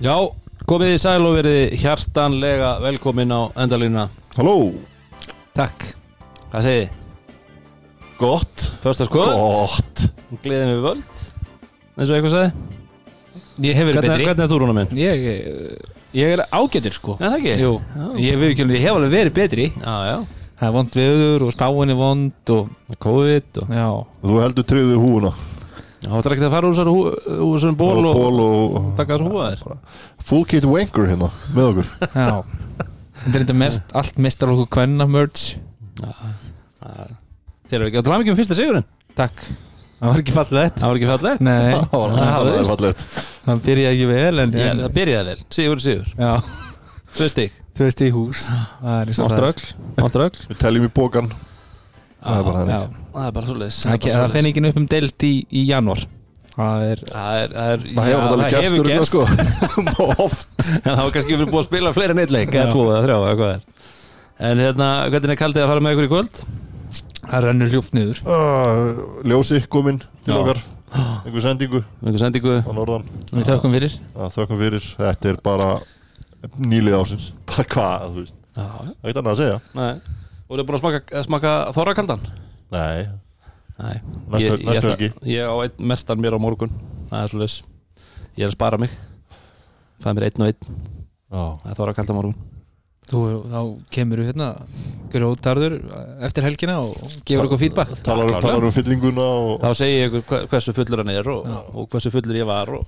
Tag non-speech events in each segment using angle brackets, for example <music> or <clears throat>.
Já, komið í sæl og verið hjartanlega velkomin á endalína Halló, Takk. Hvað segið þið? gott. Fösta skoð, Gott. Gleðið við völd. Eins og eitthvað sagði? Ég hef verið Hvernig, betri. hvernig er þú rúna minn? ég, ég er ágætur sko. Er það ekki? Jú, Já. ég, ekki, ég hef alveg verið betri. Já, já. Það er vond viður og spáin er vond og COVID og Já, Þú heldur tryggðu húuna. Já, það er ekki að fara úr þessari ból og, ból og taka þessu húaðir Full kit wanker hérna með okkur. Já. Þetta er mest, allt mestar okkur kvenna merch. Þeir eru ekki að tala mikið um fyrsta sigurinn. Takk. Það var ekki fallið þetta Það var ekki fallegt. Nei, <laughs> Það var það það byrjaði ekki vel en, Já, en það byrjaði vel, sigur sigur. Já, Tvö stig, þú veist í hús. Það er eins og það áströgl Áströgl Við teljum í bókan Það er bara Já, þannig. Það er bara svoleiðis. Það, það, það fenni ekki upp um deilt í, í janúar. Það er Það er, það er, Það hefur gerst. sko. <laughs> Oft. En það var kannski verið búið að spila fleiri en eitt leik Eða tvo eða þrjá eða hvað er. En hérna, hvernig er kaldið að fara með ykkur í kvöld? Það rennur ljúft niður. Uh, Ljósi kominn til Já. okkar. Einhver sendingu? Einhver sendingu? Á norðan. Við þökkum fyrir. Þökkum fyrir. Þetta er bara nýlið ásins Bara <laughs> hvað, þú veist? Það er ekki annað að segja. Nei þú er búin að smaka, smaka þorrakaldan? Nei, Nei. Næstu- Ég- ég næstu ætla- helgi. Ég á einn mestan mér á morgun. Það er svoleiðis. Ég er að spara mig. Það er mér einn og einn. Já. Það er þorrakaldan morgun. Þú, þá kemur við hérna grótarður eftir helgina og gefur okkur feedback. Talar, talar um fyllinguna og Þá segi ég ykkur hve- hversu fullur hann er og, og hversu fullur ég var og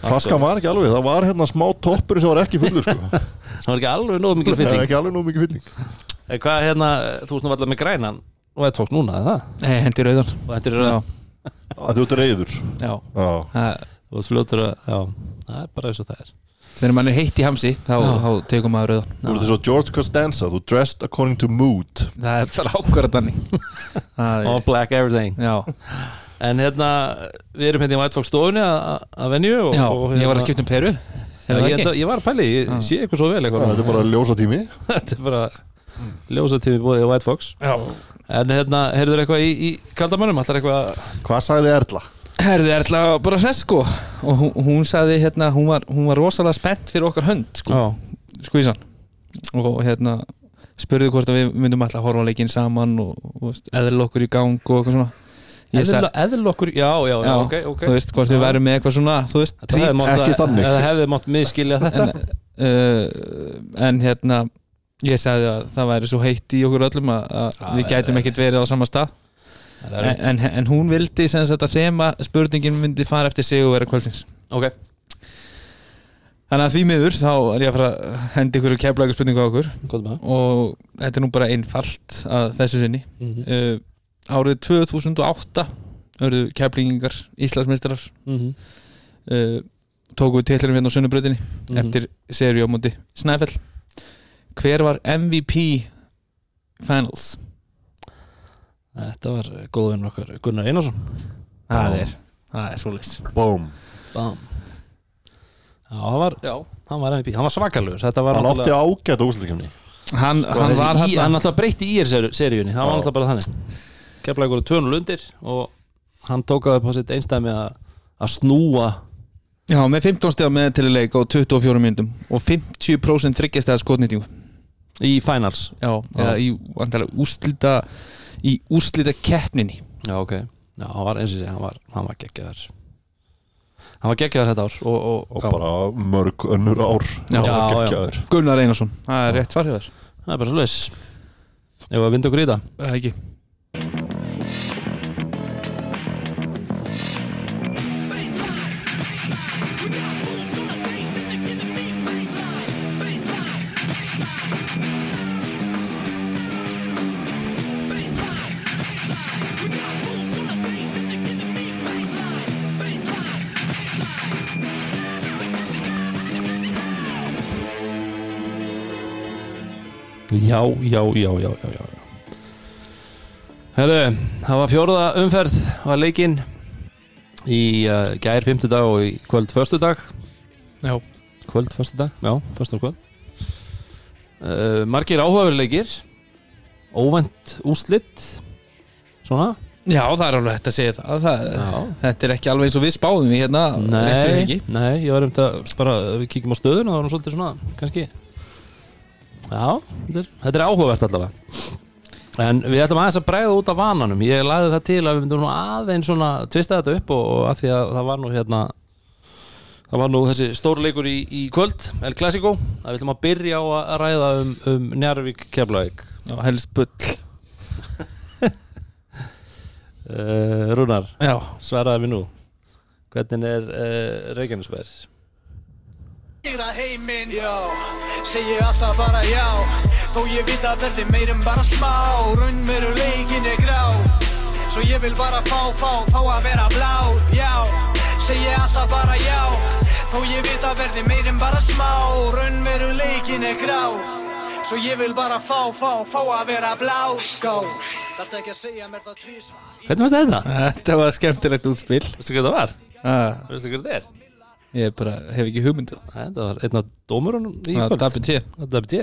Flaskan var ekki alveg, það var hérna smá toppur sem var ekki fullur sko. <laughs> Það var ekki alveg nóg er mikið fylling Eh, Hvað hérna, þú ert nú alltaf með grænan? Og þetta fólk núna, er það? Nei, hendi rauðan. Og er Já, að þú ert reyður já. Já, Það- Þú ert fljótur að, já, það er bara eins og það er. Þegar mann er heitt í hamsi þá, þá tekum maður rauðan. Þú ert eins og George Costanza þú dressed according to mood. Það er þannig <laughs> Það All black everything. Já, En hérna, við erum hérna í White Fox stofunni að- að að venju og, já og, ég var að skipta um peru það ég, ekki? ég var að pæli, ég sé eitthvað svo vel eitthvað. Þetta er bara ljósa tími. <laughs> Þetta er bara ljósatími bóðið á White Fox. Já. En hérna, heyrður eitthvað í, í kaldamönnum? Allar eitthvað Hvað sagði Erla? Herði Erla bara hress sko. Og hún, hún sagði hérna, hún var, hún var rosalega spennt fyrir okkar hönd sko, Já, skvísan og hérna spurði hvort að við myndum alltaf að horfa á leikinn saman og, og eðla okkur í gang og eitthvað svona. Eðl, eðl okkur, já, já, já, Já, ok, ok. Þú veist, hvort við Já. værum með eitthvað svona þú veist, mátt- Ekki þannig. Eða hefði mátt miðskilja þetta. en, uh, en hérna ég sagði að það væri svo heitt í okkur öllum að, að við gætum er- ekkert verið á sama stað. En, en, en hún vildi sem sagt að þema spurningin myndi fara eftir sig og vera kvöldsins. Ok, þannig að því miður þá er ég að fara að hendi ykkur keflagur spurningu á okkur. Og þetta er nú bara einfalt að þessu sinni. Það? uh, árið 2008 örðu keflingingar Íslandsmeistarar. Mhm. uh, tóku við titlurum hérna á sunnubröðinni Mhm. eftir seri á móti Snæfell hver var MVP Finals? Þetta var góðvinn okkar Gunnar Einarsson. Það er, það er Boom Bam Já, hann var, já, hann var MVP Hann var svakalur. Þetta var Hann átti ágæta úsleikamni hann, sko, hann var í, hann Hann alltaf breytti í er seríunni Hann var alltaf bara þannig. Keflaði ykkur 200 undir Og hann tók að upp á sitt einstæmi að að snúa já, með 15 stegar með til leik á 24 myndum og 50% þryggjast eða skotnýtingu. Í finals? Já, eða í úrslita í úrslita keppninni Já, ok. Já, hann var eins og sé, hann var, hann var geggjaðar Hann var geggjaðar þetta ár og, og, Og já, bara mörg önnur ár. Já. Já, já. Gunnar Einarsson, það er rétt farið þar það er bara svo leis Ef að vinda okkur í það það ekki Já, já, já, já, já. Herru, það var fjórða umferð var leikinn í uh, gær fimmtudag og í kvöld föstudag. Já. Kvöld föstudag, já, föstudag kvöld uh, Margir áhugaverið leikir. Óvænt úslit Svona. Já, það er alveg hægt að segja það, það. Þetta er ekki alveg eins og við spáðum í hérna Nei, nei, ég var um þetta bara, við kíkjum á stöðuna, það var svolítið svona, kannski Já, þetta er, þetta er áhugavert allavega. En við ætlum aðeins að bregða út af vananum. Ég lagði það til að við myndum aðeins svona tvista þetta upp og, og að því að það var nú hérna Það var nú þessi stórleikur í, í kvöld, El Clasico að við ætlum að byrja á að ræða um, um Njarvík Keflavík. Já, helst bull. Uh, <laughs> Rúnar, Já, svaraði við nú. Hvernig er uh, Reykjanesbær? Sigra heiminn, já. Segji alltaf bara já. Þó ég veit að verði meir en bara smá. Raunveruleikin er grá. Svo ég vil bara fá, fá, fá að vera blár, já. Segji alltaf bara já. Þó ég veit að verði meir en bara smá. Raunveruleikin er grá. Svo ég vil bara fá, fá, fá að vera blár Skál Þarfst ekki að segja mér það tvísvar Hvernig varst þetta? þetta var skemmtilegt útspil. Veistu hvað það var? ah, Veistu hvað þetta er? Ég bara hef ekki hugmyndu Þetta var einn af dómurunum í Það kvöld. Það er BT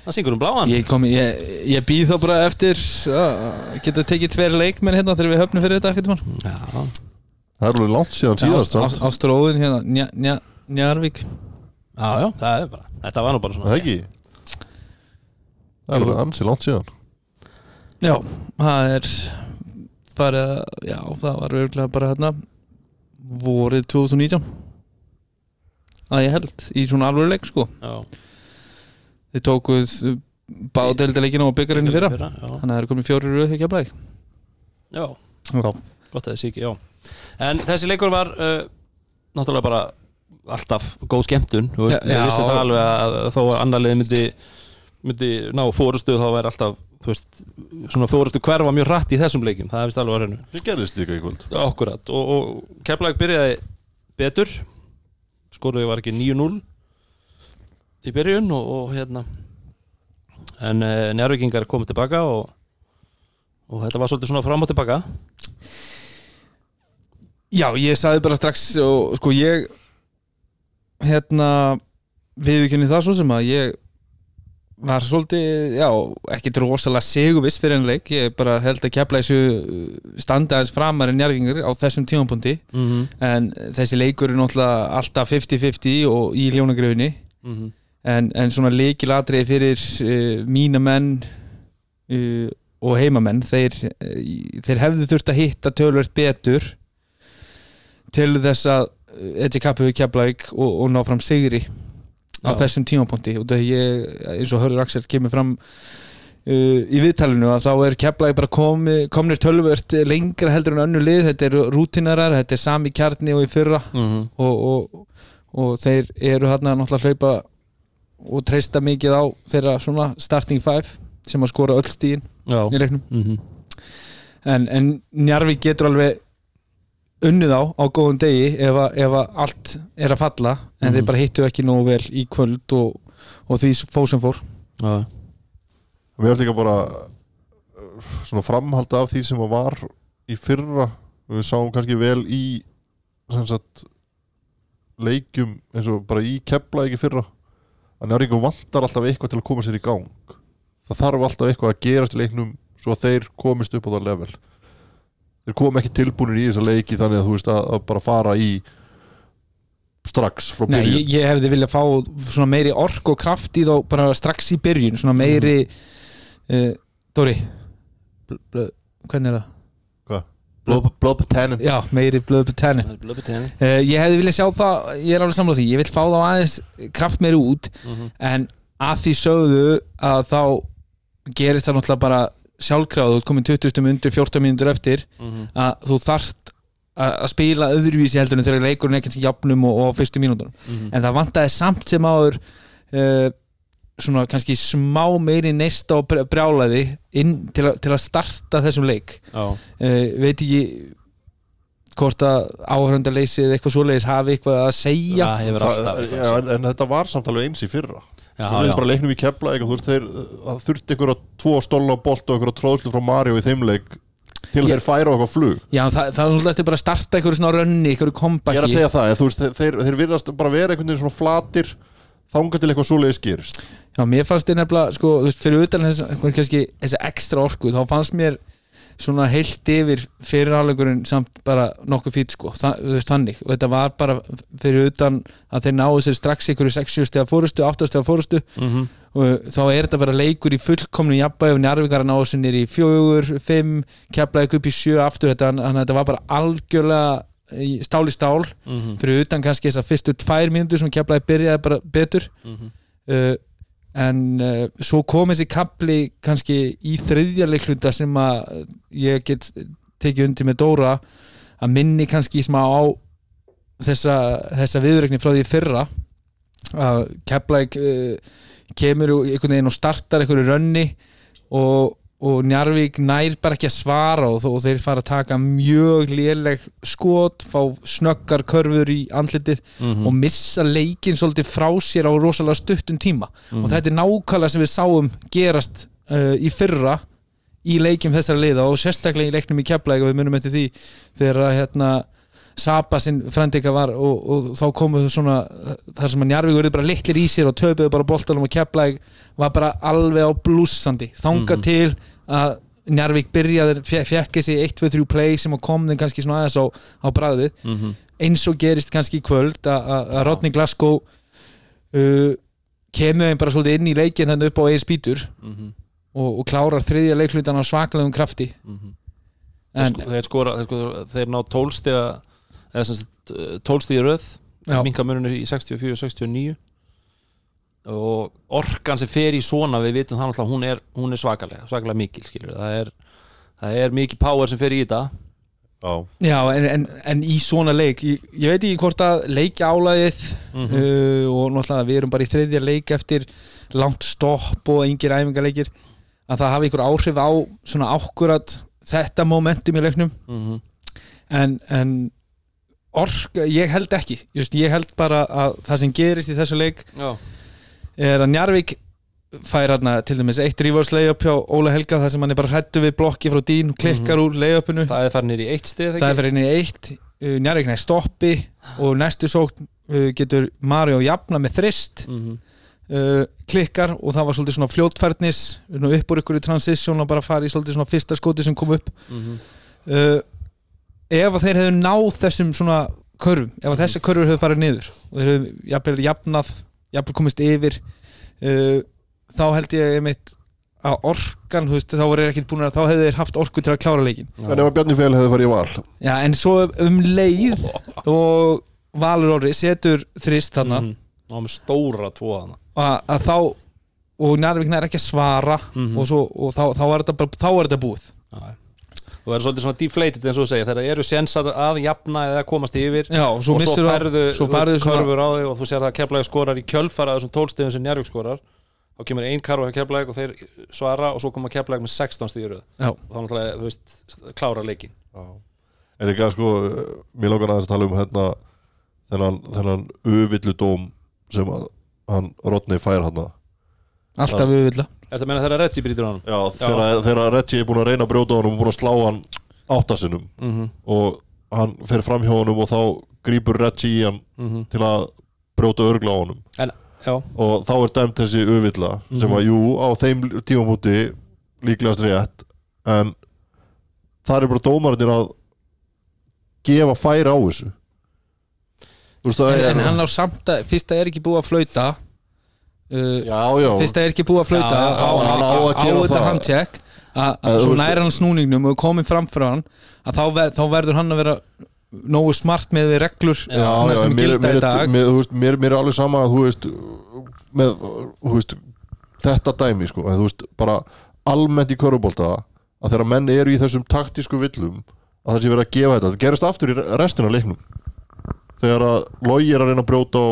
Það syngur um bláan. Ég, kom, ég, ég býð þá bara eftir að geta tekið tveir leikmenn hérna þegar við höfnum fyrir þetta Það er alveg langt síðan síðast samt. Ástur Óðin hérna Nja, nja, Njarvík já, já, það er bara Þetta var nú bara Það svona er ekki? Það er alveg ansi langt síðan. Já, það er farið að, já, það var örgulega bara hérna vorið 2019 að ég held í svona alveg leik sko. Já, þið tókuð báðdeldaleikina og byggarinn í fyrra. já, þannig að það er komið fjórir rauð ekki að blæk já, Já, gott að þessi ekki, já. En þessi leikur var uh, Náttúrulega bara alltaf góð skemmtun Þú veist, ég vissi það alveg að þó að annar liði myndi myndi ná fórustu þá væri alltaf þú veist, svona fórustu hverfa mjög hratt í þessum leikim, það er vist alveg að reynu Það gerðist líka í kvöld. Akkurat, og, og Keflag byrjaði betur skoruði var ekki 9-0 í byrjun og, og hérna. En uh, njárvíkingar komið tilbaka og, og þetta var svolítið svona fram og tilbaka. Já, ég sagði bara strax og sko ég hérna viðurkenni það svo sem að ég var svolítið, já, ekki rosalega seguviss fyrir enn leik, ég bara held að kepla þessu standa aðeins framar en njárvingur á þessum tímapunkti. Mm -hmm. en þessi leikur er náttúrulega alltaf 50-50 og í ljónagröfinni en, en svona leikilatriði fyrir uh, mína menn uh, og heimamenn þeir, uh, þeir hefðu þurft að hitta tölvert betur til þess að uh, þetta kappu við Keflavík og, og ná fram sigri á þessum tímapunkti. Og það ég, eins og Hörður Axel kemur fram uh, í viðtalinu að þá er Keflavík bara komi, komnir tölvert lengra heldur en önnu lið, þetta eru rútinarar þetta er sami kjarni og í fyrra. Mm og, og, og þeir eru hérna náttúrulega að hlaupa og treysta mikið á þeirra svona starting five sem að skora öll stíðin í leiknum. Mm -hmm. en, en Njarvík getur alveg unnið á á góðum degi ef að, ef að allt er að falla en Mhm. þeir bara hittu ekki nógu vel í kvöld og, og því fóð sem fór. Já, Mér finnst líka bara svona framhald af því sem var í fyrra við sáum kannski vel í sem sagt leikjum eins og bara í kepla ekki fyrra. Að Njárvíkum vantar alltaf eitthvað til að koma sér í gang. Það þarf alltaf eitthvað að gerast í leiknum svo að þeir komist upp á það level þeir kom ekki tilbúinir í þessa leiki þannig að þú veist að, að bara fara í strax frá Nei, byrjun. ég, ég hefði viljað fá svona meiri ork og kraft í þá bara strax í byrjun svona meiri uh, Dóri bl, bl, hvernig er það? på tennin Já, meiri blöðu tenni Uh, ég hefði viljað sjá það, ég er alveg samláð því ég vil fá þá aðeins kraft meiri út en að því sögðu að þá gerist það náttúrulega bara sjálfkráð, þú ert komin 20 minnundur 14 minnundur eftir að þú þarft að spila öðruvísi heldur en þegar leikurinn er ekki jafnum og, og á fyrstu mínútur en það vantaði samt sem áður uh, svona kannski smá meiri neista og brj- brjálæði inn til, a, til að starta þessum leik. Já, uh, veit ekki hvort að áhörndaleysi eða eitthvað svoleiðis hafi eitthvað að segja. Það hefur alltaf Það- eitthvað já, að en, en þetta var samt alveg eins í fyrra Veist já. bara leiknum í þeir það þurfti einhverja tvo stóla bolt og einhverja tróðslu frá Mario í þeim leik til að þeir færa eitthvað flug. Já, það, það er náttúrulega bara að starta eitthvað svona rönni, eitthvað ég er að kompaki segja það, þú veist þeir, þeir, virðast bara vera einhvern veginn svona flatir þangað til eitthvað svoleiðis gerist. Já, mér fannst þér nefnilega, sko, þú veist, fyrir utan þess, er kannski, þessi ekstra orku, þá fannst mér svona heilt yfir fyrirháleikurinn samt bara nokkuð fýtt sko, þannig og þetta var bara fyrir utan að þeir náðu sér strax ykkur í 60 stegar fórustu 8 stegar fórustu Mhm. og þá er þetta bara leikur í fullkomnu jafnbæði og Njarvíkar að ná sér nýr í fjögur, fimm, keflaði upp í sjö aftur þetta, þannig að þetta var bara algjörlega í- stál í stál Mhm. fyrir utan kannski þessar fyrstu tvær mínútur sem keflaði byrjaði bara betur Mhm. uh, en uh, svo kom þessi kapli kannski í þriðja leikluta sem að ég get tekið undir með Dóra að minni kannski smá á þessa, þessa viðrögnin frá því fyrra að Keflæk uh, kemur og einhvern veginn og startar einhverju rönni og, og Njarvík nær bara ekki að svara og, þó- og þeir fara að taka mjög léleg skot, fá snöggar körfur í andlitið Mhm. og missa leikin svolítið frá sér á rosalega stuttum tíma Mhm. og þetta er nákvæmlega sem við sáum gerast uh, í fyrra í leikjum þessara liða og sérstaklega í leiknum í Keflæk og við munum eftir því þegar hérna Sapa sinn frendika var og, og þá komu þau svona þar sem að Njarvík verið bara litlir í sér og töpuðu bara boltanum og Keflæk var bara alveg á blúsandi þanga Mhm. til að Njarvík byrjaði, fekk þessi 1-2-3 play sem kom þeim kannski svona aðeins á, á bræðið Mhm. eins og gerist kannski í kvöld að- Rodney Glasgow uh, kemur þeim bara svolítið inn í leikin þannig upp á eigin spýtur Mhm. og, og klárar þriðja leiklutan á svaklegum krafti Mhm. en, Sko- þeir skora, þeir, skora, þeir ná tólstiga eða sem sagt tólstiga röð minkamuninu í 64 og 69 og orkan sem fer í svona við vitum það náttúrulega hún er, hún er svakalega svakalega mikil skilur það er, það er mikil power sem fer í þetta. Já, já en, en, en í svona leik ég, ég veit ekki hvort að leikja álæðið Mhm. uh, og náttúrulega við erum bara í þriðja leik eftir langt stopp og engir æfingarleikir að það hafi ykkur áhrif á svona ákkurat þetta momentum í leiknum. Mhm. en, en ork, ég held ekki. Just, ég held bara að það sem gerist í þessu leik Já, er að Njarvík fær hérna til dæmis eitt rífars layup hjá Óla Helga þar sem hann er bara hrættu við blokki frá dín klikkar úr layupinu. Það er farin nýr í eitt stið það er fyrir inn í eitt. Uh, Njarvík næst stoppi og næstu sókn uh, getur Mario jafna með þrist. Mm -hmm. uh, klikkar og það var svolítið svona fljótfærnis svona upp úr ykkur í transition og bara fara í svolítið svona fyrsta skoti sem kom upp. Uh, ef að þeir hefðu náð þessum svona körfum, ef að þessi körfur hefðu farið niður og þeir hefðu jafnvel jafnað jafnvel komist yfir uh, þá held ég einmitt að orkan, þú veist, þá voru þeir ekkert búin að þá hefðu þeir haft orku til að klára leikin en ef að Bjarni Fél hefði farið í val Já, en svo um leið og Valur Orri setur þrist þarna mm -hmm. og með stóra tvo þarna að, að þá og Njarvík er ekki að svara Mhm. og, svo, og þá, þá, þetta bara, þá er þetta búið Já. Þú er svolítið svona deflated eins og þú segir þegar eru sensar að jafna eða komast yfir Já, og svo og svo færðu, svo færðu körfur á þig og þú sér það að keflæk skorar í kjölfara þessum tólstegum sem Njárvík skorar þá kemur ein karfa hjá keflæk og þeir svara og svo koma keflæk með 16 stíður Já. og þá náttúrulega, þú veist, klára leikin En ekki að sko, mér langar aðeins að tala um hérna þennan, þennan uvillu dóm sem að hann Rodney fær hann alltaf við vilja Þetta meina þegar Redzi brýtur á hann Já, þegar, þegar Reggie er búin að reyna að brjóta á honum og búin að slá hann áttasinnum mm -hmm. og hann fer fram hjá honum og þá grípur Reggie í hann Mhm. til að brjóta örgla á honum. Já, og þá er dæmt þessi uvilla sem að jú á þeim tímamúti líklegast rétt en það er bara dómarnir að gefa færi á þessu. Þú veist en, en hann á samt að, fyrst það er ekki búið að flauta uh, fyrst það er ekki búið að flauta á, á að á gera þetta það. handtjekk að að þú svo næra hann snúningnum og komið fram frá hann að þá, þá verður hann að vera nógu smart með reglur já, já, sem mér, gilda mér, í dag. mér, veist, mér, er alveg sama að þú veist, með, þú veist þetta dæmi sko, að veist bara almennt í körubólta að þegar menn eru í þessum taktísku villum að það sé verið að gefa þetta, það gerist aftur í restina leiknum. Þegar að logi er að reyna að brjóta á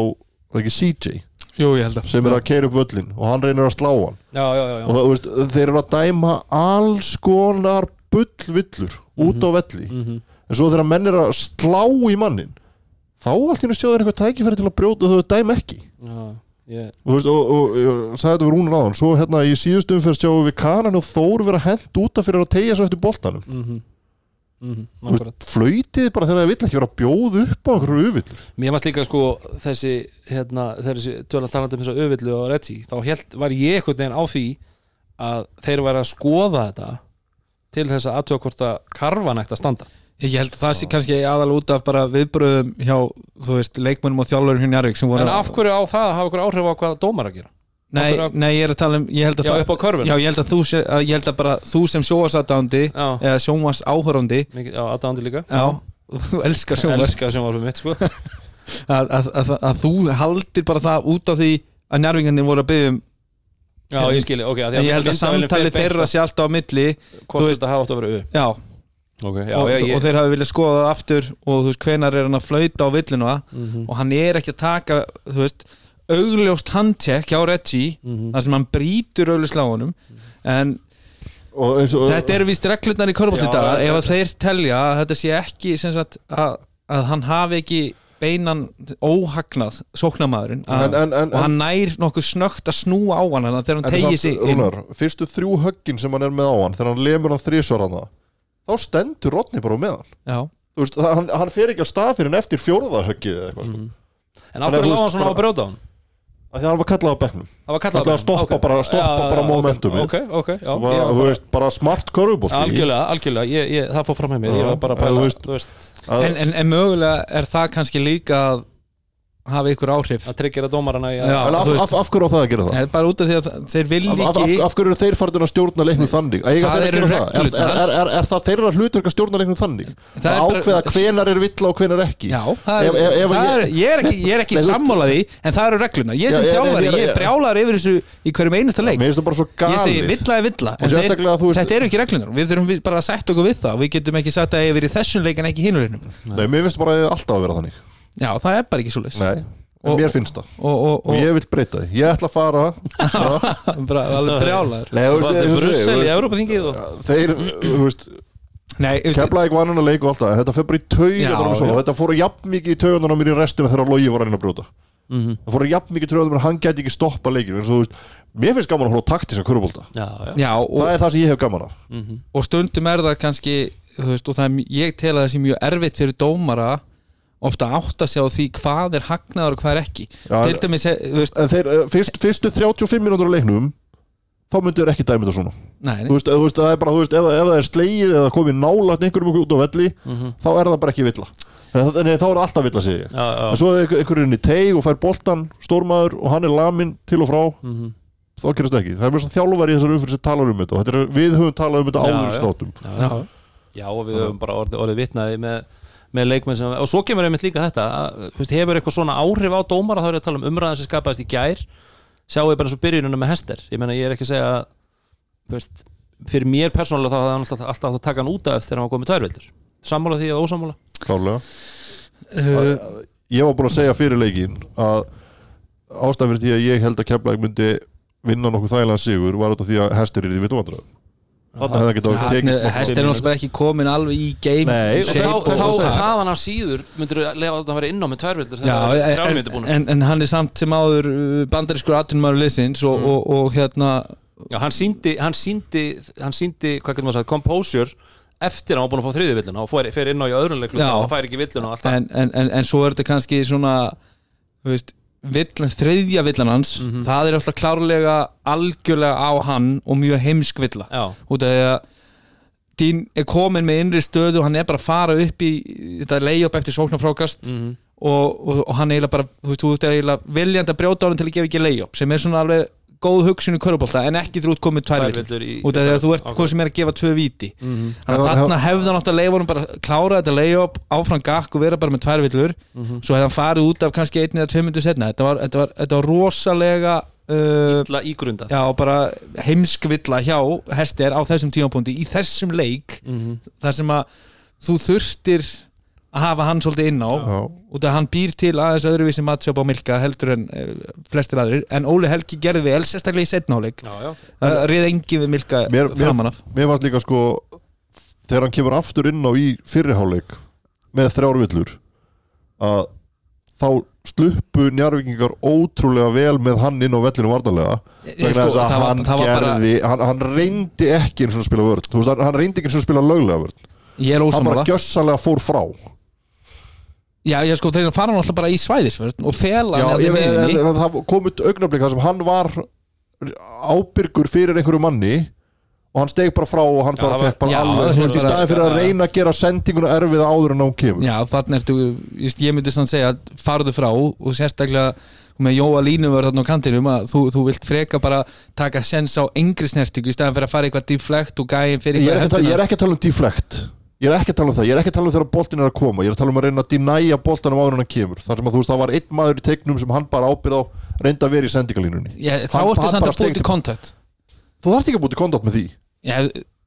var ekki CJ Jú, ég held að sem er að keira upp völlin og hann reynir að slá hann. Já, já, já, já. og það, þú veist, þeir eru að dæma alls konar bullvillur út á velli. Mm en svo þegar menn er að slá í mannin þá allt í henni stjóður eitthvað tækifæri til að brjóta þau dæm ekki. Já ég, og, þú veist, og, og, og ég sagði þetta við rúnur áðan svo hérna í síðustu umferð sjáum við kanan og Þór vera hent útaf fyrir að tegja svo eftir boltanum. Mm. Mm -hmm. Flöytið bara þegar það vill ekki vera að bjóða upp á einhverju uvillur Mér varst líka sko þessi hérna, þessi tjóðlega talandi um þessa övillu og Redzi, þá held, var ég einhvern veginn á því að þeir væri að skoða þetta til þess að aðtjóða hvort að karfan ætti að standa Ég held að það sé kannski aðal út af bara viðbröðum hjá, þú veist, leikmönnum og þjálfurum hjá Njarvík sem voru En af hverju á það að hafa ykkur áhrif á hvað dómar að gera? Nei, nei, ég er að tala um ég held að Já, það, upp á körfuna. Já, ég held að þú, sé, að, ég held að bara þú sem sjóasatándi Já. eða sjómas áhörandi já, aðdáðandi líka Já, þú elskar sjómas Elskar var mitt sko <laughs> að, að, að, að þú haldir bara það út af því að njárvingarnir voru að byggja um Já, ég skilji, ok en ég held að samtali þeirra sé alltaf á milli Hvort þetta hafa átt að vera upp já, Ok, já, og, og ég þeir hafi viljað skoða það aftur og þú veist, hvenar er hann að flauta á villinu Mhm. og hann er ekki að taka þú veist, augljóst handtek hjá Reggie, Mhm. þar sem hann á honum. En og eins og þetta eru víst reglurnar í Já, dag ef að þeir telja að þetta sé ekki sem sagt, að, að hann hafi ekki beinan óhagnað sóknamaðurinn að, og hann nær nokkuð snögt að snúa á hann að þegar hann inn Rúnar, fyrstu þrjú höggin sem hann er með á hann þegar hann lemur hann þrísvar hann þá stendur Rodney bara með hann veist, hann, hann fer ekki á stað fyrir hann eftir fjórða höggið eða eitthvað sko. En að þú lág hann svona á bara- að brjóta á hann? af því að hann var kallað á bekknum Það var kallað Kallað að stoppa Ok. bara- momentumið. Ok, ok, já var, var þú bara- veist, bara smart körfubolti Algjörlega, algjörlega, ég, ég, það fór fram með mér Ég var bara að en pæla, þú veist- en, en mögulega er það kannski líka að hafa ykkur áhrif að tryggjara dómarana í Já. að en af, af, af hverju á það að gera það? Eða bara út af því að þeir vilja Af, af, ekki af hverju eru þeir farin að stjórna leiknum þannig? Eiga Það þeir að eru gera það? Er, reglurnar. er, er, er, það þeirra hlutverk að stjórna leiknum þannig? Það er bara- ákveða hvenar er villa og hvenar ekki Já, það er, Ef- ef- það ég- er, ég er ekki, ég er ekki Nei, þú veist- sammálaði en það eru reglunar, ég sem Já, ég- þjálfari, ég- ég ég- er brjálar yfir þessu í hverjum einasta leik Mér finnst það bara svo ég galið segi villa er villa en Og sérstaklega, þeir, þú veist- þetta eru ekki reglunar við þurfum við bara að setja okkur við það við getum ekki sagt að ég verið í þessum leik en ekki hinurinn Nei, mér finnst bara að alltaf að vera þannig já, það er bara ekki svo leys Nei, en Og- mér finnst það. og, og, Og og ég vil breyta því. Ég ætla að fara. Bara, <laughs> bara alveg brjálar Nei, þú veist, eins er og Brussel í veist, Európa-þingið og Þeir, þú veist nei, þú veist, Keflaði vann hann að leika og allt það En þetta fer bara í Já, taugarnar og svona já. og Þetta fór jafn mikið í taugarnar á mér í restina þegar Logi var að reyna að brjóta. Mhm. Það fór jafn mikið mér að hann gæti ekki stoppa leikinu Mér finnst gaman að horfa á taktíska kurubólta Já, já. Já, Það er það sem ég hef gaman af. Og stundum er það kannski þú veist, og það er, ég tel að það sé mjög erfitt fyrir dómara ofta að átta sig á því hvað er hagnaður og hvað er ekki. Já, til dæmis, eh, þeir, eh, fyrst, fyrstu 35 mínútur á leiknum þá myndu þeir ekki dæmi þetta svona. Nei, þú veist, eða, þú veist, það er bara, þú veist, ef, ef það er slegið eða komið nálægt einhverjum út á velli þá er það bara ekki villa. En nei, þá er það alltaf villa sig en svo er einhver- einhverjum í teig og fær boltan stórmaður og hann er lamin til og frá. Mhm. þá gerast það ekki, það er mjög þjálfari í þessar umfyrir sem talar um þetta. Og þetta er, við höfum talað um þetta áður í já. státum já, Já, og við höfum bara orðið, orðið vitnaði með, með leikmenn sem, og svo kemur einmitt líka þetta að, þú veist, hefur eitthvað svona áhrif á dómara? Þá er ég að tala um umræðan sem skapaðist í gær. Sjáu ég bara svo byrjununa með hester. Ég meina ég er ekki að segja að þú veist, fyrir mér persónulega þá hafði hann alltaf, alltaf átt að taka hann út af þegar hann var komið tværvildur sammála því eða ósammála? Klálega uh, ég var búin að segja fyrir leikin að ástæðan fyrir því að ég held að Keflæk myndi vinna nokkuð þægilega sigur var út af því að hestir er í því vittumandröð það hefði ekki ja, tekið hest er náttúrulega ekki komin alveg í game Nei, og Þeir þá, þaðan af síður myndur þú lefa að það vera inn á með tværvildur en, en, en hann er samt sem áður uh, bandarískur atvinnumæður liðsins og, Mm. og, og hérna Já, hann síndi, hann síndi, hann síndi hvað getur maður sagt, composure eftir að hann var búin að fá þriðju villuna og fer, fer inn á í Já. og hann fær ekki villuna og allt það en, en, en, en svo er þetta kannski svona þú veist, villan, þriðja villan hans Mhm. það er alltaf klárlega algjörlega á hann og mjög heimsk villa Já, út af því að Dín er komin með innri stöðu hann er bara að fara upp í þetta layup eftir sóknarfrákast Mhm. og, og, og hann eiginlega bara þú veist, þú ert eiginlega viljandi að brjóta á hann til að gefa ekki layup sem er svona alveg góð hugsun í körubólta en ekki ert komið tvær villur tværvillur út af því að þú ert Ok. hvað sem er að gefa tvö víti Mhm. þannig að þarna hefði hann átt að leifa honum bara klára þetta layup áfram gakk og vera bara með tvær villur Mhm. svo hefði hann farið út af kannski einn eða tvö myndu setna þetta var, þetta var, þetta var rosalega uh, illa ígrundað já, bara heimskvilla hjá Hester á þessum tímapunkti í þessum leik Mhm. þar sem að þú þurftir að hafa hann svolítið inn á. Já. út af að hann býr til aðeins öðruvísi matchup á Milka heldur en uh, flestir aðrir. En Óli Helgi gerði vel, sérstaklega í setnáleik Já, já. Það réð engin við Milka mér, framan af. mér varst líka sko þegar hann kemur aftur inn á í fyrriháleik með þrjár villur að þá sluppu njárvikingar ótrúlega vel með hann inn á vellinu varnalega vegna Sko, þess að var- hann var bara- gerði hann, hann reyndi ekki eins og að spila veist, hann, reyndi ekki eins og að spila löglega er hann bara gjössalega fór frá já, ég sko, þeir fara hann alltaf bara í svæðisvörn og fela hann hérna í en, það kom út augnablik þar sem hann var ábyrgur fyrir einhverju manni og hann steg bara frá og hann Já, bara það var- fekk bara Já, alveg það þú veist, í bara- staðin fyrir að já. reyna að gera sendinguna erfið áður en hún kemur. Já, þannig ertu, ég ég myndi svona segja farðu frá og sérstaklega með Jóa Línuvör þarna á kantinum að þú, þú vilt freka bara taka sens á engri snertingu í staðan fyrir að fara í eitthvað deflect og gæin fyrir ég er, ekki, að tala- ég er ekki að tala um deflect ég er ekki að tala um það, ég er ekki að tala um þegar boltin er að koma. Ég er að tala um að reyna að denæja boltanum áður en hann kemur. Þar sem að þú veist það var einn maður í teiknum sem hann bara ábyrð á reynda að vera í sendingalínunni Já, þá Hann- ertu hann samt að til kontakt þú þarft ekki að búti kontakt með því. Já,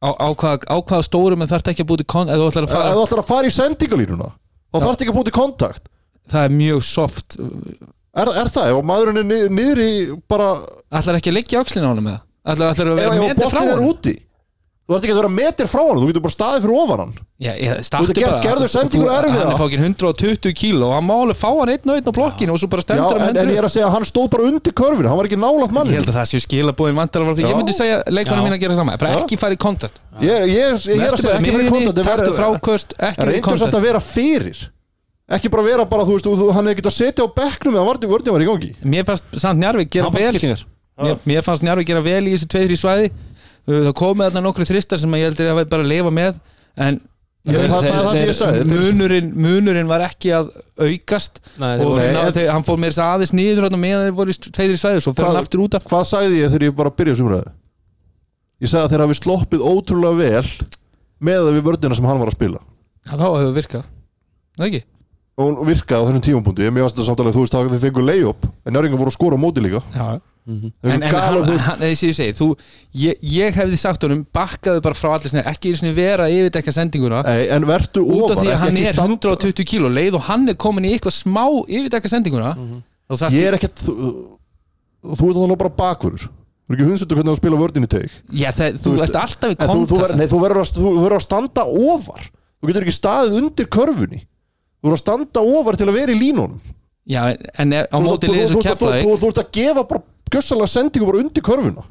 á, á, hvað, á hvaða stórum en þarft ekki að búið til kontakt eða þú ætlar að ef fara ætlar að fara í sendingalínuna þá þarft ekki að búti kontakt það er mjög soft. Er, er það, ef maðurinn er niður, niður í bara, ætlar ekki að leggja öxlina á honum með það ætlar, ætlar þú þarft ekki að vera metir frá hann þú getur bara staðið fyrir ofan hann. Já, ég, Þú startu ert að gera- gerðu sendingur Þú- erfiða. hann er fákin 120 kíló og hann má alveg fá hann einn og einn á blokkinu og svo bara stendur hann en, en ég er að segja að hann stóð bara undir körfinu hann var ekki nálaft Ég manni held að það séu skilabóðin vantar. Ég myndi segja leikmanum Já. mín að gera sama bara Já. ekki fara í kontakt. Ég, ég, ég, ég er að segja ekki fyrir kontakt taktu fráköst, ekki vera í kontakt að vera fyrir. Ekki bara vera bara, þú veist, þú, hann hefði getað að setja á bekknum eða vörðin vörðin var í gangi. Mér fannst samt Njarvík gera vel. mér, mér fannst Njarvík gera vel í þessu tveið-þrý svæði Það komið þarna nokkru þristar sem að ég heldur að bara að lifa með en Ég- það- það er það sem ég sagði. Þeir- munurinn, var ekki að aukast Nei, og þeir- Nei, þeir, hann fór mér þess aðeins niður hérna meðan þeir voru í tveið-þrý svæði svo fyrir hann aftur út af. hvað sagði ég þegar ég bara byrjaði sumræði ég sagði að þeir hafi sloppið ótrúlega vel með að við vörðina sem hann var að spila. Já, þá hefur virkað. Það ekki? og hún virkaði á þessum tímapunkti. Mér varst þetta samtalið, þú veist það að þeir fengu layup en njörgingar voru að skora á móti líka. Já, En, fengu en galop, hann, hann, þessi ég segi þú, ég, ég hefði sagt honum bakkaðu bara frá allir sinni, ekki einu sinni vera yfirdekka sendinguna. Nei, en vertu út af því að hann er standa- 120 kíló leið og hann er komin í eitthvað smá yfirdekka sendinguna þá þarf ég er ekkert þú, þú ert alveg bara bakvörður þú er ekki hundsöldur hvernig þú spila vörðin í teik? Já, það, þú, Þú ert alltaf í En ver, nei, þú, verður að, standa ofar. Þú getur ekki staðið undir körfunni. Þú verður að standa ofar til að vera í línunum. Já, en er, á móti þú- þú- keflaði þú ert að gefa bara gjössalega sendingu bara undir körfuna.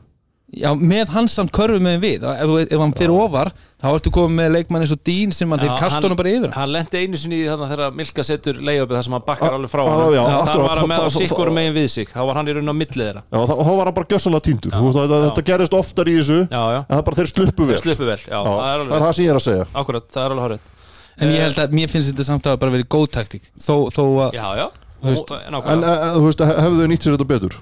Já, með hans samt körfu með við. Ef, þú- ef hann fyrir ofar, þá ertu komið með leikmann eins og Dín sem að þeir kasta hann- honum bara yfir. Hann lendi einu sinni í þarna þegar Milka setur leiðöpið þar sem hann bakkar alveg frá hann já, Þar var hann með á sikkur það- megin við sig. Þá var hann í raun á millið þeirra. Já, þá var hann bara gjössalega týndur. Þetta, gerist oftar í þessu Já, já, En það er bara þeir sluppu vel. Sluppu vel Já, Já, það er það er sem ég er að segja. Akkurat, það er alveg horrið En ég held að mér finnst þetta samt að bara verið góð taktík. Þó, þó að, Já, já, Þú veist, En e, e, þú veist, hefðu þau nýtt sér þetta betur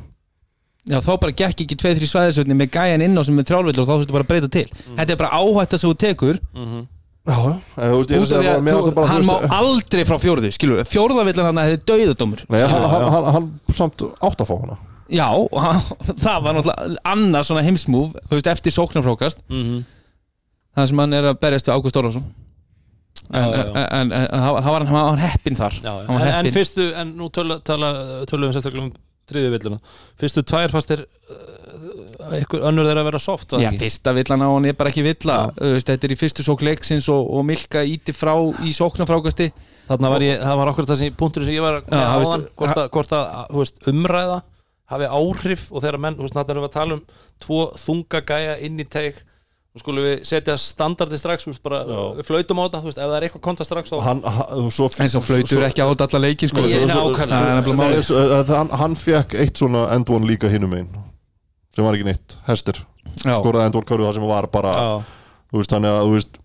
já, þá bara gekk ekki 2-3 svæðisöfni með gæjan inn á sem er þrjálfvildur og þá þurftu bara að breyta til. Þetta er bara áhætta sem þú tekur. Mhm. Já, já. En þú veist, ég er að að þú, bara, hann má veist, aldrei frá fjórðu skilur, fjórðavillan hann hefði dauðadómur. Nei, hann, hann, hann, hann samt átt að fá hana. Já, <laughs> það var náttúrulega annað svona heimsmúf, þú veist, eftir sóknarfrákast Mhm. það sem hann er að berjast við Ágúst Orvarsson en, það var- hann, heppinn þar. Já, já. hann En, fyrstu, en nú tölum við sérstaklega um þriðju villuna. Fyrstu tvær fannst þér uh, einhver önnur þeirra að vera soft Já, fyrsta villan á hann er bara ekki villa. Þetta er í fyrstu sók leiksins og, og Milka íti frá í sóknarfrákasti Þarna var ég, það var okkur sem punktur sem ég var það áðan, hvort að, hvort að veist, umræða hafi áhrif og þegar menn, þarna erum við að tala um tvo þunga gæja inn í teik og skulum við setja standardi strax veist, bara, við flautum á þetta, þú veist, ef það er eitthvað konta strax hann, hann, svo, En svo flautur ekki át alla leikin sko. Svo- svo- svo- hann, hann fekk eitt svona end one líka hinum einn sem var ekki neitt, hestir Já. skoraði end one körfu það sem var bara já, þú veist, þannig að þú veist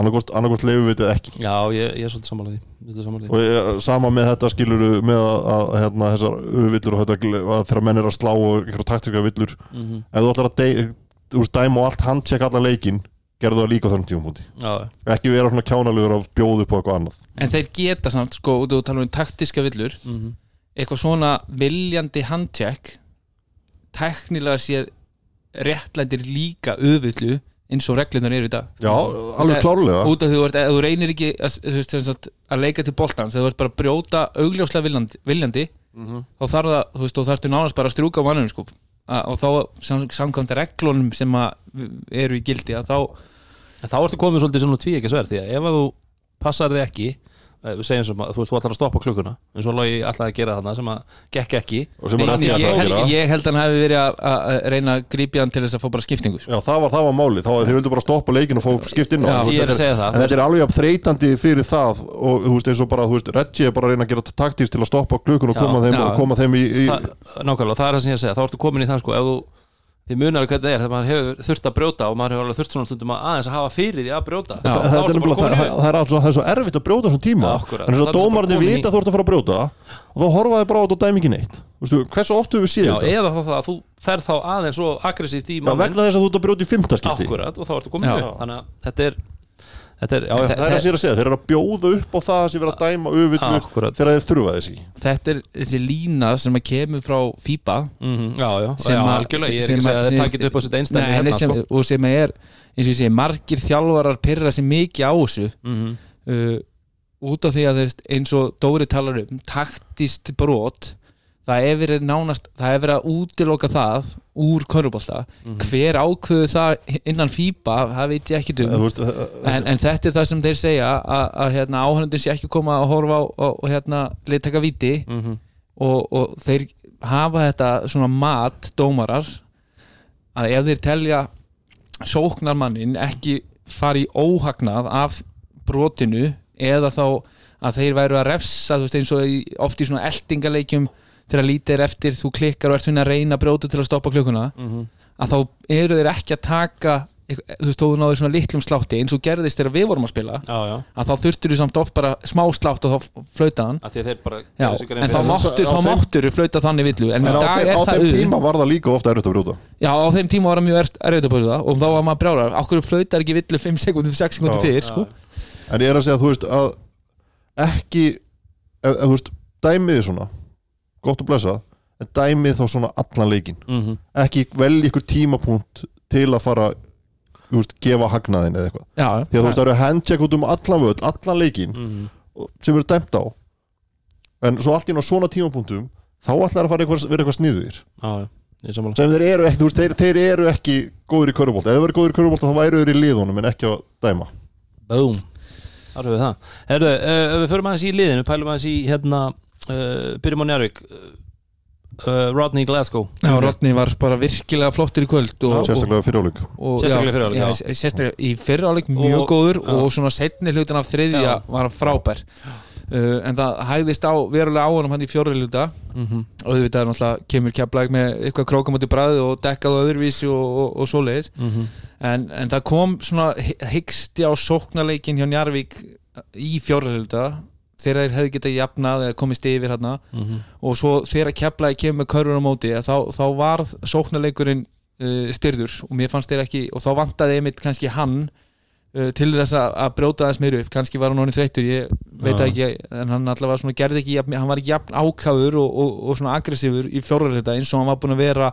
annarkort, annarkort leifum við þetta ekki já ég, ég er svolítið sammála því, svolítið sammála því. og ég, sama með þetta skilur með að, að hérna, þessar villur og þetta að þegar menn er að slá og einhverja taktika villur Mhm. ef þú ætlar að þú veist, dæma og allt handtjekk allan leikin gerðu það líka á þessum tímumúti já, ekki vera svona kjánalugur að bjóða upp á eitthvað annað En þeir geta samt, sko, út og tala um taktiska villur mhm. eitthvað svona viljandi handcheck teknilega séð réttlætir líka auðvillu eins og reglunar eru í dag já, alveg klárlega út af því þú, ef þú reynir ekki að, þú sagt, að leika til boltans þegar þú ert bara að brjóta augljóslega viljandi, viljandi Mhm. þá þarf það, þú veist, þá þarftu nánast bara að strjúka á mannum sko. Og þá sam, samkvæmt reglunum sem eru í gildi að þá, En þá ertu komið svolítið svona tví ekki sverð því að ef að þú passar þig ekki við segjum sem að þú veist, þú ætlar að stoppa klukkuna eins og logi ætlaði að gera þarna sem að gekk ekki. Nei, er ég, ég, að held, gera ég held að hann hefði verið að, að að reyna að grípja hann til þess að fá bara skiptingu. Sko. Já, það var, það var máli, þá að þið vildu bara stoppa leikin og fá skipt inn á Já, Þú veist, ég er þetta að segja það. En þetta er alveg jafn þreytandi fyrir það og þú veist eins og bara, þú veist, Reggie er bara að reyna að gera taktist til að stoppa klukkun og Já, koma þeim, já. og koma þeim í, í það, nákvæmlega, það er það sem ég er að segja þá ertu komin í það sko. Ef þú, þið munar hvernig það er þegar maður hefur þurft að brjóta og maður hefur alveg þurft svona stundum að aðeins að hafa fyrir því að brjóta Já. Það, ertu er það, það, er svo, það er svo erfitt að brjóta þessum tíma Já, akkúrat. en þess Það að komin vita að þú ert að fara að brjóta og þá horfa þið bara á þetta og dæmi ekki neitt Vistu, hversu oft hefur við Já, þetta eða þá það að þú ferð þá aðeins svo aggressíft í Já, manninn vegna þess að þú ert að brjóta í fymta skipti Akkurat, og þá ertu komin Já. upp Þannig að þetta er er, já, já, það er að sér að segja, þeir eru að bjóða upp á það sem vera að dæma öfull Akkúrat. þegar þeir þurfa þess ekki. Þetta er þessi lína sem að kemur frá FIBA. Mhm, já, já, sem já, algjörlega Ég er sem ekki að segja að- að sem- þetta takit upp á sitt einstæmi Nei, hérna, sko. og sem er eins og ég segi, margir þjálfarar pyrra sér mikið á þessu. Mhm, uh, út af því að eins og Dóri talar um taktist brot það er verið nánast það er verið að útiloka það úr körubólta Mhm. hver ákveðu það innan FIBA það veit ég ekki um. Veist, þetta- en, en þetta er það sem þeir segja að, að hérna, áhörnundin sé ekki koma að horfa á og, hérna, leitaka viti mhm, og, og þeir hafa þetta svona mat dómarar að ef þeir telja sóknarmannin ekki fara í óhagnað af brotinu eða þá að þeir væru að refsa þú veist eins og oft í svona eldingaleikjum þegar lítið er eftir, þú klikkar og ert svona að reyna að brjóta til að stoppa klukkuna mhm. að þá eru þeir ekki að taka þú veist, þú náður svona litlum slátti eins og gerðist þegar við vorum að spila Já, já, að þá þurftur þú samt oft bara smá slátt og þá flauta hann. Bara Já, en þá máttur, þeim- máttur flauta þannig villu en, En á, dag þeim, á þeim tíma var það líka ofta erfitt að brjóta. Já, á þeim tíma var það mjög erfitt að brjóta og þá var maður brjálar, okkur flautar ekki villu 5 sekundum, 6 sekundum Já, sko. En ég er að segja, þú veist, að ekki þú veist, dæmið svona gott og blessað, en dæmið þá svona allan leikin, mhm, ekki velja ykkur tímapunkt til að fara veist, gefa hagnaðin eða eitthvað. Já, því að þú veist, það eru handcheck út um allan völd allan leikin mhm. og- sem eru dæmt á. En svo allt í ná svona tímapunktum þá ætlar að fara eitthvað, vera eitthvað sniður Já, sem þeir eru ekki, veist, þeir, þeir eru ekki góður í körubólta, ef þeir eru góður í körubólta þá væru þeir í liðunum en ekki að dæma. Búm, þar höfum við það. Herðu, uh, við förum aðeins í liðin Við pælum aðeins í hérna uh, Byrjum á Njárvík uh, Rodney Glasgow. Já, Rodney var bara virkilega flottur í kvöld og, sérstaklega fyriráleik og, Sérstaklega í fyrri hálfleik, já, já. sérstaklega í fyrra áleik mjög Og- góður já. og svona setni hlutin af þriðja Já. var hann frábær. Uh, en það hægðist á verulega á honum hann í fjórri hluta. Mm -hmm. og þú veit að náttúrulega kemur keflag með eitthvað krókamöndi bræði og dekkað á öðruvísi og, og, og svoleiðis. En, en það kom svona hyggsti á sóknarleikin hjá Njarvík í fjórhælda þegar þeir hefði getað jafnað eða komist yfir hérna. Og svo þegar keflaði kemur með körfur á móti þá, þá var sóknarleikurinn uh, styrður. Og mér fannst þeir ekki og þá vantaði einmitt kannski hann uh, til þess að, að brjóta þess meir upp. Kannski var hann honum þreyttur, ég veit það ekki en hann allavega svona gerði ekki jafn, hann var ekki jafn ákáður og, og, og svona aggressífur í fjórhælda eins og hann var búin að vera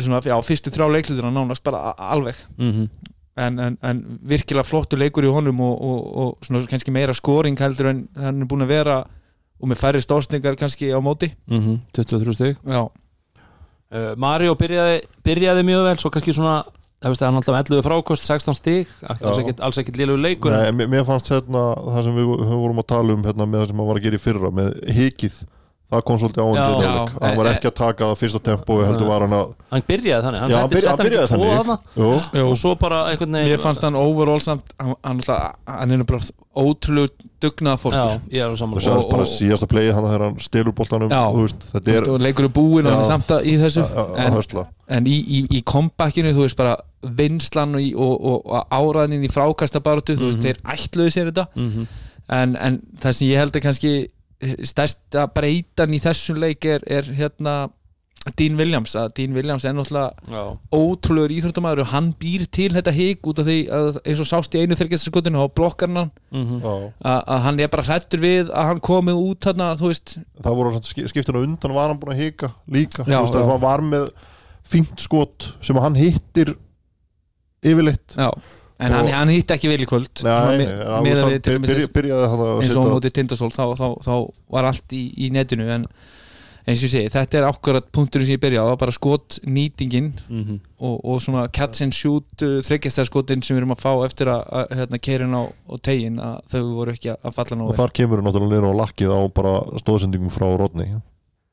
svona, já, fyrstu þrjá leiklutina nánast bara alveg. Mhm. En, en, en virkilega flottu leikur í honum og, og, og svona kannski meira skoring heldur en hann er búin að vera og með færri stóðsningar kannski á móti. 23 stig. Já, uh, Mario byrjaði, byrjaði mjög vel Svo kannski svona Það veist að hann alltaf 11 frákost 16 stig. Alls ekkit, lélegu leikur. Nei, mér, mér fannst hérna það sem við, við vorum að tala um hérna, með það sem hann var að gera í fyrra með hikið það kom svolítið á hann Já. Já. hann var ekki að taka það fyrsta tempo heldur var hann að Hann byrjaði þannig Hann Já, hann byrja- hann byrjaði þannig. Og svo bara einhvern veginn mér fannst hann overall samt hann, hann, alltaf, hann er bara ótrúlega dugnað Já, fólkur ég er á þú saman sagðist Og- bara og- síðasta play hann þegar hann stelur boltanum Já. þú veist, þetta er og leikur er búinn og hann er Já. samt að, í þessu að- að en, en í, í, í comebackinu þú veist bara vinslan og, og, og, og áraðnin í frákastabaratu þú veist Mhm. þeir ætluðu sér þetta Mhm. en, en það sem ég held að kannski stærsta breytan í þessum leik er, er hérna Dean Williams, að Dean Williams er náttúrulega ótrúlegur íþróttamæður og hann býr til þetta hík út af því að eins og sást í einu þyrkjastaskotinu á blokkarna mhm. Já. að, að hann er bara hrættur við að hann komið út þarna, þú veist það voru samt ski- skiptin á undan var hann búin að hika líka Já, Þú veist, já. hann var með fínt skot sem hann hittir yfirleitt já. En hann, Og- hann hitt ekki vel í kvöld hann við til byrjaði hann að eins og móti tindastól þá, þá, þá var allt í, í netinu en eins og ég segi, þetta er akkurat punkturinn sem ég byrja á, það var bara skot nýtingin Mhm. og, og svona catch and shoot uh, þryggjastæðskotin sem við erum að fá eftir að, að hérna, keirin á, tegin að þau voru ekki að falla og nógu vel. þar kemur hann náttúrulega niður á lakkið á bara stóðsendingum frá Rodney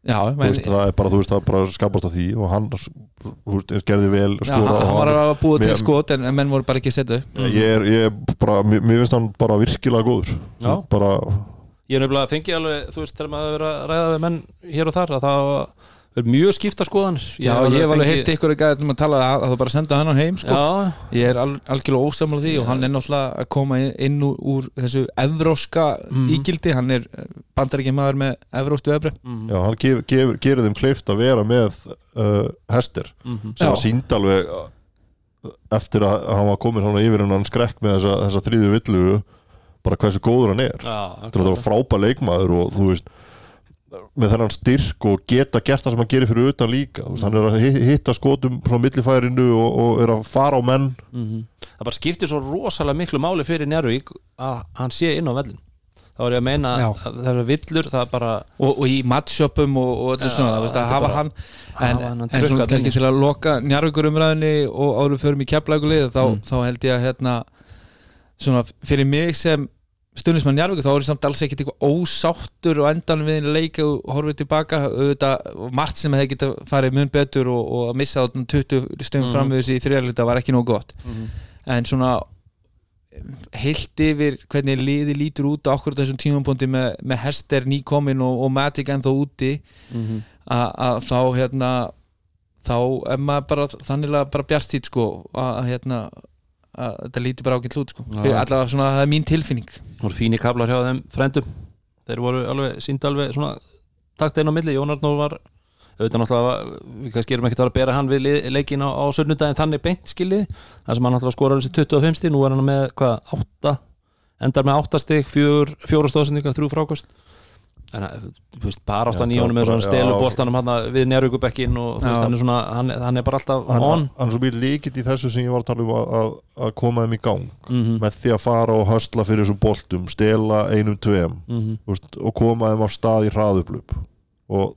já, veist, það er bara, þú veist, það er bara skapast að því og hann veist, gerði vel já, skora hann, hann var að búa til skot en, en menn voru bara ekki að setja upp ég er, ég er bara, mér, mér finnst hann bara virkilega góður Já. bara, Ég er nefnilega að fengi alveg, þú veist, þegar maður hefur verið að ræða við menn hér og þar að það Það er mjög skipta skoðanir. Já, ég hef alveg heyrt ykkur ekki að tala að það bara senda hann á heim sko. Já, ég er al algjörlega ósamlega því og hann er náttúrulega að koma inn, úr, úr þessu evróska ígildi. Hann er bandaríkja maður með evróstu öfri mhm, Já, hann gef, gef, gerir þeim kleift að vera með uh, hestir. Mhm. sem Já. að sínd alveg uh, eftir að hann var komin hann yfir hann skrekk með þessa, þessa þriðju villu bara hversu góður hann er. Já, þetta var frábær leikmaður og þú veist með þennan styrk og geta gert það sem hann gerir fyrir utan líka veist, hann er að hi- hitta skotum frá millifærinu og, og er að fara á menn Mhm. Það bara skiptir svo rosalega miklu máli fyrir Njárvík að hann sé inn á vellin þá er ég að meina Já. að það er villur það er bara og, og í matshopum og, og öllu Já, svona það, veist, þetta að er hafa hann en, en trukkaðan svona kannski til að loka njarvíkur umræðinni og árum förum í keflaugulið þá, Mm. þá held ég að hérna svona fyrir mig sem stundismann njarvíkur þá er ég samt alls ekkert eitthvað ósáttur og endan við einn leik og horfið tilbaka auðvitað margt sem hefði geta farið mun betur og, og að missa þarna 20 stöðum Mhm. fram við þessi í þriðarluta var ekki nóg gott Mhm. en svona heilt yfir hvernig liði lítur út á okkur þessum tímapunkti með, með Hester nýkomin og, og Matic ennþá úti Mhm. að að þá hérna þá er maður bara þannig bara bjartstýt sko að að, hérna að þetta lítur bara ágætt út sko. Allavega svona það er mín tilfinning. Það voru fínir kablar hjá þeim frendum þeir voru alveg, síndi alveg svona takt einn á milli, Jón Arnór var auðvitað náttúrulega, við kannski erum ekkert að bera hann við leikinn á, á sunnudaginn þannig beint skilið, það sem hann náttúrulega skorar þessi 25 stig, nú er hann með hvað, 8 endar með 8 stig, 4 fjóra stóðsendingar, 3 frákost en að, þú veist, bara átt Já, hann í honum með bara- svona stelu já. boltanum hann við njárvíkubekkin og veist, hann er svona hann, hann er bara alltaf hann, on. hann er svo mjög líkitt í þessu sem ég var að tala um að, að, að koma þeim í gang. Mm með því að fara og höstla fyrir þessum boltum stela einum tveim -hmm. þú veist, og koma þeim af stað í hraðuplup og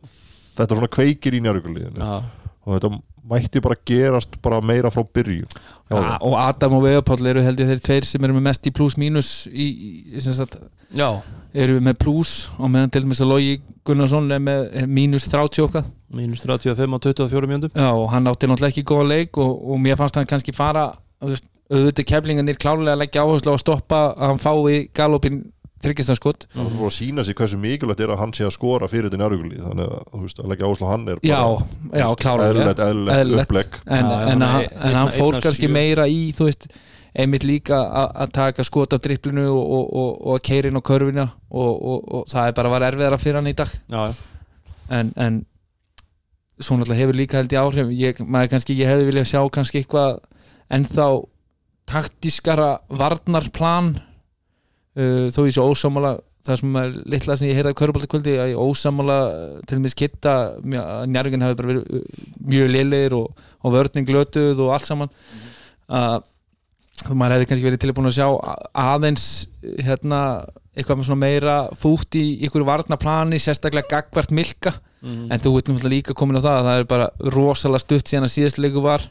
þetta svona kveikir í njárvíkuliðinu Já, og þetta mætti bara gerast bara meira frá byrjun. Já, ja, og Adam og Veðapáll eru held ég þeir tveir sem eru með mest í pluss mínus í, í sem sagt, já. eru með pluss og meðan til dæmis að Logi Gunnarsson er með mínus 30 okkar. Mínus 35 og 24 mjöndum Já, og hann átti náttúrulega ekki góða leik og, og mér fannst hann kannski fara auðvitað keflingarnir klálega að leggja áherslu á að stoppa að hann fái galopin þryggjastanskot það er bara að sína sig hversu mikilvægt er að hann sé að skora fyrir þetta njárvíkulið þannig að þú veist, að leggja áherslu á hann er Já, já, klálega eðlilegt, eðlilegt. Upplegg en, en, hann að, en hann fór kannski meira í þú veist, einmitt líka að- að taka skot af dripplinu og, og, og, og að keira inn á körfina og, og, og það er bara var erfiðara fyrir hann í dag. Já, já. En, en svo náttúrulega hefur líka held ég áhrif. Ég, maður kannski, ég hefði viljað sjá kannski eitthvað ennþá taktískara varnarplan uh, þó ég svo ósámála það sem er litla sem ég heyrði af köruboltakvöldi að ég ósámála uh, til og með skitta njárvíkinn hafi bara verið uh, mjög liðlegir og, og vörning glötuð og allt saman. Að þú maður hefði kannski verið tilbúin að sjá aðeins hérna eitthvað með svona meira fútt í ykkur varnaplani sérstaklega gagvart milka. Mhm. en þú náttúrulega líka komin á það að það er bara rosalega stutt síðan að síðast leiku var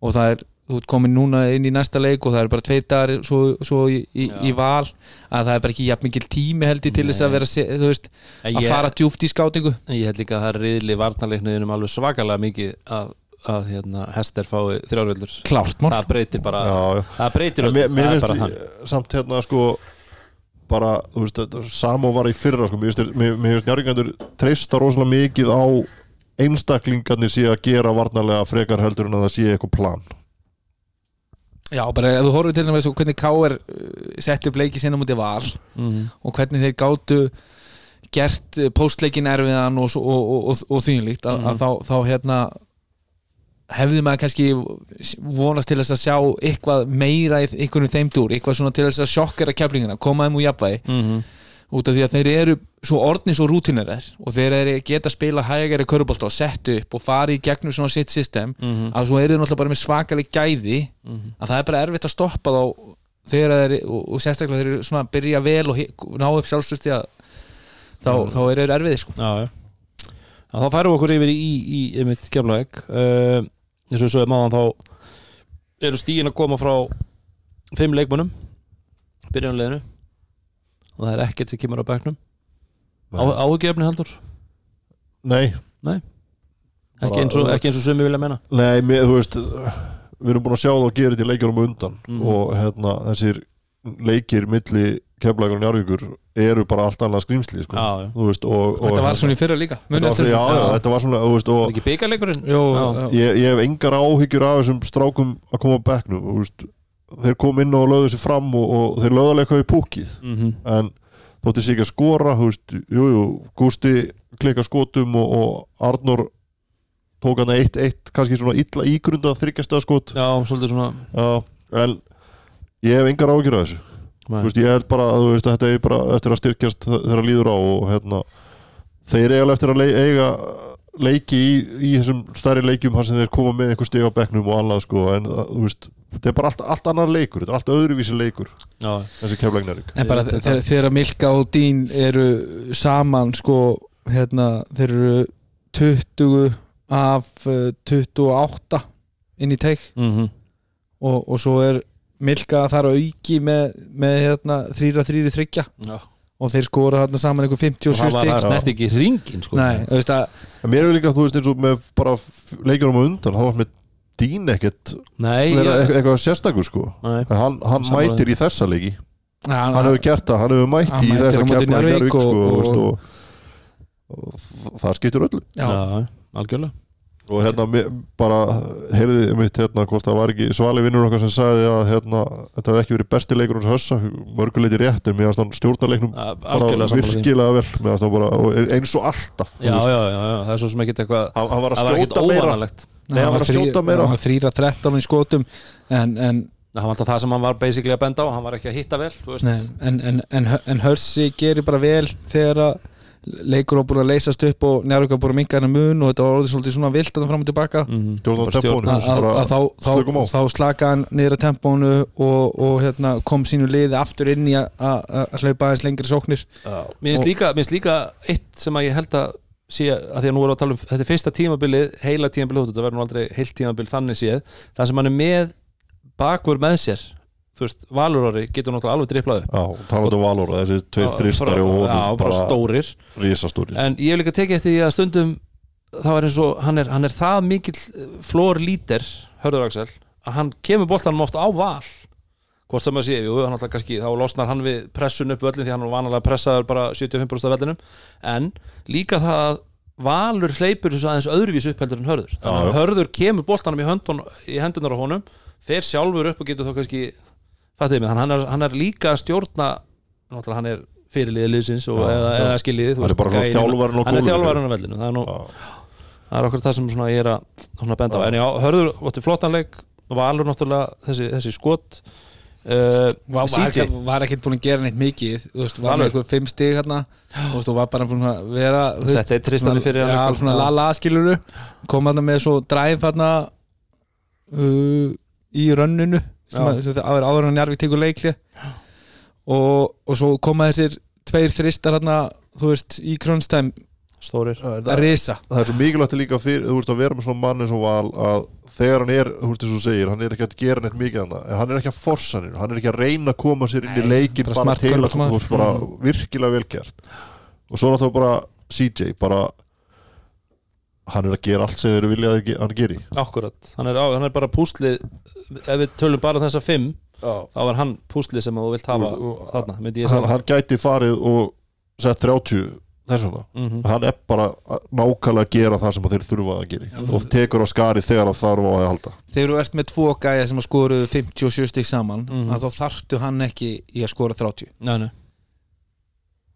og það er, þú ert komin núna inn í næsta leik og það er bara tveir dagar svo, svo í, í, í val. Að það er bara ekki jafn mikil tími held ég til þess að vera veist, að ég, fara djúft í skátingu. Ég held líka að það er riðli varnarleiknuðinum alveg svakalega mikið að, að hérna, hester fái þrjárvöldur það breytir bara já, já. það breytir En öllu, mér, er finnst samt hérna sko bara, þú veist, þetta Samo var í fyrra sko, mér finnst, mér, mér finnst njárvíkandur treysta rosalega mikið á einstaklingarnir sé að gera varnarlega frekar heldur en að það sé eitthvað plan Já, bara ef þú horfir til dæmis á hvernig K.R. sett upp leiki sinna mútið val Mhm. og hvernig þeir gátu gert eh, póstleikin erfiðan og, og, og, og, og þýnlíkt að, Mhm. að þá, þá hérna hefði maður kannski vonast til þess að sjá eitthvað meira í einhvern þeim dúr, eitthvað svona til þess að sjokkera keflingina, koma þeim úr jafnvægi Mhm. Út af því að þeir eru svo orðni svo rútinerar og þeir eru geta að spila hægari körubólta og settu upp og fara í gegnum svona sitt system Mhm. að svo eru þeir náttúrulega bara með svakalig gæði Mhm. að það er bara erfitt að stoppa þá þegar þeir eru, og, og sérstaklega þeir eru svona að byrja vel og ná upp sjálfstöðsti að þá, Já. þá eru þeir erfiði sko já, já. Þá færum við okkur yfir í, í, í mitt keflaðeg uh, eins og við sögum áðan þá eru stíin að koma frá fimm leikmönnum byrjanleginu og það er ekkert sem kemur á bæknum áhugjefni heldur? Nei, ekki Bara- eins og, ekki eins og sumi vilja menna nei, mér, þú veist við erum búin að sjá það og gera þetta í leikjurum undan. Mhm. og hérna, þessir leikir milli keflagur og njárvíkur eru bara allt annað skrýmsli sko. Og, og, Þetta var svona í fyrra líka. Þetta var já, já, þetta var svona veist, og ekki byggarleikurinn? Ég, ég hef engar áhyggjur af þessum strákum að koma á bekknum þú veist, þeir kom inn og lögðu sér fram og, og þeir lögðu alveg eitthvað í púkið Mhm. en þótti sér ekki að skora veist, jú, jú, Gústi klikka skotum og, og Arnór tók hann eitt, eitt kannski svona illa ígrundað þryggjasta skot. Já, svolítið svona já, en ég hef engar áhyggjur af þessu. Veist, ég held bara að veist, að þetta er bara eftir að styrkjast þe- þegar að líður á og hérna, þeir eiga eftir að eiga leiki í, í þessum stærri leikjum þar sem þeir koma með einhver stig á bekknum og annað sko, en þú veist, þetta er bara allt, allt annar leikur, þetta er allt öðruvísi leikur Já, þessi keflægnarík En bara þegar, þegar Milka og Dín eru saman sko, hérna, þeir eru 20 af uh, 28 inn í teik. Mhm. Og, og svo er Milka þar auki með, með hérna, þrýra þrýri þryggja Já. Og þeir skora þarna saman einhver Og 57 það var stík það snert ekki ringin sko. Nei, þú veist að mér er líka, þú veist, eins og með bara leikjunum á undan, þá var með Dín ekkert eitthvað, sérstakur sko. Nei. en hann, hann mætir í þessa leiki. Hann, hann hefur gert það, hann hefur mætt í þessa móti keflægnarík Njarðvík sko, og- og, og, og- og, og það skiptir öllu. Já, Já, algjörlega og hérna bara heyrði mitt hérna hvort það var ekki svali vinnur okkar sem sagði að hérna þetta hefði ekki verið besti leikur hans hössa mörguleiti rétt en hann stjórnarleiknum bara virkilega vel. Hann bara og eins og alltaf Já, já, já, já, það er svo sem ekkert eitthvað hann, hann var að Það var ekkert skjóta meira. óvanalegt. Nei, hann var að skjóta meira. hann var þrýra 13 í skotum en, en, Það var alltaf það sem hann var basically að benda á. Hann var ekki að hitta vel, nei, en, en, en, en Hörsi gerir bara vel þegar að leikur á búin að leysast upp og njárvík á búin að minka hennar mun og þetta var orðið svolítið svona vilt að það fram og tilbaka. Mhm. Að, að, að þá, slaka hann niður að tempónu og, og hérna, kom sínu liði aftur inn í að, að, að hlaupa aðeins lengri sóknir. Líka, mér finnst líka eitt sem að ég held að sé að því að nú erum við að tala um þetta er fyrsta tímabilið, heila tímabilið þetta verður nú aldrei heilt tímabil þannig séð. Það sem hann er með bakvör með sér þú veist, Valur Orri getur náttúrulega alveg driplað upp. Já, talandi um Valóra, þessi tveir þristari og Já, honum bara bara stórir. risastóri en ég hef líka tekið eftir því að stundum það var eins og, hann er, hann er það mikill flór lítir, hörður Axel að hann kemur boltanum oft á val. Hvort sem að sé, jú, hann alltaf kannski þá losnar hann við pressun upp völlin því hann var vanalega pressaður bara 75% af vellinum. En líka það að Valur hleypur þessu aðeins öðruvís upp heldur en hörður. Já, þannig að já. hörður kemur boltanum í, höndun, í hendunar á honum fer sjálfur upp og getur þá kannski fattiði mig, hann er, hann er líka að stjórna náttúrulega hann er fyrirliðið liðsins og, Já, eða, eða skiljiði Hann er bara svona er þjálfarinn á vellinu það er, nú, Já. það er okkur það sem ég er að benda á, en já, hörður ótti flottanleik, Valur náttúrulega þessi, þessi skot uh, var, var, ekki, búin að gera neitt mikið þú veist, var með eitthvað fimm stig hérna þú og var bara búin að vera þú veist, setti eitt Tristan fyrir lala skiluru kom hérna með svo dræf hérna uh, í rönninu sem Já. að, sem að áður en Jarvik tekur leikli og, og svo koma þessir tveir þristar hérna þú veist, í krönstæm stórir. Að risa. það er svo mikilvægt líka fyrir, þú veist, að vera með svona mann eins og val að þegar hann er, þú veist, eins og þú segir hann er ekki að gera neitt mikið annað, en hann er ekki að forsa hann hann er ekki að reyna að koma sér inn í leikin bara til að þú veist, bara virkilega vel gert. Og svo náttúrulega bara CJ bara hann er að gera allt sem þeir vilja að hann geri. Akkurat, hann er, á, hann er bara púslið ef við tölum bara þessa fimm þá er hann púslið sem þú vilt hafa þarna, myndi ég hann, segja. hann gæti farið og sett 30 þess vegna. Mhm. hann er bara nákvæmlega að gera það sem þeir þurfa að gera. Og tekur á skari þegar það þarf á að halda. Þegar þú ert með tvo gæja sem að skoruðu 57 stig saman Mhm. að þá þarftu hann ekki í að skora 30 nei, nei,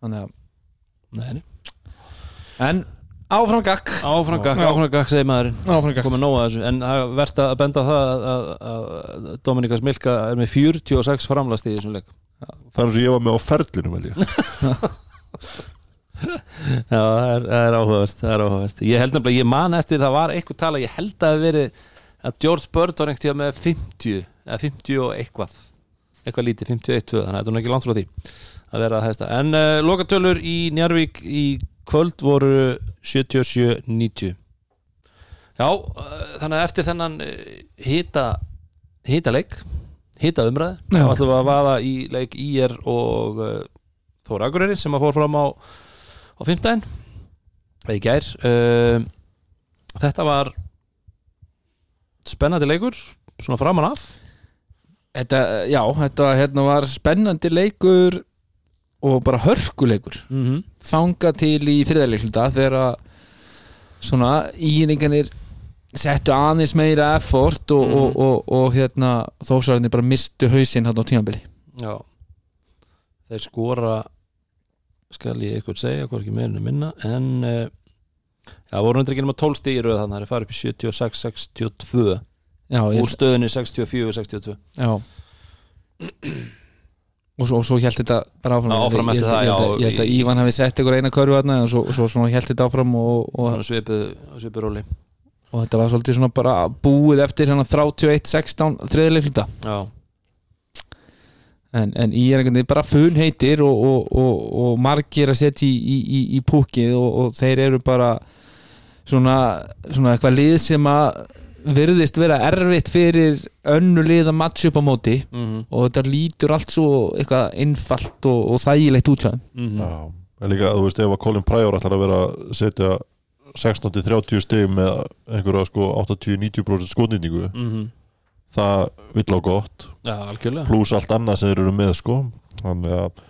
þannig að nei, nei. en áfram gakk áfram gakk, áfram gakk segir maðurinn. Áfram gakk komið nóga þessu, en það er verðt að benda það að, að, að Dominikas Milka er með 46 framlast í þessum leik. Það er eins og ég var með á ferlinum held ég. <laughs> Já, það er, það er áhugavert, það er áhugavert. Ég held nefnilega, ég man eftir það var eitthvað tala Ég held að það hafi verið að George Bird var einhvern tíða með 50 eða 50 og eitthvað. Eitthvað lítið, 51-2, þannig að þetta er nú ekki langt frá því að vera að hæsta En uh, lokatölur í Njarvík í kvöld voru 77-90 Já, uh, þannig að eftir þennan uh, hita hita leik hita umræði, Já. þá ætlum við að vaða í leik IR og uh, Þóra Akureyri sem að fór fram á á fimmtæðin eða í gær. Uh, þetta var spennandi leikur svona framan af. Þetta, já, þetta hérna var spennandi leikur og bara hörkuleikur mm -hmm. þanga til í þriðarleikluta þegar að svona íninganir settu aðeins meira effort og, Mhm. og, og, og hérna þósararnir bara mistu hausinn hann á tímabili Já Þeir skora skal ég eitthvað segja, hvað ekki meirinu minna en uh, já, voru hundur ekki nema 12 stíð í röð þannig að það er farið upp í 76-62 já, ég, úr stöðunni 64-62 já. <clears throat> <clears throat> og svo, svo held þetta bara áfram. Áfram Ég- ég, það, ég, held já, ég held að Ívan hafi sett ykkur eina körfu þarna og svo, svo svona held þetta áfram og, og, svipuð róli. og þetta var svolítið svona bara búið eftir hérna 31-16 þriðarleikluta Já, en, en í er einhvern veginn bara fun heitir og, og, og, og margir að setja í, í, í, í púkið og, og þeir eru bara svona, svona eitthvað lið sem að virðist vera erfitt fyrir önnu lið að matcha upp á móti mm og þetta lítur allt svo eitthvað einfalt og, og þægilegt út þeim. -hmm. Já, en líka, þú veist, ef að Colin Pryor ætlar að vera að setja 16-30 stig með einhverja sko 80-90% skotnýtingu Mm það vill á gott. Já, algjörlega. Pluss allt annað sem þeir eru með sko. Þannig að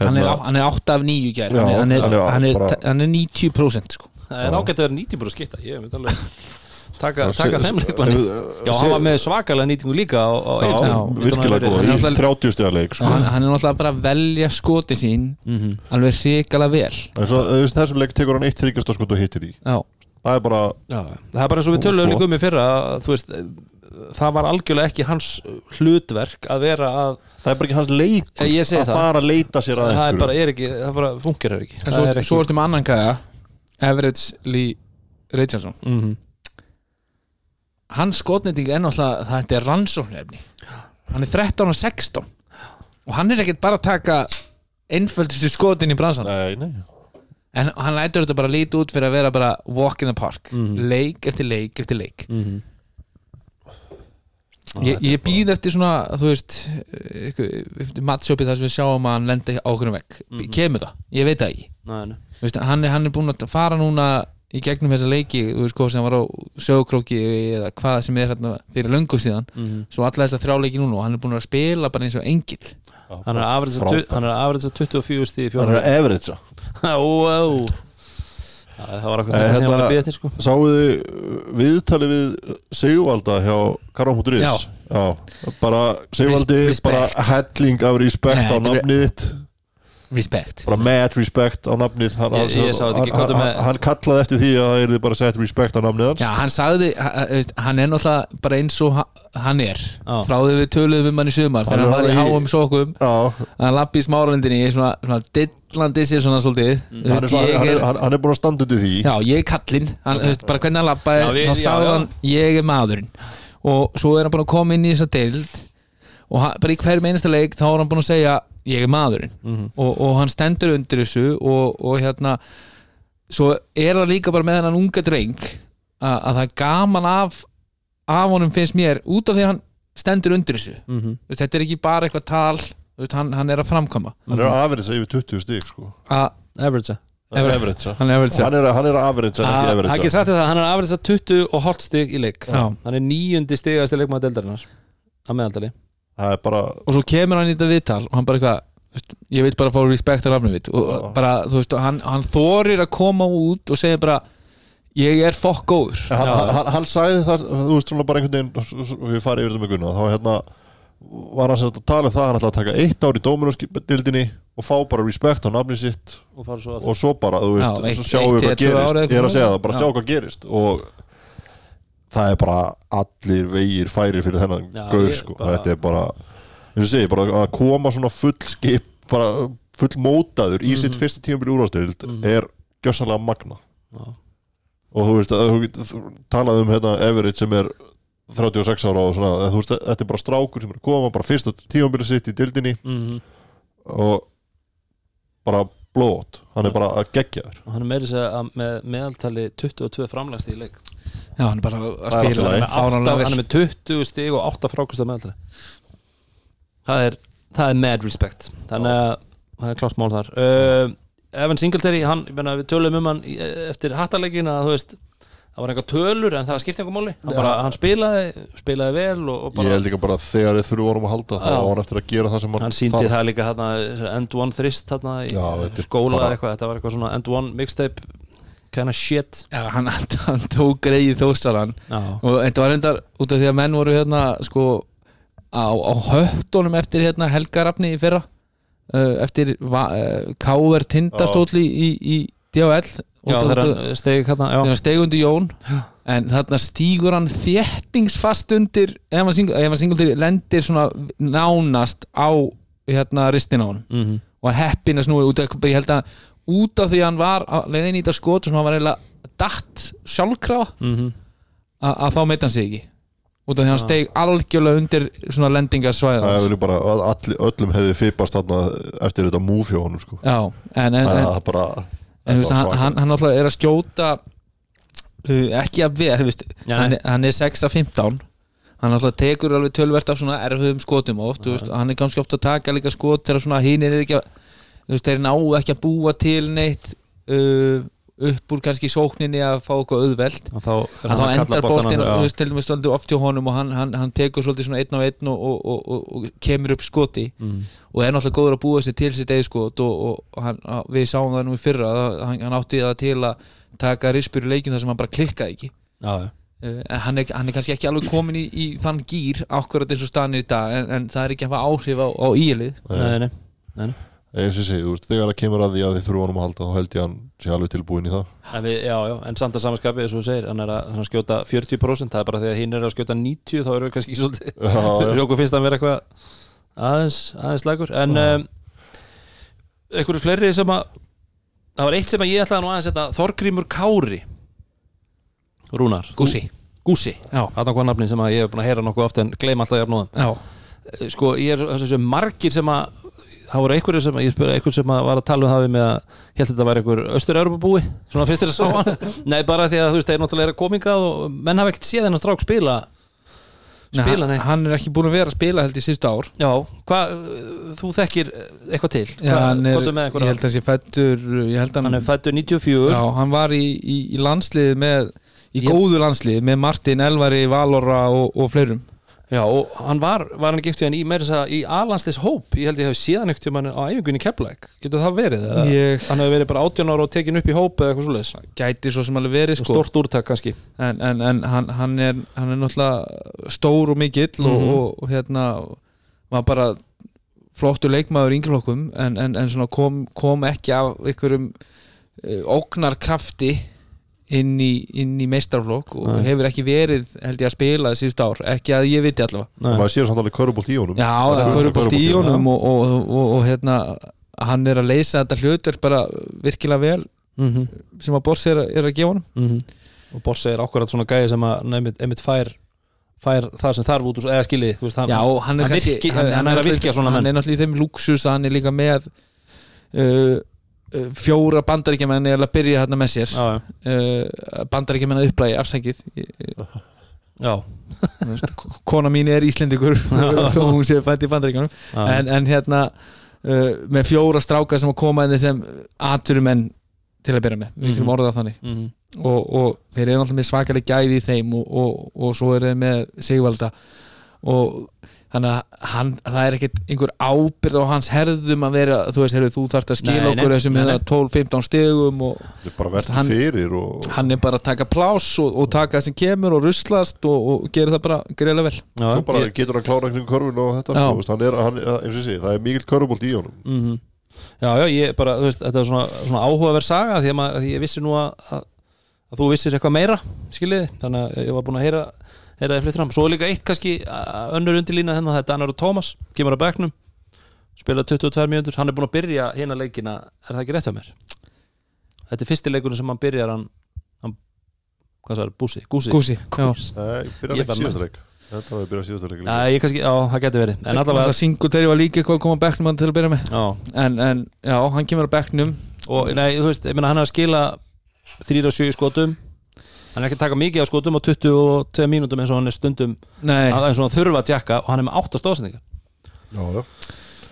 hann, er, hérna- hann er 8 af 9 gær. Já, hann, er, hann, er, hann er hann, er, bara- hann er 90% sko. Það er ágætt að vera 90 bara skipta Ég veit alveg <laughs> taka, taka þeim leikmanni eh, Já, hann var með svakalega nýtingu líka á, á Já, Egilstöðum. virkilega góð í hann er 30 stiga leik sko. hann, hann er náttúrulega bara að velja skoti sín Mhm. alveg hrikalega vel en svo þú veist, þessum leik tekur hann eitt þryggjast skot og hittir í já, það er bara, Já, það er bara eins og við flott. líka um í fyrra að, þú veist, það var algjörlega ekki hans hlutverk að vera að það er bara ekki hans leikur Eh, að það. fara að leita sér að það er bara, er ekki, það bara fungerar ekki en Það svo, er svo ertu með annan gæða Everett Lee Richardson Mhm. Hans skotnending er náttúrulega þetta er rannsóknefni hann er 13 og 16 og hann er ekkert bara að taka einföldustu skotin í bransan nei, nei. En hann lætur þetta bara líti út fyrir að vera bara walk in the park. Mhm. leik eftir leik eftir leik. Mhm. ég, ég býð eftir svona þú veist mattsjópið þar sem við sjáum að hann lendi á okkur vekk Mhm. kemur það, ég veit það ekki. Nei, nei. Þú veist, hann, er, hann er búinn að fara núna í gegnum þessa leiki hvað sem var á sjókróki eða hvað sem er hérna fyrir löngu síðan Mhm. svo alla þess að þrjá leiki núna og hann er búinn að spila bara eins og engil hann er er aðverðis 24 stíð í hann er average Ó, ó. Já, það var eitthvað Eh, þetta sem ég var hérna- að býða til sko Sáuðu viðtali við Sigvalda hjá. Já, bara Sigvaldi bara respect. helling af respect Nei, á þitt respect. Bara mad respect á nafnið hann, Ég- ég hann, er með- hann, hann kallaði eftir því að það er bara sett respect á nafnið hans. Já, hann sagði, ha- veist, hann er náttúrulega bara eins og ha- hann er. Já. frá því við töluðum um hann í sumar þegar Hann hann var í háum sókum hann lappi í smáralindinni svona, svona dillandi sér svona svolítið. Þú hann er, veist, svo, hann, er, hann, hann er búin að standa undir því. Já, ég er kallinn, hann, veist, bara hvernig hann lappaði þá sagði hann, ég er maðurinn. Og svo er hann búin að koma inn í þessa deild og hann, bara í hverjum einasta leik þá er hann búin að segja, ég er maðurinn Mhm. og, og hann stendur undir þessu og, og hérna svo er hann líka bara með hennan unga dreng að, að það er gaman af af honum finnst mér út af því að hann stendur undir þessu Mhm. Þú veist, þetta er ekki bara eitthvað tal hann, hann er að framkama hann er average yfir 20 stík sko. að, Average hann er Average. average hann er það, er aðverðis 20 og hálft stig í leik Já. hann er níundi stigasti leikmaður deildarinnar að meðaldali það bara og svo kemur hann í þetta viðtal og hann bara eitthvað ég vil bara fá respekt á rafnum mitt. Og Já. bara, þú veist, hann, hann þorir að koma út og segja bara ég er fokk góður. Hann, hann, hann sagði það, þú veist svona bara einhvern veginn og við farið yfir þetta með Gunnar þá hérna var hann sem sagt að tala um það að hann ætlaði að taka eitt ár í dóminusdildinni og fá bara respect á nafni sitt og fara svo og svo bara, þú veist, Já, eitt- svo sjáum við hvað gerist. ég er að segja það, bara Já. sjá hvað gerist. Og það er bara allir vegir færi fyrir þennan ég sko, bara- þetta er bara segi, bara að koma svona full skip bara full mótaður í sitt fyrsta tímabil úrvastild er gjössanlega magna Já. og þú veist, að þú talaði um hérna Everett sem er 36 ára og svona, veist, þetta er bara strákur sem er koma, bara fyrsta tímabili sitt í dildinni Mhm. og bara blót, hann er bara að gegja þér og hann er að með meðaltali 22 framlægst í leik já, hann er bara að Það spila. hann er, hann er með 20 stig og 8 frákvæmsta meðaltali. Það er það er mad respect. Þannig að það er klart mál þar. Uh, Evan Singletary, hann, ég meina, við tölum um hann eftir hattalegin að þú veist það var eitthvað tölur en það skipti einhver máli. Hann, bara, hann spilaði, spilaði vel og, og Ég bara, held líka bara þegar þið þurfu vorum að halda þá Já. var hann eftir að gera það sem hann síndi það líka þarna, end one thrist þarna í Já, skóla bara- eða eitthvað, þetta var eitthvað svona end one mixtape kind of shit. Já, <laughs> hann, hann tók greið þósaran já, og þetta var reyndar út af því að menn voru hérna sko á, á höttunum eftir hérna helgarafni í fyrra uh, eftir uh, K.R. Tindastóll í, í, í DHL já hann stegi hérna undir Jón. En þarna stígur hann þéttingsfast undir ef hann singuldir lendir svona nánast á hérna ristin á hann mm og hann heppin að snúi út af, ég held að út af því að hann var leiðin í þetta skot og svona hann var eiginlega datt sjálfkrafa -hmm. að, að þá meitt hann sig ekki. Út af því að hann steig algjörlega undir svona Það lendingarsvæðans hefur bara all, öllum hefði fipast þarna eftir þetta honum sko. já, en, en, Það en, er bara en veist, hann, hann, náttúrulega er að skjóta uh, ekki að við veist, Já, hann, er- hann er 6 af 15 hann náttúrulega tekur alveg tölvert af svona erfiðum skotum oft, þú veist, hann er kannski ofta að taka líka skot þegar svona hinn er ekki að þú veist, þeir ná ekki að búa til neitt uh, upp úr kannski sókninni að fá eitthvað auðveld og þá, að þá endar já. þú veist, til dæmis oft hjá honum og hann, hann, hann tekur svolítið svona einn á einn og, og, og, og, og kemur upp skoti mm. og er náttúrulega góður að búa sér til sitt eða skot og, og hann, við sáum það nú í fyrra að hann, hann átti það til að taka rispur í leikin þar sem hann bara klikkaði ekki já, já. Uh, hann er, hann er kannski ekki alveg komin í, í þann gýr akkurat eins og stanir í dag en, en það er ekki að hafa áhrif á, á ílið Nei, nei, nei. Eins og sé, þú veist, þegar það kemur að því að þið þurfu honum að halda þá held ég hann sé alveg tilbúin í það. En við, já, já, en samt að samanskapið eins og þú segir, hann er að, hann að skjóta 40% það er bara þegar hinn er að skjóta 90 þá erum við kannski ekki svolítið. Rjóku <laughs> finnst að vera eitthvað aðeins, aðeins lagur en um, einhverju fleiri sem að það var eitt sem að ég ætlaði nú aðeins þetta Þorgrímur Kári. Rúnar Gússi. Gúsi, Já. það er nafni sem að ég hef búin að heyra nokkuð oft en gleyma alltaf jafn Já, Eh, sko, ég er þessu margir sem að það voru einhverju sem, ég spyrir einhver sem var að tala um það við með að ég held að þetta væri einhver austur-Europabúi, svona fyrst er að sá <laughs> hann nei, bara því að þú veist, náttúrulega er að komingað og menn hafa ekkert séð þennan strák spila spila Nei, neitt. hann er ekki búin að vera að spila held í síðustu ár. Já, hvað, þú þekkir eitthvað til? Já, hann er, ég held að sé fættur ég held að Hann er fættur 94 Já, hann var í, í, í landsliði með í góðu landsliði með Martin Elvari, Valora og, og fleirum Já, og hann var, var hann giftið hann í meira þess að í aðlandslis hóp Ég held ég hef síðan ekkert um hann á æfingunni Keflæk Getur það verið? Ég- Hann hefur verið bara 18 ára og tekin upp í hóp eða eitthvað svoleiðis gæti svo sem alveg verið sko. Stort úrtak kannski en, en, en hann, hann, er, hann er náttúrulega stór og mikill og, Mhm. og, og hérna var bara flottur leikmaður í yngreflokkum en, en, kom, kom ekki af einhverjum uh, ógnarkrafti inn í, inn í meistarflokk og Nei. hefur ekki verið held ég að spila síðust ár, ekki að ég viti allavega. Og maður sér samt alveg körubolt í honum. Já, Það það er körubólt í honum. og, og, og, og hérna hann er að leysa þetta hlutverk bara virkilega vel mm -hmm. sem að Boss er, að- er að gefa honum. Og Borsi er akkurat svona gæði sem að nefnit, einmitt fær fær það sem þarf út úr eða veist, hann, Já, hann er, hann kannski, virki- hann er að virkja svona hann menn. er náttúrulega í þeim luxus að hann er líka með uh, fjóra bandaríkjamenn er að byrja hérna með sér. Já, uh, bandaríkjamenn að upplægi afsækið. Já, kona mín er Íslendingur <laughs> þó hún sé fætt í bandaríkjunum. Já. en, en hérna uh, með fjóra stráka sem að koma inn sem aturumenn til að byrja með. Við Mhm. fyrir orða það þannig. Mhm. og, og þeir eru náttúrulega með svakalega gæði í þeim og, og, og svo eru þeir með Sigvalda. Og þannig að hann, það er ekkert einhver ábyrð á hans herðum að vera þú veist, heyrðu, þú þarft að skila okkur þessum nei, nei. 12-15 stegum og það er bara verður Hann- fyrir og hann er bara að taka plás og, og taka það sem kemur og ruslast og, og gera það bara greiðlega vel Já, svo bara ég- getur hann klára kring körfun og þetta sko, veist, hann er, hann, eins og sé, það er mikill körubolt í honum Mhm. Já, já, ég bara, þú veist, þetta er svona, svona áhugaverð saga því að, maður, því ég vissi nú að, að, að þú vissir eitthvað meira, skiljiði þannig að ég var búin að heyra, heyra það flytt fram. Svo er líka eitt kannski önnur undirlína hennar, þetta er Annar og Tómas, kemur að bekknum spila 22 mínútur, hann er búin að byrja hérna leikina, er það ekki rétt hjá mér? Þetta er fyrsti leikurinn sem hann byrjar hann, hann hvað sagði, Búsi, Gúsi Gúsi, já. Nei, byrjar ekki bara- síðasta leik. Þetta var að byrja síðasta leik líka. Já, já, það getur verið. En allavega, það Singletary var líka eitthvað að koma á bekknum hann til að byrja með. Já. En, en já, hann kemur á bekknum. Og nei, þú veist, ég meina hann er að skila 3 og 7 skotum hann er ekki að taka mikið af skotum á 22 mínútum eins og hann er stundum nei, eins og hann þurfa að tjekka og hann er með 8 stóðsendingar Já, já.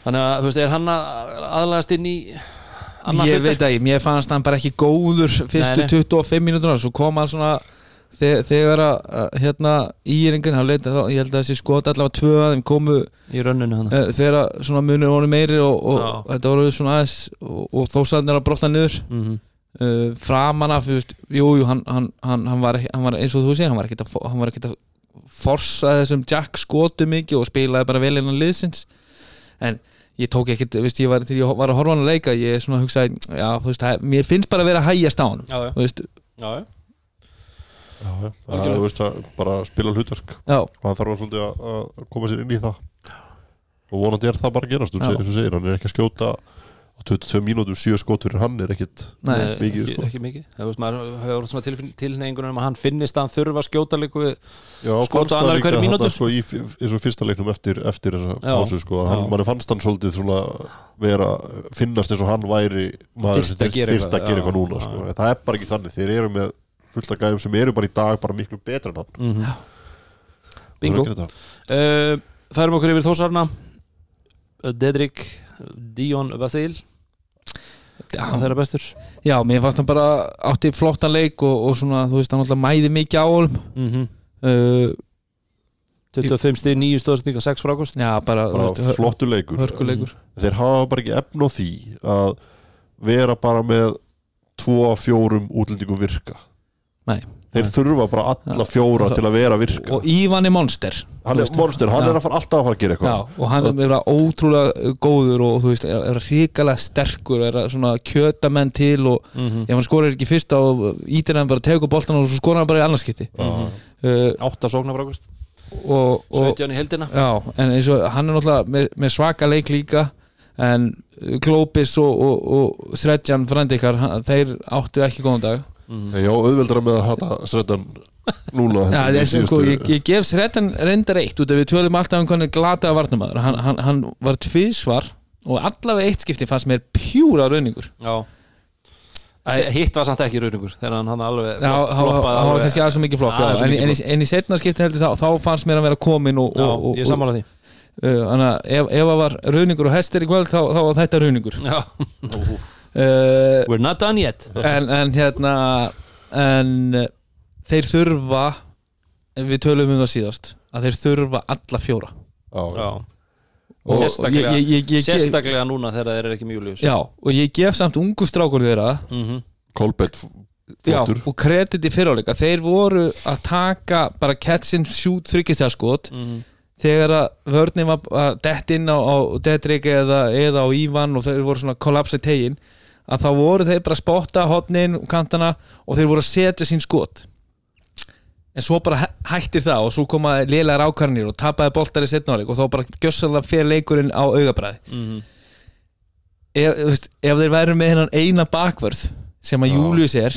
þannig að, þú veist, er hann að aðlæðast inn í ég hlutverk? veit að ég, mér fannst hann bara ekki góður fyrstu Nei, nei. 25 mínútur svo kom hann svona þegar, þegar að að, hérna íringin hann leita þá, ég held að þessi skot allavega tvö að þeim komu í rönninu hann uh, þegar að svona munur voru meiri og, og þetta voru svona aðeins og, og þósarnir að brotna niður mm -hmm. Uh, framan af, þú veist, jú, jú hann, hann, hann, hann, var, ekki- hann var eins og þú segir hann var ekkert að, fo- hann var ekkert að forsa þessum Jack skotu mikið og spilaði bara vel innan liðsins. En ég tók ekkert, veist, ég var, þegar ég var að horfa hann að leika ég svona hugsaði, já, þú veist, það- mér finnst bara að vera að hægjast á hann já, já, þú veist, já, já. Það er þú veist að bara spila hlutverk. Já, og hann þarf að svolítið að, að koma sér inn í það. Og vonandi er það bara að gerast þú segir, hann er ekki að skjóta á 22 mínútum 7 skot fyrir hann er ekkit nei, mikið, ekki, sko. ekki mikið það veist maður hefur svona tilfinn- tilhneigingun um að hann finnist að hann þurfa að skjóta líku við Já, Skot á fannst það annarri líka hverri þarna mínútu. sko, í, f- eins og fyrsta leiknum eftir, eftir þessa Já. pásu sko, hann, Já. manni fannst hann svolítið svona vera, finnast eins og hann væri maður Þyrfti sem að gera þyrfti að eitthvað, gera já, eitthvað núna já. sko. það er bara ekki þannig, þeir eru með fullt af gæðum sem eru bara í dag bara miklu betra en hann mm -hmm. Bingo að uh, færum okkur yfir þósarna Dedrick Dion Vasil já, þeirra bestur. Já, mér fannst hann bara átti flottan leik og, og svona, þú veist, hann alltaf mæði mikið á honum. Mm -hmm. uh, 25 stig, 9 stóðsninga, 6 frákost. Já, bara, bara veist, flottu leikur. hörkuleikur. Þeir hafa bara ekki efn á því að vera bara með tvo af fjórum útlendingum virka. Nei. Þeir þurfa bara alla fjóra til að vera virka. Og Ívan er monster. Hann er monster, hann já. er að fara alltaf að fara að gera Já, eitthvað og hann er vera ótrúlega góður og þú veist, er, er ríkalega sterkur er að svona kjöta menn til og mm -hmm. ef hann skorar ekki fyrst og ítir hann bara tegur boltan og svo skorar hann bara í annarskipti Já. uh, 8 sóknar og 17 í heldina já, en eins og hann er náttúrulega með, með svaka leik líka en uh, Glóbis og, og, og Sredjan frendikar, þeir áttu ekki góðan dag mm Já, auðveldara með að hata sreddan núna þessi, sko, ég, ég gef Sredjan reyndar eitt út af við tölum alltaf um hvernig glataða varnamaður hann, hann, hann var tvísvar og allavega eitt skipti fannst mér pjúra rauningur. Já. Hitt var samt ekki rauningur þegar hann, hann alveg Já, flop- hann floppaði var alveg. kannski aðeins svo mikið flopp svo en, en, en í setna skipti heldur þá, þá fannst mér að vera komin og, já, og, og, ég sammála því. Uh, Þannig að ef, ef það var rauningur og hestir í kvöld þá, þá var þetta rauningur. Já. <laughs> uh, we're not done yet. en, en hérna en uh, þeir þurfa við tölum um það síðast að þeir þurfa alla fjóra. Já, já. Og- sérstaklega, og ég- ég- ég- ég- sérstaklega núna þegar þeir eru ekki mjög ljus Já, og ég gef samt ungu strákur þeirra mm Kolbett Já, flottur og kredit í fyriráleika þeir voru að taka bara catch and shoot þryggjastæðskot -hmm. þegar að vörnum var að dett inn á, á Dedrick eða, eða á Ívan og þeir voru svona kollapsa í tegin að þá voru þeir bara að spotta hotnin og kantana og þeir voru að setja sín skot en svo bara hæ- hætti það og svo komaði lélegar ákarnir og tapaði boltar í setnáleik og þá bara gjössalega fyrir leikurinn á augabræði Mm ef, þú veist, ef þeir væru með hennan eina bakvörð sem að Já. Július er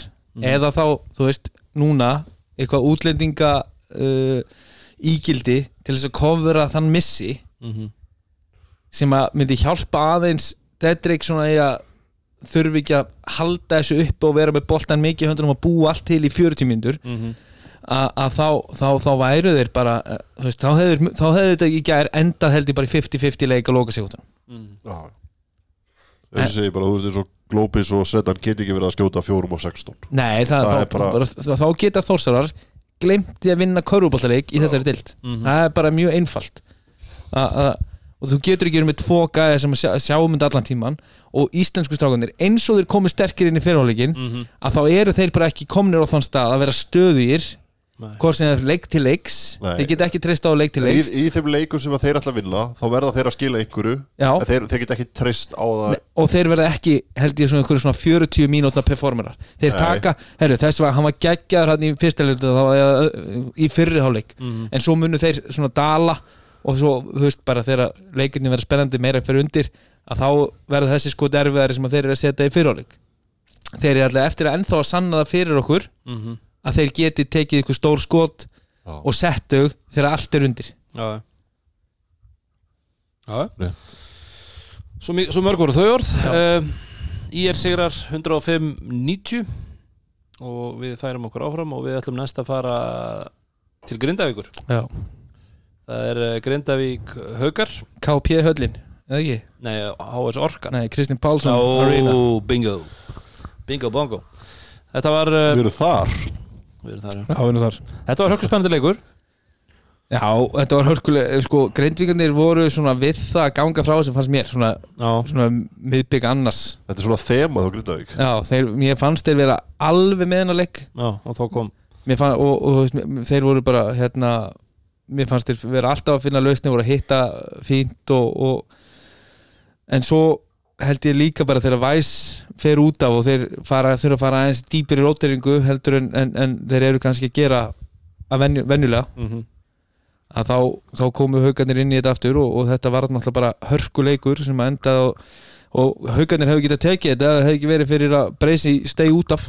eða þá, þú veist, núna eitthvað útlendinga uh, ígildi til þess að kofura þann missi -hmm. sem að myndi hjálpa aðeins Dedrick svona í að þurfi ekki að halda þessu upp og vera með boltan mikið í höndunum að búa allt til í 40 mínútur að að þá, þá, þá væru þeir bara þú veist, þá hefur þá hefur þetta í gær endað held ég bara í 50-50 leik að loka sig út Já. Þessi segi bara, þú veist, eins og Glóbis og Sreddan geti ekki verið að skjóta fjórum og 16 Nei, það, Það þá, bara- bara, þá, þá geta þórsarar glemti að vinna körfuboltaleik í þessari dild það er bara mjög einfalt. A, a, og þú getur ekki verið með tvo gæði sem að sjá, sjáum þetta allan tíman og íslensku strákanir eins og þeir komið sterkir inn í fyrirháleikin Mhm. að þá eru þeir bara ekki komnir á þann stað að vera stöðugir Nei. hvort sem er leik til leiks Nei. þeir geta ekki treyst á leik til í, leiks í þeim leikum sem að þeir ætla að vinna þá verða þeir að skila en þeir, þeir geta ekki treyst á það Nei, og þeir verða ekki held ég svona einhverju svona 40 mínútna performerar þeir Nei. taka, herru þess að hann var geggjaður hann í í fyrri hálfleik Mhm. en svo munu þeir svona dala og svo þú veist bara þegar leikinni verða spennandi meira fyrir undir að þá verða þessi sko derfiðari sem þeir eru að setja í fyrri hálfleik þeir eru alltaf eftir að ennþá að sanna það fyrir okkur Mhm. að þeir geti tekið ykkur stór skot Já. og settu þegar allt er undir Já Já Rétt. Svo, svo mörg voru þau orð uh, Ír sigrar 105-90 og við færum okkur áfram og við ætlum næst að fara til Grindavíkur Já. Það er eh, Grindavík Haugar KP höllin, eða ekki? nei, HS Orkan Nei, Kristinn Pálsson Arena. Ó, bingo. Bingo bongo. Þetta var uh, Við erum þar. Við erum þar, já. Já, við erum þar. Þetta var högspennandi leikur. Já, þetta var hörkuleg, sko, greindvíkarnir voru svona við það að ganga frá sem fannst mér, svona, Já, svona miðbygg annars. Þetta er svona þema þá Grindavík. Já, þeir, mér fannst þeir vera alveg með hennar leik. Já, og þá kom. Mér fann, og, og mér- þeir voru bara hérna, mér fannst þeir vera alltaf að finna lausni, voru að hitta fínt og, og en svo held ég líka bara þegar Væs fer út af og þeir fara, þurfa að fara aðeins dýpir í róteringu heldur en, en, en þeir eru kannski að gera að venju, venjulega mm að þá, þá komu haugarnir inn í þetta aftur og, og þetta var náttúrulega bara hörkuleikur sem að enda og, og haugarnir hefur getað tekið þetta eða hefði ekki verið fyrir að breysi stegi út af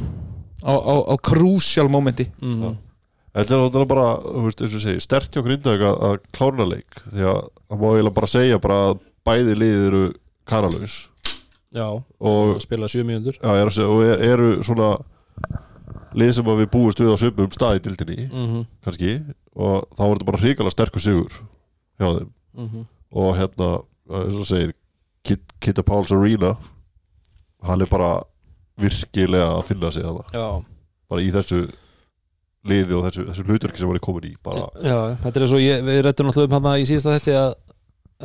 á, á, á krúsjál momenti mm Þetta er bara, þú veist, eins og segi sterkt hjá Grindavík að, að klárna leik. Því að það má eiginlega bara segja bara að bæði liðið eru karalaus. Já, og, spila sjö mínútur. Já, er að og er- eru svona lið sem að við búist við á söpum stað í dildinni, mm kannski og þá er þetta bara hrikalega sterkur sigur hjá þeim. -hmm. og hérna, eins og segir Kit, Kitta Páls Arena hann er bara virkilega að finna sig þarna. Já, bara í þessu liði og þessu, þessu hlutverki sem hann er komin í bara, já, þetta er og ég, við rættum náttúrulega um hann í síðasta þetta að,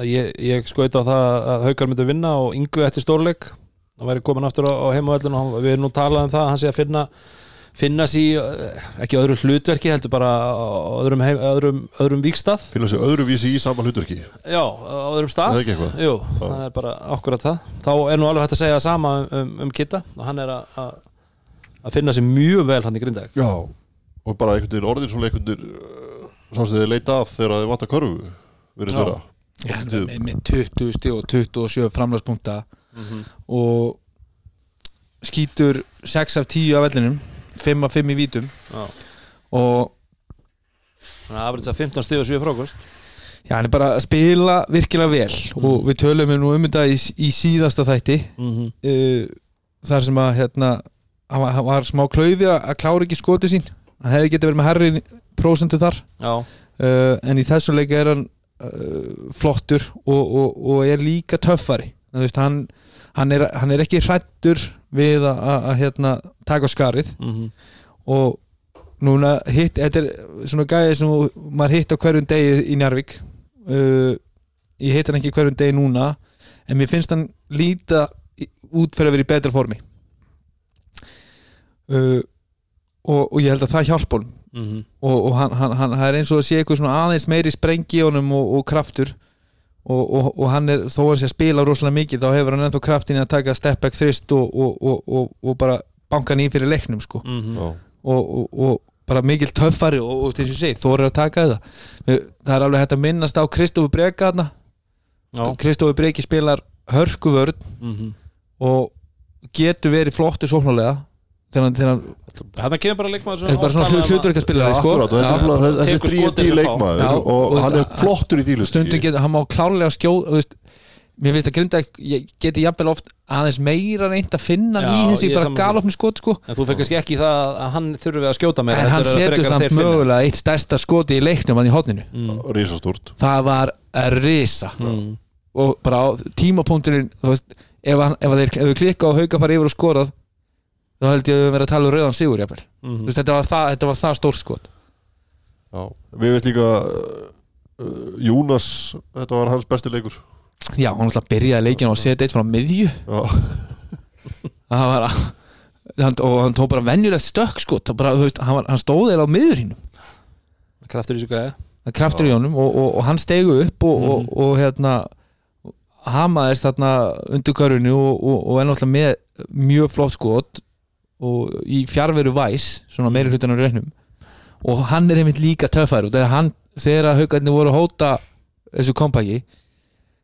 að ég, ég skaut á það að Haukar myndi vinna og Ingu eftir stórleik. Hann væri komin aftur á, á heimavöllin og hann- við erum nú talað um það að hann sé að finna finna sér í, ekki öðru hlutverki heldur bara öðrum, heim, öðrum, öðrum víkstað finna sig öðruvísi í sama hlutverki? Já, öðrum stað? Jú, það er bara akkurat það. Þá er nú alveg hægt að segja sama um, um, um Kitta og hann er að- að að finna sér mjög vel hann í grindag Já, og bara einhvern veginn orðin svona einhvern veginn uh, svo sem þið leita að þegar þið vant að körfu verið þeirra Já, með, með 20 stig og 27 framlagspunkta. Og skýtur 6 af 10 af vellinum 5 af 5 í vítum. Já. og Þannig að afrið 15 stíð og 7 frákost. Já, hann er bara að spila virkilega vel. Og við tölum nú um þetta í, í síðasta þætti. Mm -hmm. uh, þar sem að hérna, hann var, hann var smá klaufi að að klára ekki skoti sín hann hefði getið verið með herri prósentu þar. Uh, en í þessu leik er hann uh, flottur og, og, og er líka töffari. Veist, hann, hann, er, hann er ekki hrættur við að, að, að hérna, taka skarið. Mm og núna hitt, þetta er svona gæði sem maður hitt á hverjum degi í Njarvík uh, ég hitt hann ekki hverjum degi núna en mér finnst hann líta út fyrir að vera í betra formi. Uh, og, og ég held að það hjálpa honum. -hmm. og, og hann, hann, hann það er eins og að sé eitthvað svona aðeins meiri sprengi í honum og, og kraftur. Og, og, og hann er, þó hann sé að spila rosalega mikið þá hefur hann ennþá kraftin að taka step back þrist og, og, og, og bara banka í fyrir leiknum sko. Mm Já, og, og, og bara mikil töffari og, þess að segja, þóra að taka Við- það er alveg hægt að minnast á Kristofu Breka Kristofu Breki spilar hörkuvörn mm -hmm. og getur verið flottur sóknarlega Þetta kemur bara leikmaður sem þetta er bara svona talað um að- spila sko. þetta er Já. svona þessi Tekur skotið 3D sem fá. leikmaður Já, og, og hann er flottur í því stundum getur, hann má klárlega skjóð mér finnst að grinda ég geti jafnvel oft aðeins meira reynd að finna Já, í þessi bara galopni skot sko En þú fekk kannski ekki í það að hann þurfi að skjóta meira en hann setur frekar samt mögulega eitt stærsta skoti í leiknum hann í hotninu mm. risastúrt það var risa Mm. og bara á tímapunkturinn ef, ef, þeir, ef þau klikka og hauka fara yfir og skorað þá held ég að við verðum að tala um rauðan sigur. Mm. Þú veist, þetta, var það, þetta var það stórt skot. Já, við veist líka uh, uh, Jónas, þetta var hans besti leikur. Já, hann alltaf byrjaði leikinu og setja eitt frá miðju. Já, <laughs> það var að hann, og hann tók bara venjulegt stökk skot. Bara, þú veist, hann, var, hann stóð eða á miður hínum Kraftur í þessu gæði það kraftur í honum og, og, og hann stegu upp og, og, og hérna hamaðist þarna undir körunni og, og, og er náttúrulega með mjög flott skot og í fjárveru væs svona meiri hlutan á reynum og hann er einmitt líka töffær og þegar hann, þegar haugarnir voru að hóta þessu kompaki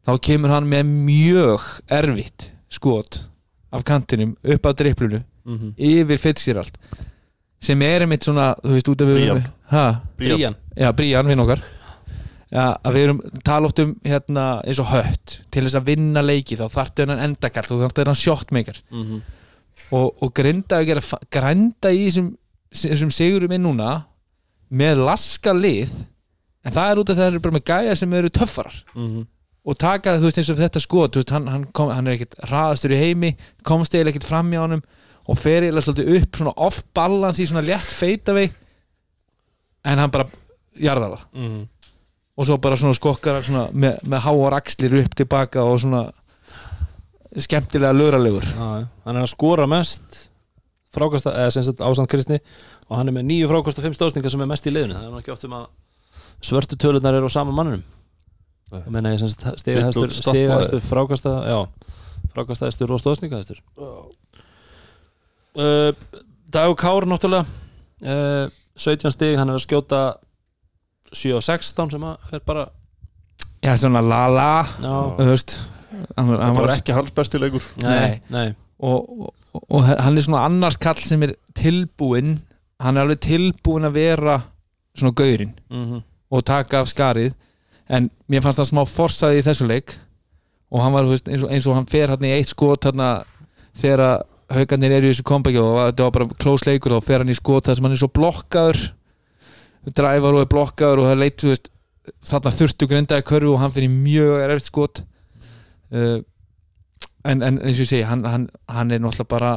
þá kemur hann með mjög erfitt skot af kantinum upp á driplunu mm -hmm. yfir Fitzgerald sem er einmitt svona, þú veist, út af við Brían já, Brían, vinn okkar. Já, að við erum tala oft um hérna, eins og hött til þess að vinna leiki þá þarftu hennan endakall og þarftu hennan shotmaker. Mm -hmm. Og, og grinda að gera grænda í þessum, þessum sigurum inn núna með laska lið en það er út af það eru bara með gæjar sem eru töffarar Mhm. og taka þú veist eins og þetta skot þú veist, hann, hann, kom, hann er ekkit hraðastur í heimi komst eiginlega ekkit fram hjá honum og fer eiginlega svolítið upp svona off balance í svona létt feitavei en hann bara jarðar það mm. og svo bara svona skokkar með, með háar axlir upp tilbaka og svona skemmtilega já. hann er að skora mest frákasta, eða sem sagt ásamt Kristni og hann er með nýju frákasta fimm stóðsningar sem er mest í liðinu það er nú ekki oft um að svörtu tölunar eru á sama mannunum Nei. það meina ég sem sagt og stoppaði. stigahæstur frákasta já, frákastahæstur og stóðsningahæstur uh, Dagur Kár náttúrulega uh, 17 stig, hann er að skjóta 7 og 16 sem að er bara já svona la la já, þú veist hann, hann það var ekki hans besti leikur. Nei, nei. og, og, og hann er svona annar kall sem er tilbúinn. Hann er alveg tilbúinn að vera svona gaurinn mm og taka af skarið. En mér fannst hann smá forsaði í þessu leik. Og hann var veist, eins, og, eins og hann fer hann í eitt skot hann þegar að haugarnir eru í þessu kompækju og þetta var bara close leikur og fer hann í skot þar sem hann er svo blokkaður. Dræfar og er blokkaður og það leit þú veist, þarna þurftu grindaði körfu og hann fyrir mjög erfitt skot uh, en, en eins og ég segi hann, hann, hann er náttúrulega bara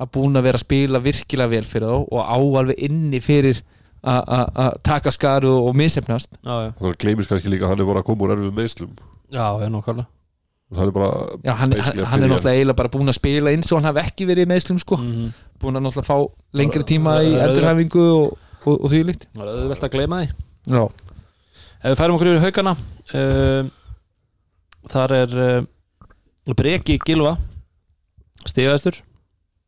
að búin að vera að spila virkilega vel fyrir þá og á alveg inni fyrir að- að að taka skaru og misefnast já, já, það gleymist kannski líka að hann er bara að koma úr erfið meðslum já, ég nokkala það er bara Já, hann, hann, hann er náttúrulega eiginlega bara búin að spila eins og hann hafi ekki verið í meðslum sko. Mm búin að náttúrulega fá lengri tíma í Það er endurhæfingu og, og, og því líkt. Það er auðvelt að gleyma því. Já, Ef við færum okkur yfir haugana uh, Þar er uh, Breki Gilva Stigaðistur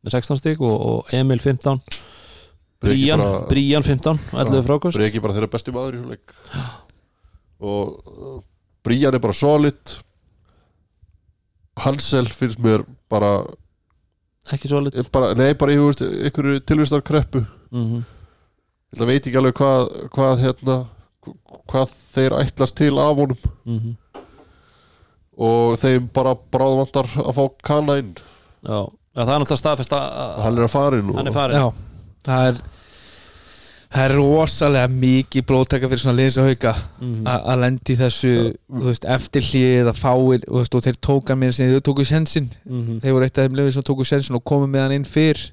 með 16 stig og, og Emil 15 Breki Brían, bara- Brían 15 og 11 frákost Breki bara þeirra besti maður í svo leik. Og uh, Brían er bara solid. Hansel finnst mér bara, ekki svo lit bara nei bara í veist, einhverju tilvistar kreppu. Mm -hmm. ég veit ekki alveg hvað, hvað hérna hvað þeir ætlast til af honum. Mhm. Og þeim bara bráðvantar að fá kana inn Já, Já, það er náttúrulega staðfest að hann er að fara inn og, hann er farin já það er það er rosalega mikið blóttaka fyrir svona liðs og hauka Mhm. a- að lendi þessu veist, eftir hlið að fáir og, veist, og þeir tóka mér sinni, þau tóku sensin Mhm. þeir voru eitt af þeim liðum sem tóku sensin og komu með hann inn fyrr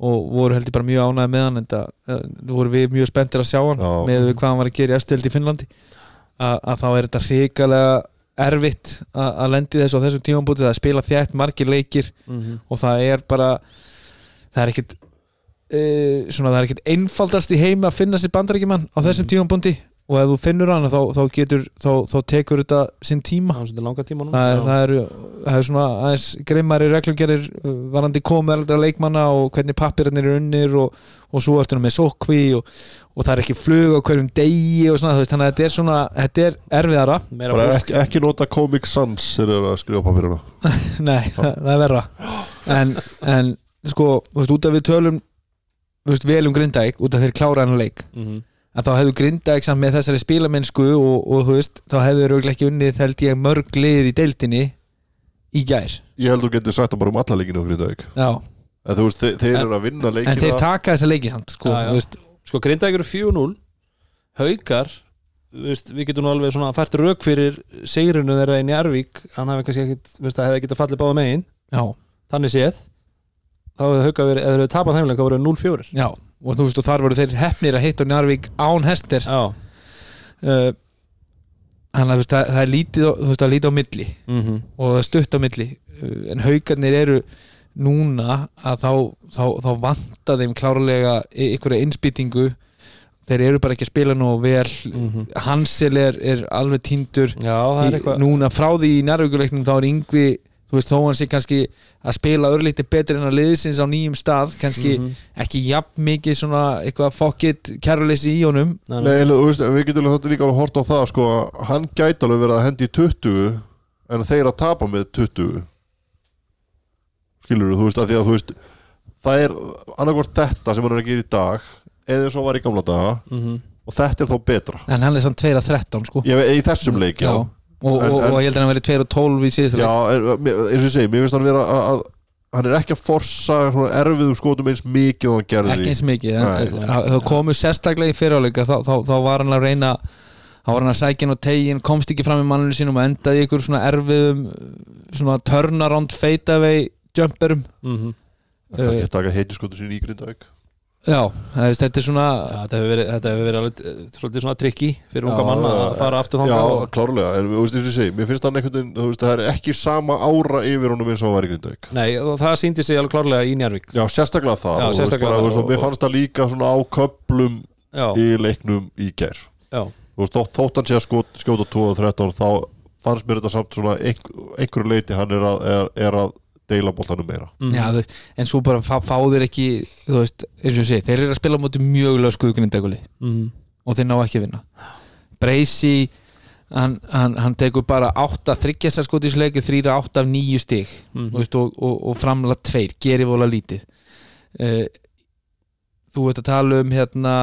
og voru heldur bara mjög ánæði með hann en það uh, voru við mjög spenntir að sjá hann Já. með hvað hann var að gera í eftirheld í Finnlandi að, að þá er þetta hrikalega erfitt að, lendi þessu á þessum tímambúti það er spila þjætt margir leikir Mhm. og það er bara það er ekkit uh, svona það er ekkit einfaldast í heimi að finna sér bandarækjumann á þessum tímambúti og ef þú finnur hann þá, þá getur þá, þá tekur þetta sinn tíma. Það er það er, það eru það er svona aðeins grimmari reglumgerir uh, varandi komið eldra leikmanna og hvernig pappirarnir eru unnir og, og svo ertu með sókví og, og það er ekki flug á hverjum degi og svona, veist, þannig að þetta er svona þetta er erfiðara. Meira bara búst ekki, ekki nota Comic Sans þegar þeir eru að skrifa papirina <laughs> nei, það, það er verra. En, en sko, þú veist, út af við tölum veist, vel um Grindæk út af þeir klára hann leik Mhm. Að þá hefðu Grindæk samt með þessari spilamennsku og, og þú veist, þá hefðu þeir örugglega ekki unnið held ég mörg lið í deildinni í gær. Ég held þú getur sagt það bara um alla leikinu í dag já. En þú veist, þeir, þeir En- eru að vinna leikina. En þeir taka þessa leiki samt sko, Já, já. veist, Sko Grindavík eru 4-0 Haukar veist, Við getum nú alveg svona fært rauk fyrir Sigrinu þeirra í Njarvík Hann hafi kannski ekkit, veist, það hefði getað fallið báða megin. Já, Þannig séð Þá hefði Haukar verið, eða þeir hefði tapað þeimleika voru 0-4 já og þú veist og þar voru þeir hefnir að hitta Njarvík án hester. Uh, Þannig að þú veist, það, það er lítið þú veist, það er lítið á milli. Mm -hmm. og það er stutt á milli. Uh, en haugarnir eru núna að þá, þá, þá vanta þeim klárlega einhverja innspýtingu. Þeir eru bara ekki að spila nú vel. Mhm. Hansel er, er alveg týndur. Já, er í, núna frá því í nærvíkuleiknum þá er yngvi þú veist þó hann sé kannski að spila örlítið betur en að liðsins á nýjum stað kannski Mhm. ekki jafn mikið svona eitthvað fokkitt kæruleysi í honum. Nei, þú veist, við getum alveg þetta líka alveg hort á það sko, að hann gæti alveg verið að hendi í 20 en þeir að tapa með 20 skilur þú veist, að því að þú veist það er annarkvort þetta sem hann er að gera í dag eða og var í gamla daga Mhm. og þetta er þá betra. En hann er samt 2 að 13 sko. Ég í þessum leik, já, og, og, En- og, en- og ég held að hann verið 2 og 12 í síðustu leik. Já, er, mér- eins og ég segi, mér finnst hann vera að, að hann er ekki að forsa svona erfiðum skotum eins mikið og hann gerði. Ekki eins mikið en, en, þá komu sérstaklega í fyriráleika þá, þá, þá var hann að reyna þá var hann að sækja hann á tegin komst ekki fram í manninu sínum og endaði í ykkur svona erfiðum svona turnaround fade away jumperum. Mhm. kannski að taka heitiskotu sín í Grindavík Já, þetta er svona Já, þetta hefur verið, þetta hefur verið alveg, eh, svolítið svona trikki fyrir unga Já, mann að já, fara aftur Já, þangað og- klárlega, en þú veist eins og ég segi Mér finnst hann einhvern veginn, þú veist, það er ekki sama ára yfir honum eins og hann var í Grindavík. Nei, og það síndi sig alveg klárlega í Njarvík Já, sérstaklega það Já, sérstaklega bara, það og Mér fannst það líka svona á köplum Já, í leiknum í ger já, Þú veist, þótt, þótt hann sé að skot, skjóta 2 og 13 þá fannst mér þetta samt svona einhver, einhverju leiti hann er að, er, er að deila boltanum meira. Mhm. Já, en svo bara fá, fá þeir ekki þú veist, eins og ég segi, þeir eru að spila á móti mjög löskuðu grindaguli Mhm. og þeir ná ekki að vinna. Breysi hann, hann, hann tekur bara 8 þryggjastar skot í þessu leiki, 3 8 af 9 stig. Þú veist, og, og, og framla 2 gerir vola lítið. Uh, þú veit að tala um hérna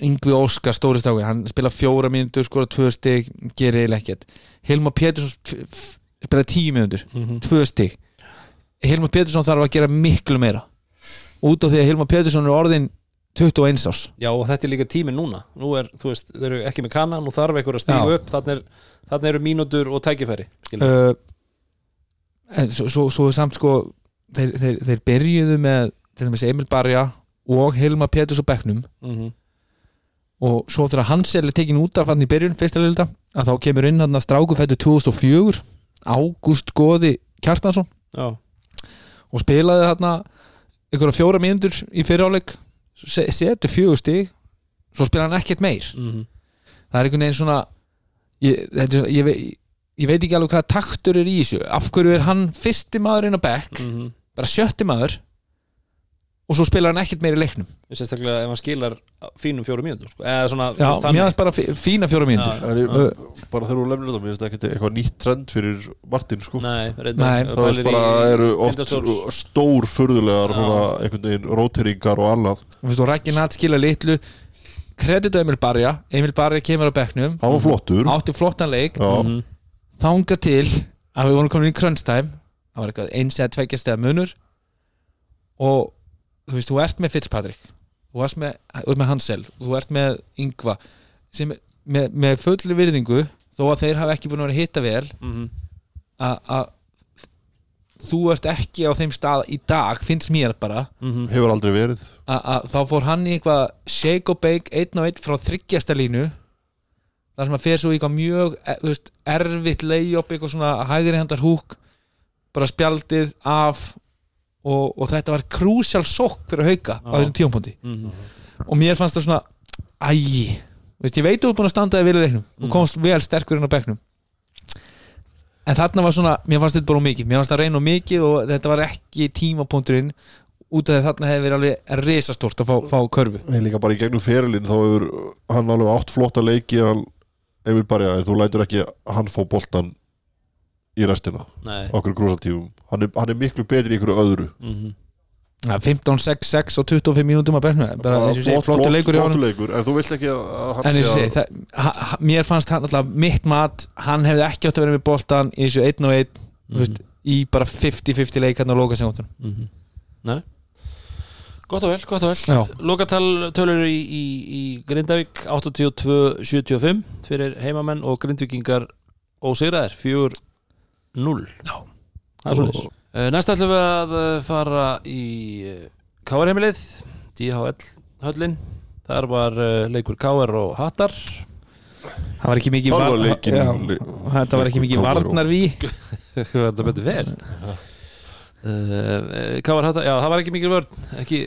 Yngvi Óskar, stóri strákur. Hann spila fjóra mínútur, skora 2 stig gerir eiginlega ekkert. Hilmar Pétursson spila 10 mínútur Mhm. 2 stig Hilmar Pétursson þarf að gera miklu meira. Út af því að Hilmar Pétursson er orðin 21 ás Já, og þetta er líka tíminn núna. Nú er, þú veist, þeir eru ekki með kanna Nú þarf einhver að Já. upp. Þannig er, eru mínútur og tækifæri uh, en svo, svo, svo samt sko þeir, þeir, þeir byrjuðu með til dæmis Emil Barja og Hilmar Péturs á bekknum. Mhm. og svo þegar Hansel er tekin út af hann í byrjun fyrsta liðlita að þá kemur inn hann að stráku fættu 2004 Ágúst Góði Kjartansson. Já, og spilaði þarna einhverja fjóra mínútur í fyriráleik setur fjögur stig svo spilaði hann ekkert meir Mhm. það er einhvern veginn svona ég, þetta, er- ég, ve- ég veit ekki alveg hvað taktur er í þessu af hverju er hann fyrsti maðurinn á bekk Mhm. bara sjötti maður og svo spilar hann ekkert meir í leiknum. Sérstaklega ef hann skilar fínum fjórum mínútur sko. Eða svona, já, mér finnst bara fí- fína fjóra mínútur. En ég, bara þegar þú lemnir þetta, mér finnst það ekki eitthvað nýtt trend fyrir Martin sko. Nei, Nei. Það veist bara eru oft stór furðulegar svona einhvern veginn róteringar og annað. Þú veist, og Raggi Natt skila litlu. Kredit á Emil Barja. Emil Barja kemur á bekknum. Hann var flottur. Átti flottan leik. Já, Mhm. þanga til að við vorum komin í crunch time það var eitthvað eins eða tveggja steða munur og þú veist, þú ert með Fitzpatrick þú ert með, þú ert með Hansel þú ert með Yngva sem með, með fulli virðingu þó að þeir hafa ekki búin að vera hitta vel Mhm. að að þú ert ekki á þeim stað í dag finnst mér bara Mhm. hefur aldrei verið að, þá fór hann í eitthvað shake og bake einn og einn frá þryggjasta línu þar sem að fer svo í eitthvað mjög e, veist, erfitt layup eitthvað svona hægri hendar húk bara spjaldið af og, og þetta var krúsjál sokk fyrir að hauka á þessum tíumpunkti Mhm. og mér fannst það svona æ, veist, ég veit þú er búin að standa í leiknum. Mhm. og komst vel sterkur inn á bekknum. En þarna var svona mér fannst þetta bara mikið, mér fannst það reyna mikið og þetta var ekki tímapunkturinn út af því að þarna hefði verið alveg risastórt að fá, fá körfu. Nei, líka bara í gegnum ferilinn þá hefur hann alveg átt flotta leiki hann Emil Barja, en þú lætur ekki hann fá boltan í restina. Okkur grúsaltífum, hann, hann er miklu betri í ykkur öðru. Mm -hmm. 15-6-6 og 25 mínútum að berna flottu flott, leikur, flott leikur. En þú vilt ekki að hann sé að það, mér fannst hann alltaf mitt mat hann hefði ekki átt að vera með bóltan í þessu 1-1 mm -hmm. í bara 50-50 leikarn hérna og lókasengotunum mm -hmm. Nei. Gott og vel, gott og vel. Lókatal tölur í, í, í Grindavík 82-75 fyrir heimamenn og grindvikingar ósegraðir, fjúr 0 Það er svolítið uh, Næst ætlum við að uh, fara í uh, Káarheimilið DHL höllin. Þar var leikur Káar og Hattar. Það var ekki mikið var... Þetta var ekki mikið varnar við <laughs> Þetta betur vel. Káar Hattar Já, það var ekki mikið vörn ekki...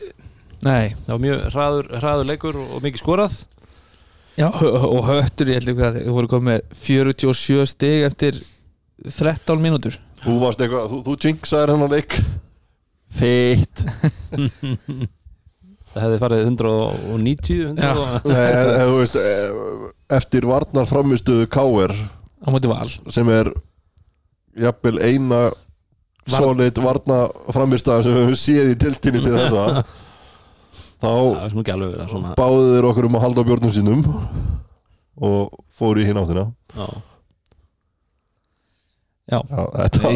Nei, það var mjög hraður, hraður leikur og mikið skorað. Já, og höttur ég held ekki að það voru komið 47 stig eftir 13 mínútur þú varst eitthvað, þú, þú jinxaðir hennar leik feitt <laughs> Það hefði farið 190 100 Já. og, Nei, en, en, þú veist, eh, eftir varnar framistuðu K.R. á móti val sem er jafnvel eina Var- solid varna framistæðan sem við höfum séð í tiltinni til þessa <laughs> þá er þeir okkur um að halda á björnum sínum og fóru í hinn áttina já. Já,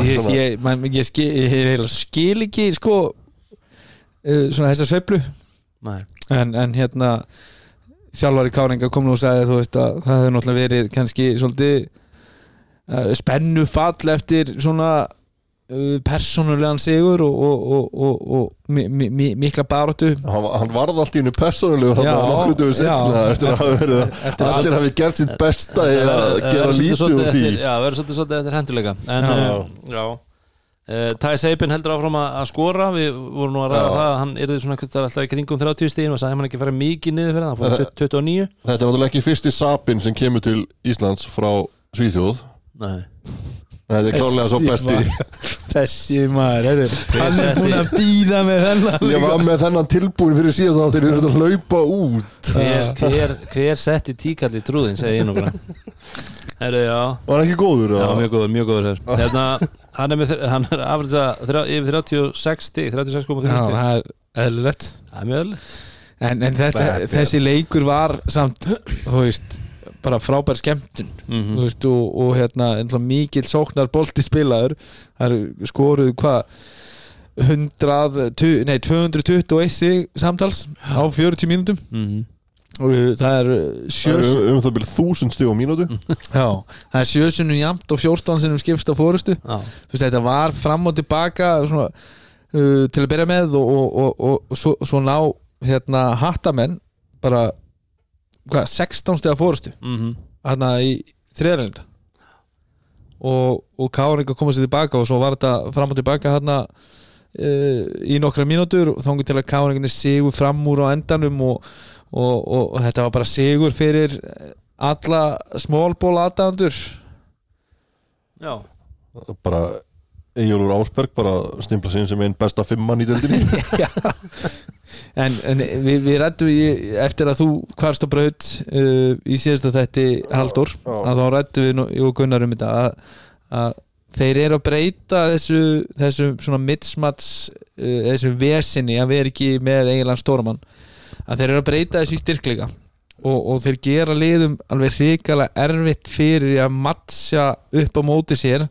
ég, ég, man, ég, skil, skil ekki sko uh, svona þessa Nei. en, en hérna þjálfari Káringa kom nú og sagði þú veist að það hefur náttúrulega verið kannski svolítið uh, spennu fall eftir svona persónulegan sigur og, og, og, og, og mi, mi, mi, mikla baróttu hann, hann varð allt í hennu persónulegu Já, þannig að nokkur dögur setna eftir að hafa verið gert sitt besta í að gera lítið úr því. Já, verður svolítið, svolítið eftir henduleika En, Já. já, já. Uh, Ty Seipin heldur áfram að, skora. Við vorum nú að ræða það að Hann er svona einhvers staðar alltaf í kringum 30 stíðin og sagði hann ekki fara mikið niður fyrir það Hann fór í 29 Þetta er náttúrulega ekki fyrsti sapin sem kemur til Íslands frá Svíþjóð. Nei Þetta er klálega svo Þessi besti. maður- þessi maður hann er búin að býða með þennan Ég var með þennan tilbúin fyrir síðast þáttir Við erum að hlaupa út. Hver, hver, hver setti tíkalli trúðin, segi ég nú bara Herru, já. Var hann ekki góður? Já, mjög góður, mjög góður hér hérna, Hann er, með, þr- hann er afriðsa yfir 36 stig, 36,4 stig Já, það er eðlilegt. Það er mjög öðlilegt en, en þetta, þessi leikur var samt, þú veist bara frábær skemmtun mm þú veist, og, og hérna mikil sóknar bolti spilaður það eru skoruð hvað 100, tu- nei 221 sig samtals á 40 mínútum. -hmm. og uh, það er Það sjö er um, um það byrja þúsund stíð á mínútu. Já, það er sjösunum jamt og 14 sinum skipst á fórustu Já, þú veist, þetta var fram og tilbaka svona, uh, til að byrja með og, og, og, og, og svo, svo ná hérna hattamenn bara hvað, 16 stiga fórustu mm hérna í þriðarlegunda og, og Káringa koma sér tilbaka og svo var þetta fram og tilbaka hérna uh, í nokkra mínútur og þángu til að Káringinni sigur fram úr á endanum og, og, og, og þetta var bara sigur fyrir alla smólból aðdæðandur já. Bara Egilur Ásberg bara stimpla inn sem einn besta fimmann í deildinni <laughs> en, en við, við rættum í, eftir að þú hvarst á braut uh, í síðasta þætti Haldur að þá rættum við og Gunnar um þetta að, að þeir eru að breyta þessu, þessu svona mitsmats uh, þessu vesinni að vera ekki með eiginlega stóramann að þeir eru að breyta þessu í styrkleika. Og, og þeir gera liðum alveg hrikalega erfitt fyrir að matcha upp á móti sér.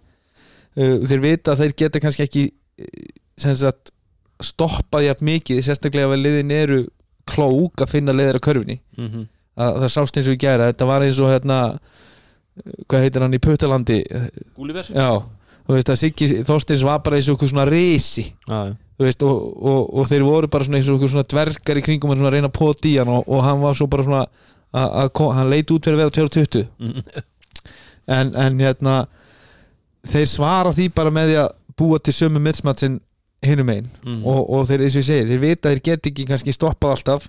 Uh, þeir vita að þeir geta kannski ekki uh, sem sagt stoppað jafn mikið, sérstaklega ef liðin eru klók að finna liðir á körfinni Mm -hmm. að það sást eins og í gæra þetta var eins og hérna hvað heitir hann í Puttalandi Gúliver já, þú veist að Siggi Þorsteins var bara eins og eitthvað svona þú veist, og, og, og þeir voru bara eins og eitthvað svona dvergar í kringum að reyna að pota í hann og, og hann var svo bara svona að, hann leit út fyrir að vera 220 Mhm. en, en hérna þeir svara því bara með því að búa til sömu midsmatsin hinum einn Mhm. og, og þeir, eins og ég segi, þeir vita þeir get ekki kannski stoppað alltaf.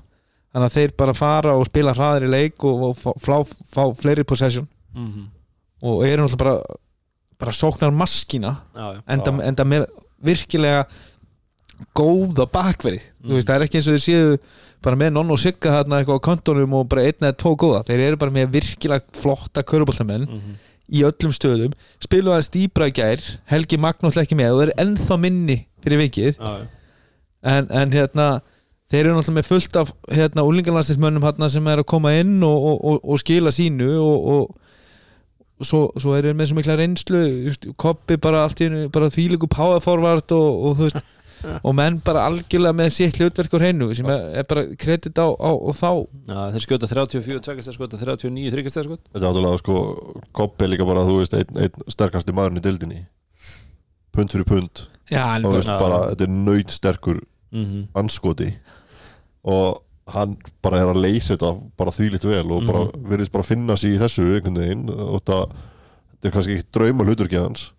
Þannig að þeir bara fara og spila hraðar í leik og, og fá, fá, fá fleiri possession. Mhm. og eru náttúrulega bara bara sóknar maskína. Já, já. Enda, enda með virkilega góða bakveri mm. veist, það er ekki eins og þeir séu bara með nonn og sigga þarna eitthvað á kontónum og bara einn eða tvo góða, þeir eru bara með virkilega flotta köruboltamenn Mhm. í öllum stöðum, spilu aðeins dýbra í gær. Helgi Magnús ekki með og þeir eru ennþá minni fyrir vikið. En, en hérna þeir eru náttúrulega með fullt af hérna úlingarlandslismönnum hérna sem er að koma inn og, og, og, og skila sínu og, og svo, svo er þeir með svo mikla reynslu koppi bara allt í einu bara þvílíku power forward og, og þú veist <laughs> og menn bara algjörlega með sitt hlutverk á hreinu sem er, er bara kredit á, á og þá. Já, þeir skjóta 34 tveggjast skota 39 þryggjast skot Þetta er náttúrulega sko Kopp er líka bara þú veist einn, einn sterkasti maðurinn í deildinni Pund fyrir pund. Já, og veist bara þetta er nöyt sterkur Mhm. anskoti og hann bara er að leysa þetta bara þvílitt vel og bara virðist bara finna sig í þessu einhvern veginn. Og það, þetta er kannski ekki drauma hluturki hans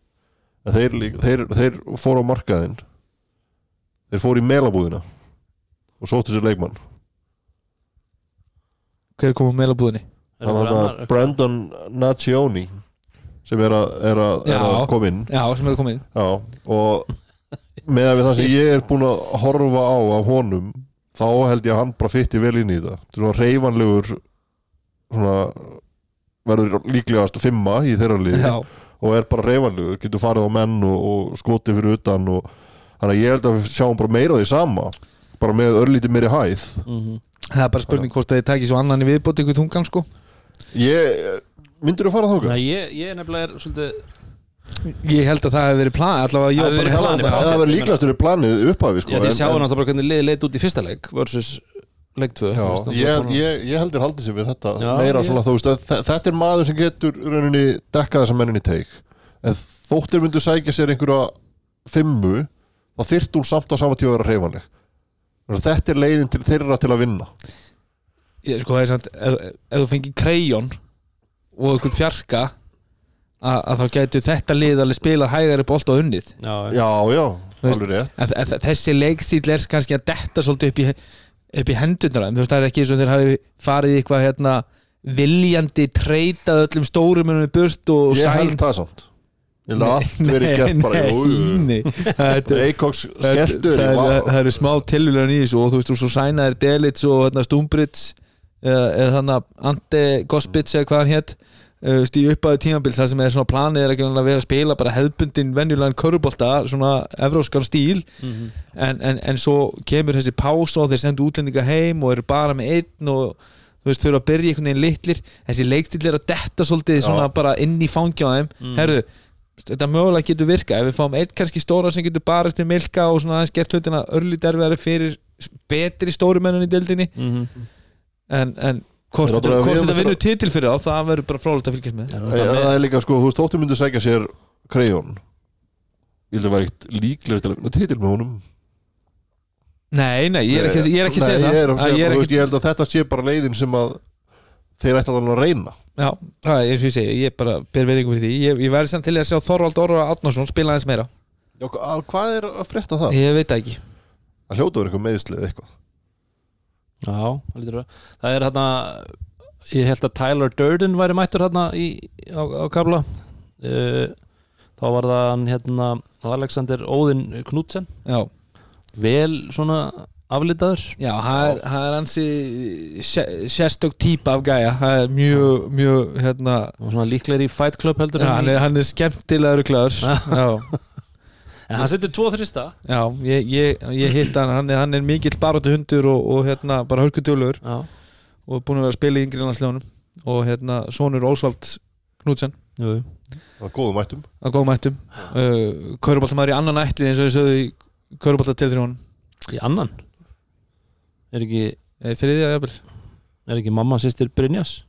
en þeir, þeir, þeir fóru á markaðinn. Þeir fóru í melabúðina og sóttu sér leikmann. Hver kom á annar- Brandon Nacioni sem er að, er að, er að koma inn. Já, sem er að koma inn. Já, og með að við það sem ég er búin að horfa á af honum þá held ég að hann bara fytti vel inn í er svona reyfanlegur svona verður líklegast fimma í þeirra liði já, og er bara reyfanlegur, getur farið á menn og, og skotið fyrir utan og þannig að ég held að við sjáum bara meira því sama bara með örlítið meiri hæð. Mhm. það er bara spurning hvort að þið tæki svo annan í viðbót ykkur þungan sko. Ég, myndir þú fara þáka? Nei, ég, ég nefnilega er svolítið ég held að það hefði verið plan allavega ég var bara að planið, bara. það það verður líklegast verið planið upphafi sko, Já, þið en- sjáum en- náttúrulega bara hvernig liðið leit út í fyrsta leik versus leik 2 Já, ég, ég, ég heldur haldið sér við þetta Já, meira ég- svona þú veist að þe- þetta er maður sem getur í rauninni dekkað þessa menninni teik. En þóttir myndu sækja sér einhverja fimmu þá þyrfti hún samt á sama tíma að vera að þetta er leiðin til þeirra til að vinna. Ég, sko, það er samt, ef, ef þú fengir krejón og einhvern fjarka að, að þá gætu þetta lið alveg spilað hægari bolt og unnið. Já, já, alveg rétt. en, en, þessi leikstíl er kannski að detta svolítið upp í, upp í hendurnar en þú veist það er ekki eins og þeir hafi farið eitthvað hérna viljandi treytað öllum stórum í burt og ég held það samt. Ég held að allt verið gert bara það, er, eru smá tilvílan í þessu og þú veist þú svo sænaðir Delits og hérna, Stumbrits eða, eða þannig að Ante Gospits eða hvað hann hétt í uppæðu tímabil það sem er svona planið er ekki að vera að spila bara hefðbundin venjulegan körubólta svona evróskan stíl Mhm. en, en, en svo kemur þessi pása og þeir sendu útlendinga heim og eru bara með einn og þú veist, þurfa að byrja einhvern veginn litlir þessi leikstil er að detta svolítið svona bara inn í fangi á þeim Mm. herru, þetta mögulega getur virka ef við fáum einn kannski stóra sem getur bara til milka og svona aðeins gert hlutina örlít erfiðari fyrir betri stórumennin í deildinni Mhm. en, en hvort þetta, vinnur titil fyrir þá það verður bara frólægt að fylgjast með. Já, Æ, það er líka sko, þú veist, þóttu myndi segja sér krejón ég held að vera eitt líklega til að vinna titil með honum. Nei, nei, ég er ekki, ég er ekki að Nei, segja ég, það er að segja, ég er þú ekki, veist, ég held að þetta sé bara leiðin sem að þeir ætla alveg að reyna. Já, það er eins og ég segi ég bara ber veiningu fyrir því. Ég, ég væri samt til að sjá Þorvald Orra Átnarsson spila aðeins meira. Já, hva- hvað er að frétta það? ég veit það ekki. Það hljóta verið eitthvað meðslið eða eitthvað Já, það er hérna Ég held að Tyler Durden væri mættur hérna í, á, á kabla uh, Þá var það hérna Alexander Óðinn Knudsen. Já, Vel svona aflitaður. Já það er, það ansi sé- sérstök típa af gæja. Það er mjög, mjög hérna, líklegir í Fight Club heldur já, hann, er, hann er skemmtilegur glæður <laughs> já, En hann setur tvo þrista. Já ég, ég, ég hitt hann. Hann er, hann er mikill baróttu hundur og, og hérna bara hörkutjólugur Já, og er búin að vera að spila í yngri landsljónum og hérna sonur Ósvald. Það var góðum mættum. Að góða mættum. Uh, Köruboltamæður í annan ætti eins og ég sögðu í þrjónum Í annan? Er ekki, þriðja jafnvel. er ekki mamma sýstir Brynjas?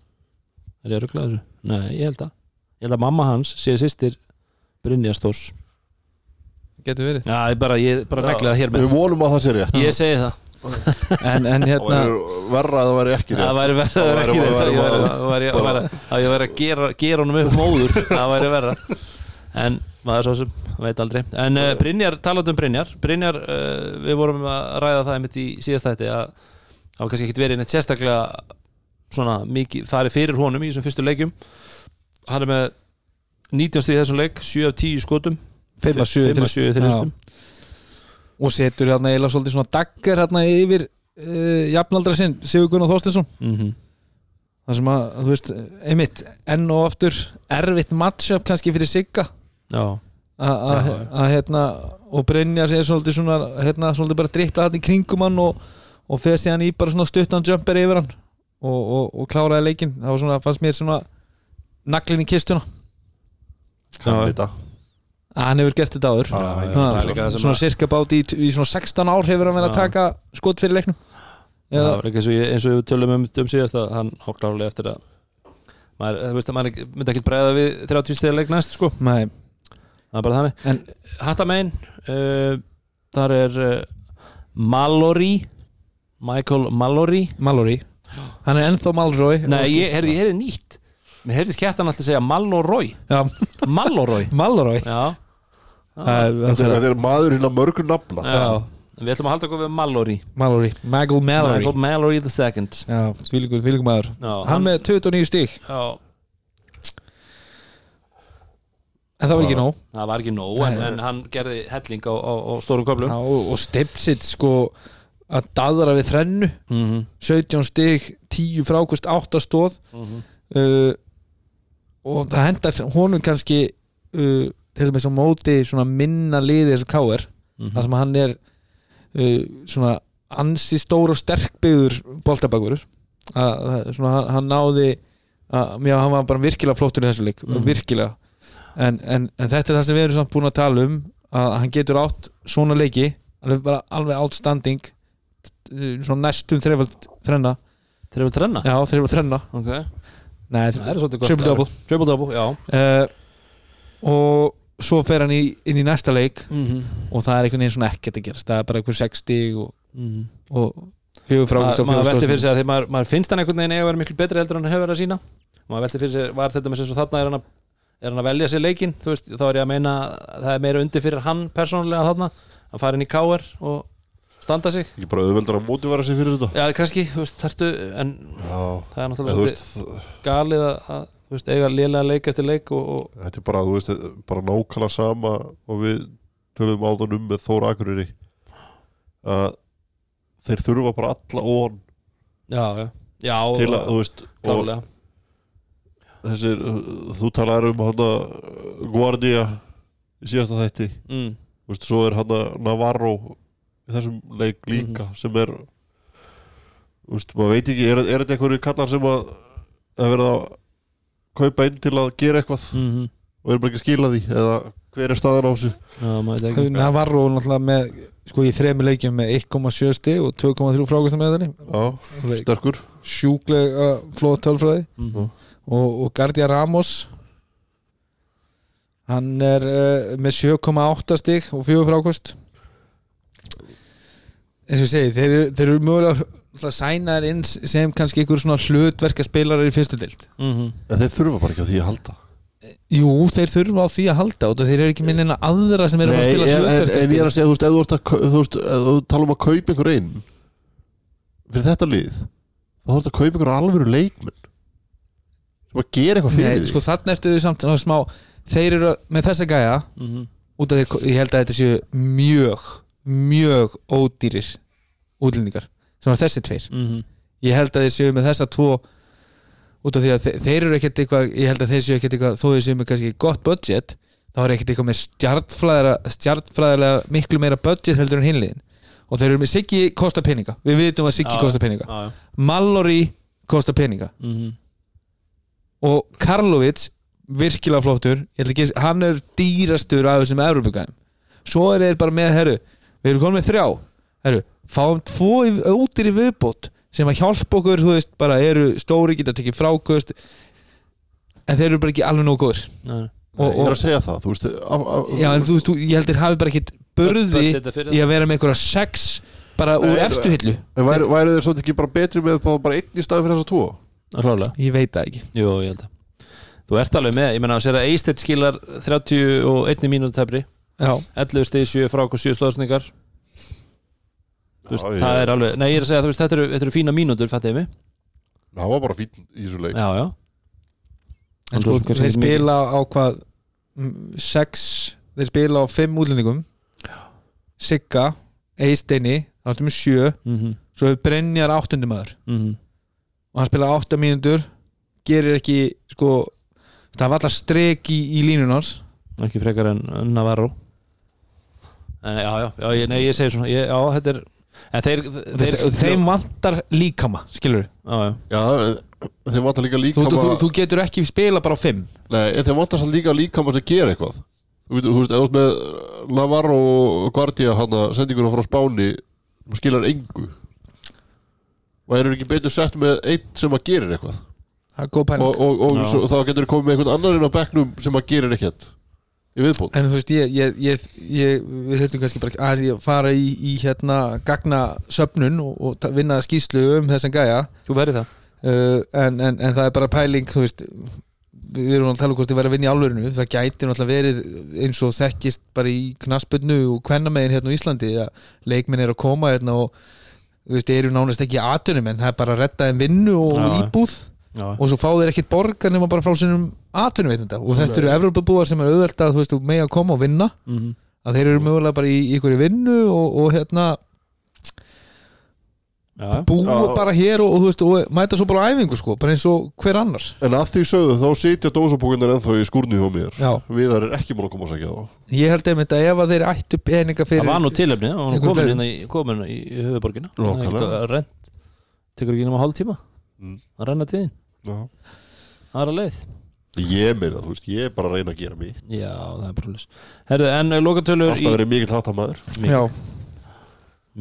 Er ég rugglaður þessu? Nei, ég held að Ég held að mamma hans sé sýstir Brynjas Þórs getur verið. Já, ég bara, ég bara negli það hér með. Við vonum að það sé rétt. Ég segi það. En, en Það hérna væri verra að það væri ekki rétt. Það væri verra að Það vera ekki væri- rétt. væri- Það væri- það væri- að ég væri að gera, gera honum upp móður Það væri verra. En maður svo sem veit aldrei. En uh, Brynjar, talað um Brynjar. Brynjar, uh, við vorum að ræða það einmitt í síðast þætti að það var kannski ekkit verið neitt sérstaklega svona mikið farið fyrir honum í þessum fyrstu leikjum. Hann er með 19 stíð í þessum leik 7 af 10 skotum 5 af 7 5 af 7 þristum og setur hérna eiginlega svolítið svona daggar hérna yfir uh, jafnaldra sinn Sigur Gunnar Þorstinsson Mhm. það sem að, þú veist, einmitt enn og aftur erfitt matchup kannski fyrir Sigga. Já, að hérna og Brynjar sér svolítið svona hérna svolítið bara drippla hann í kringum hann og, og feðst hann í bara svona stuttan jumper yfir hann og, og, og kláraði leikinn. Það var svona, fannst mér svona naglinn í kistuna. Kann Já. vita að hann hefur gert þetta áður. Svona, að- cirka bát í, í svona 16 ár hefur hann verið að taka skot fyrir leiknum. Það var ekki eins og, ég, eins og við tölum um, um síðast að hann hóklarlega eftir að maður, að myndi ekki bregða við 30 stiga leik næst sko. Nei, það er bara þannig. En- Hattamein uh, þar er uh, Mallory Michael Mallory. Mallory. Hann er ennþá Malroy. Nei, ég heyrði, ég heyrði nýtt. Mér heyrði skjættan alltaf segja Mallory. Mallory. <laughs> Malroy já, Þetta er, þetta er maður hérna mörgur nafna. Já. við ætlum að halda okkur við Mallory. Mallory, Maggle Mallory. Michael Mallory the second. Já, þvílíkur, þvílíkur maður. Já, hann með 29 stík já, en það var ekki nóg. Það var ekki nóg en, en hann gerði helling á, á, á stórum köflum. Já, og, og Stipsit sko að daðra við þrennu. Mm -hmm. 17 stig, 10 frákust 8 stóð Mhm. uh, og það hendar honum kannski uh, til þess að móti svona minna liði þessu káir Mhm. þar sem hann er uh, svona ansi stór og sterkbyður svona hann, hann náði að, já, hann var bara virkilega flottur í þessu leik Mhm. virkilega. En, en, en þetta er það sem við erum samt búin að tala um að hann getur átt svona leiki alveg bara alveg outstanding t- svona næstum þreifald þrenna. Þeir eru trenna já þreifald þrenna. Ok. Nei, það er svolítið gott triple double. triple double, já. Uh, og svo fer hann í, inn í næsta leik Mhm. og það er einhvern veginn svona ekkert að gerast. Það er bara einhver 60 og, Mhm. og fjögur Ma- og maður fjögur velti fyrir sig að því maður, maður finnst hann einhvern veginn eiga að vera miklu betri heldur en hann hefur verið að sína maður velti fyrir sig, var þetta með sem þarna er hann að er hann að velja sér leikinn, þú veist, þá er ég að meina að það er meira undir fyrir hann persónulega þarna, að fara inn í káar og standa sig, Ekki bara auðveldar að mótivera sig fyrir þetta. Já kannski þú veist, þarftu, en Já, það er náttúrulega galið að, að þú veist, eiga lélega leik eftir leik og, og Þetta er bara, þú veist, bara nákvæmlega sama og við töluðum áðan um með Þóra Akureyri. Að þeir þurfa bara alla ón já, já, já til að, þú veist og klálega þessir, þú talaður um hana Guardia í síðasta þætti. Mm, þú veist, svo er hana Navarro í þessum leik líka sem er þú veist, maður veit ekki, er, er þetta einhverju kallar sem að að verða að kaupa inn til að gera eitthvað mm og er bara ekki að skila því eða hver er staðan á þessu? Það var og náttúrulega með sko í þremi leikjum með 1,7 stig og 2,3 frákast með Já, sterkur. sjúklega flóð tölfræði. Mhm. og, og Gardia Ramos hann er uh, með 7,8 stig og 4 frákost. Eins og ég segi þeir, eru- þeir eru mögulega náttúrulega sænaðir inn sem kannski einhver svona hlutverka spilarar í fyrstu dild Mhm. en þeir þurfa bara ekki á því að halda. Jú, þeir þurfa á því að halda og þeir eru ekki minn eina aðra sem eru að spila en, en, en ég er að segja, þú veist, ef þú, þú, tala um að kaupa einhver einn fyrir þetta lið þá ert að kaupa einhver alvöru leikmenn sem að gera eitthvað fyrir Nei, því sko þannig ertu þau samt smá þeir eru með þessa gæja Mhm. út af þeir, ég held að þetta séu mjög, mjög ódýrir útlendingar sem var þessi tveir Mhm. ég held að þeir séu með þessa tvo út af því að þeir, eru ekkert eitthvað ég held að þeir séu ekkert eitthvað, þó þeir séu með kannski gott budget, þá er ekkert eitthvað með stjartfræðilega, miklu meira budget heldur en hinliðin og þeir eru með Siggi kosta peninga við vitum að Siggi Já. kosta peninga já. Mallory kosta peninga Mhm. og Karlovic virkilega flottur ekki, hann er dýrastur af þessum Evropugæðum svo er þeir bara með, herru við erum komin með þrjá herru, fáum tvo ódýr í viðbót sem að hjálpa okkur, þú veist, bara eru stóri geta tekið frákust en þeir eru bara ekki alveg nógu góður og, ég er og, að segja það, þú veist af, af, já, en þú veist, þú, ég held þeir hafi bara ekkit burði Budgetið fyrir í að vera með einhverja sex bara úr efstu hillu en væri, væri þeir svolítið ekki bara betri með bara, bara einn í staði fyrir þessa tvo? Klálega. ég veit það ekki. Jú, ég held að. Þú ert alveg með, ég menna að sér að Eistedd skilar 31 mínúti tefri já, 11 stið 7 frá okkur 7 stóðsningar veist, Já, ég- það er alveg, nei ég er að segja veist, þetta eru, þetta eru fína mínútur, fattiði mig það var bara fín í þessu leik. Já, já, en sko, þeir spila á hvað mm, sex, þeir spila á fimm útlendingum. Sigga Eisteini, þá ertu með sjö. Mm svo hefur Brynjar áttundum aður -hmm. og hann spila átta mínútur gerir ekki sko, það var alltaf strek í, í línun hans. Ekki frekar en Navarro. En, Já, já, já ég, nei ég segi svona ég, Já, þetta er þeir, þeir, þeir, þeim vantar líkama skilur Já, já, já, en þeir vantar líka þú, líka þú, þú, þú getur ekki spila bara á fimm. Nei, en þeir vantar samt líka líka maður sem gera eitthvað. Þú veit, þú veist, ef þú ert með Navarro og Guardia hann að sendinguna frá Spáni sem skilar engu. Og þeir eru ekki betur sett með einn sem að gerir eitthvað. Og, og, og svo, þá getur þeir komið með einhvern annar inn á bekknum sem að gerir ekkert í viðbót. En þú veist ég, ég, ég, ég við þurfum kannski bara að fara í, í hérna gagna söfnun og, og vinna skýslu um þessan gæja. Þú verður það. Uh, en, en, en það er bara pæling þú veist við erum að tala um hvort þið verið að vinna í alvörinu það gæti náttúrulega verið eins og þekkist bara í knasputnu og kvennamegin hérna á Íslandi að leikminn er að koma hérna og þú veist, eru nánast ekki atunum en það er bara að redda þeim vinnu og já. íbúð Já, og svo fá þeir ekkit borgar nema bara frá sínum atunum og þetta eru Evropabúar sem er auðvelt að þú veist, með að koma og vinna. Mm að þeir eru mögulega bara í, í ykkur vinnu og, og hérna já. búa Já. bara hér og, og, þú veist, og mæta svo bara á æfingu sko, bara eins og hver annar En að því sögðu þá sitja dósabókunar ennþá í skúrni hjá mér. Já. Viðar er ekki múin að koma að segja þá. Ég held einmitt að ef að þeir ættu peninga fyrir Það var nú tilefni, það var nú komin fleiri. inn í, komin í höfuborgina tekur ekki nema hálf tíma Mm. að renna tíðin, aðra leið. Ég meina, þú veist, ég er bara að reyna að gera mig Já, það er bara Herðu, en uh, lokatölur Alltaf verið mikill hattamæður Já,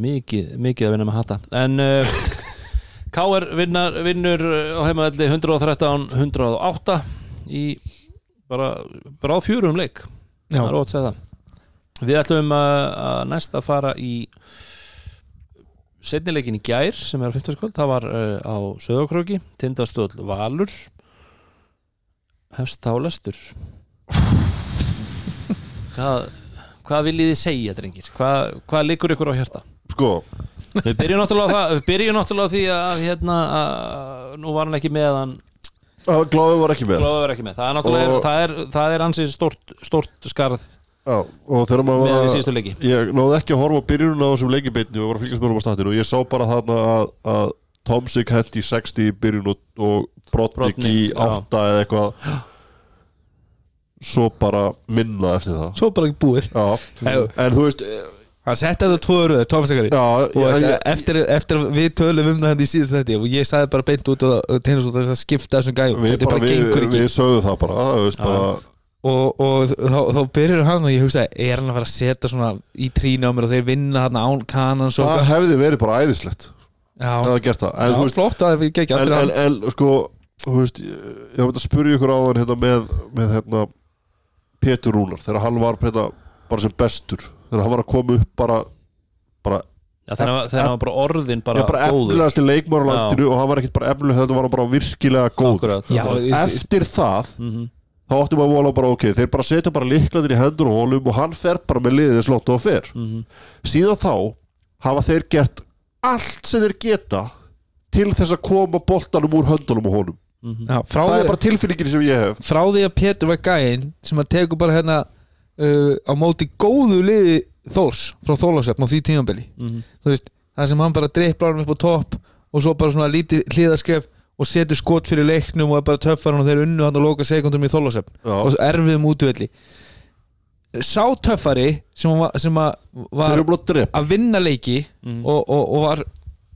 mikið, mikið að vinna með hatta En <laughs> uh, K.R. Vinnar, vinnur uh, á heimaðalli 113 108 í bara, bara á fjörum leik. Já. það er ótt að segja það. Við ætlum að, að næst að fara í setnileikin í gær sem er á 15 skvöld það var uh, á Söðokróki Tindastöld Valur. Hefst þá lestur? Hvað hvað viljið þið segja, drengir? Hvað, hvað liggur ykkur á hjarta? Sko, Við byrjum náttúrulega það Við byrjum náttúrulega því að hérna að, nú var hann ekki með hann Gláði var ekki með. Glóður var ekki með. Það er náttúrulega Og- það er, það er ansið stort, stort skarð Já, og þegar maður var að síðustu leiki. Ég náði ekki að horfa á byrjunum á þessum leikibeinni og var að fylgjast með honum á statinu og ég sá bara þarna að, að Tomsik held í 60 í byrjun og, og Brotnik Brodnik, í já. 8 eða eitthvað. Svo bara minna eftir það. Svo bara ekki búið. Já, en þú veist Hann setti þetta og ég, eftir, ég, eftir, við tölum um það hérna í síðust þetta og ég sagði bara beint út og tegnis út að það skipta þessum gæjum. Við, þetta bara, bara við, gengur ekki. við sögðum það bara, þú veist, Já. bara og, og þá, þá byrjar hann og ég hugsaði er hann að fara að setja svona í trína á mér og þeir vinna hann án kanans og það hefði verið bara æðislegt já, það hefði gert það. En, já þú veist, flott að við gekk en, en, en sko þú veist, ég, hef að spyrja ykkur á hann hérna, með, með hérna, Pétur Rúnar þegar hann var hérna, bara sem bestur þegar hann var að koma upp bara bara, Já, þegar hann- þegar hann var bara orðin bara, bara, bara góður. efnilegasti leikmar á landinu og hann var ekkert bara efnileg þetta var hann bara virkilega góður. Akkurat, Já, ég- eftir það Mhm. Þá áttum við að vola bara ok þeir bara setja bara líkladir í hendur og holum og hann fer bara með liðið slótt og fer Mhm. síðan þá hafa þeir gert allt sem þeir geta til þess að koma boltanum úr höndunum og honum Mhm. já, frá, það því, er bara tilfinningin sem ég hef frá því að Pétur var gæinn sem að tegur bara hérna uh, á móti góðu liði Þórs frá Þólasöfn á því tímabili Mhm. þú veist, það sem hann bara dripplar hann upp á topp og svo bara svona lítið hliðarskref og setur skot fyrir leiknum og er bara töffar hann og þeir unnu hann að loka sekundum í Þólasöfn og erfiðum útvelli. Sá töffari sem, var, sem að var að vinna leiki Mhm. og, og, og var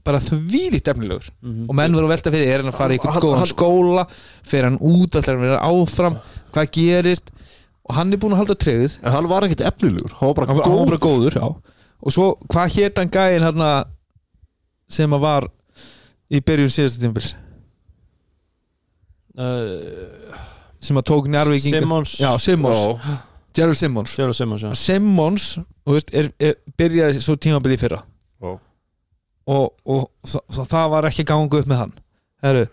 bara þvílíkt efnilegur. Mhm. og menn verður að velta fyrir, er hann að fara í einhvern góðan skóla? Fer hann út, ætlar hann að vera áfram? Hvað gerist? Og hann er búin að halda treðið en hann var ekkert efnilegur hann var bara hann var, hann var bara góður já. og svo hvað hétt hann hérna, sem að var í byrjun síðasta tímabils Uh, sem að tók njárvíking Simmons. Já, Simmons. Gerald Simmons. Já. Simmons þú veist, er, er, byrjaði svo tímabili í fyrra. Já. og, og það, það- það var ekki gangu upp með hann. Heru,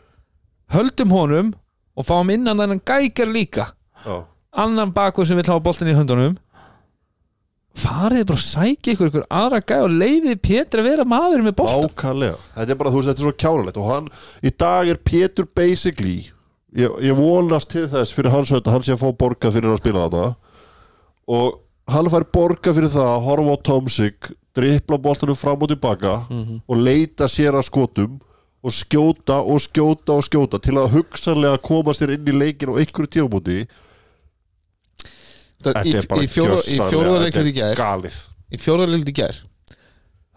höldum honum og fáum innan þennan gækar líka. Já. annan bakur sem vil hafa boltin í höndunum. Farið bara að sækja ykkur, ykkur aðra gæ og leiðið Pétur að vera maður með boltan Ákallega, þetta er bara, þú veist, þetta er svo kjánulegt og hann, í dag er Pétur basically ég, ég vonast til þess fyrir hans hönd að hann sé að fá borga fyrir að spila þetta og hann fær borga fyrir það að horfa á Tomsik drippla boltanum fram og tilbaka Mhm. og leita sér að skotum og skjóta og skjóta og skjóta til að hugsanlega koma sér inn í leikin á einhverju tífamóti í, Þetta er bara í, er gær. galið. Í fjóraðarleiklut í gær.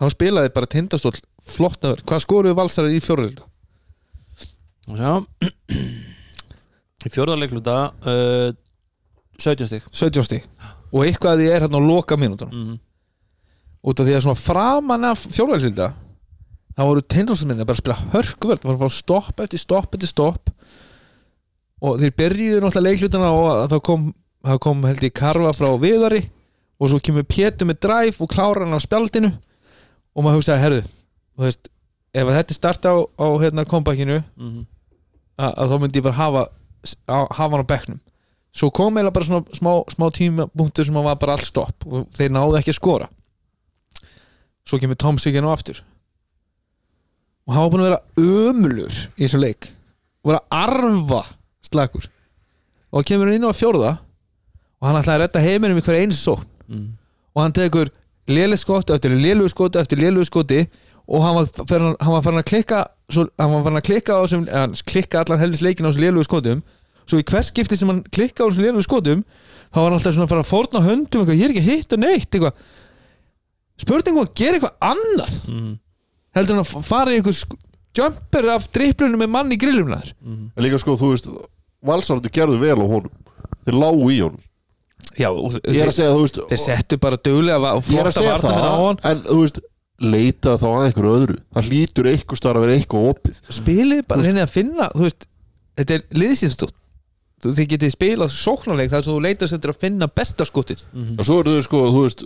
Þá spilaði bara tindastól flott öður, hvað skoruðu valsarar í fjóraðarleiklut Og sjá Í fjórðarleikluta uh, 17 stík 17 stík og eitthvað að því er hérna á loka mínútur mm. út af því að svona framan af fjórðarleikluta þá voru bara að spila hörkuvöld. Það var að fá stopp eftir stopp eftir stopp. Og þeir byrjuðu náttúrulega leiklutana og það kom, kom held ég karfa frá viðari. Og svo kemur Pétur með dræf og klára hann á spjaldinu. Og maður hugsaði, herðu þú veist, ef þetta starta á, á hérna kompakinu Mm. að, að þá myndi ég bara hafa á, hafa hann á bekknum. Svo kom eða bara svona smá, smá tímapunktur sem að var bara allt stopp og þeir náðu ekki að skora. Svo kemur Tom Siggen á aftur. Og hann var búin að vera ömulur í þessum leik. Og vera að arfa slagur og hann kemur inn á fjórða og hann ætlaði að redda heiminum í hver eins sókn. Mm. og hann tekur léleg skoti eftir lélugu skoti eftir lélugu skoti og hann var, fer, hann var farin að klikka svo, hann var farin að klikka á þessum eða, klikka allan helvis leikin á þessum lélugu skotum. Svo í hvers skipti sem hann klikka á þessum lélugu skotum þá var hann alltaf svona að fara að fórna höndum eitthvað, ég er ekki að hitta neitt eitthvað. Spurningum að gera eitthvað annað. Mm. heldur hann að fara í einhver sk- jumper af driplunum með mann í grillumnaður Mm. en líka sko, þú veist, valsarandi gerðu vel á honum. Þeir lágu í honum. Já, og ég er að segja, þú veist þeir settu bara duglega og flotta segja varnamenn á hann. en þú veist, leita þá að einhverju öðru. Það hlýtur eitthvað starf að vera eitthvað opið. Spilið bara reynið að finna þú veist, þetta er liðsýnstótt þið getið spilað sóknarleik þar sem þú leitast eftir að finna besta skotið. Og svo eru þau sko, þú veist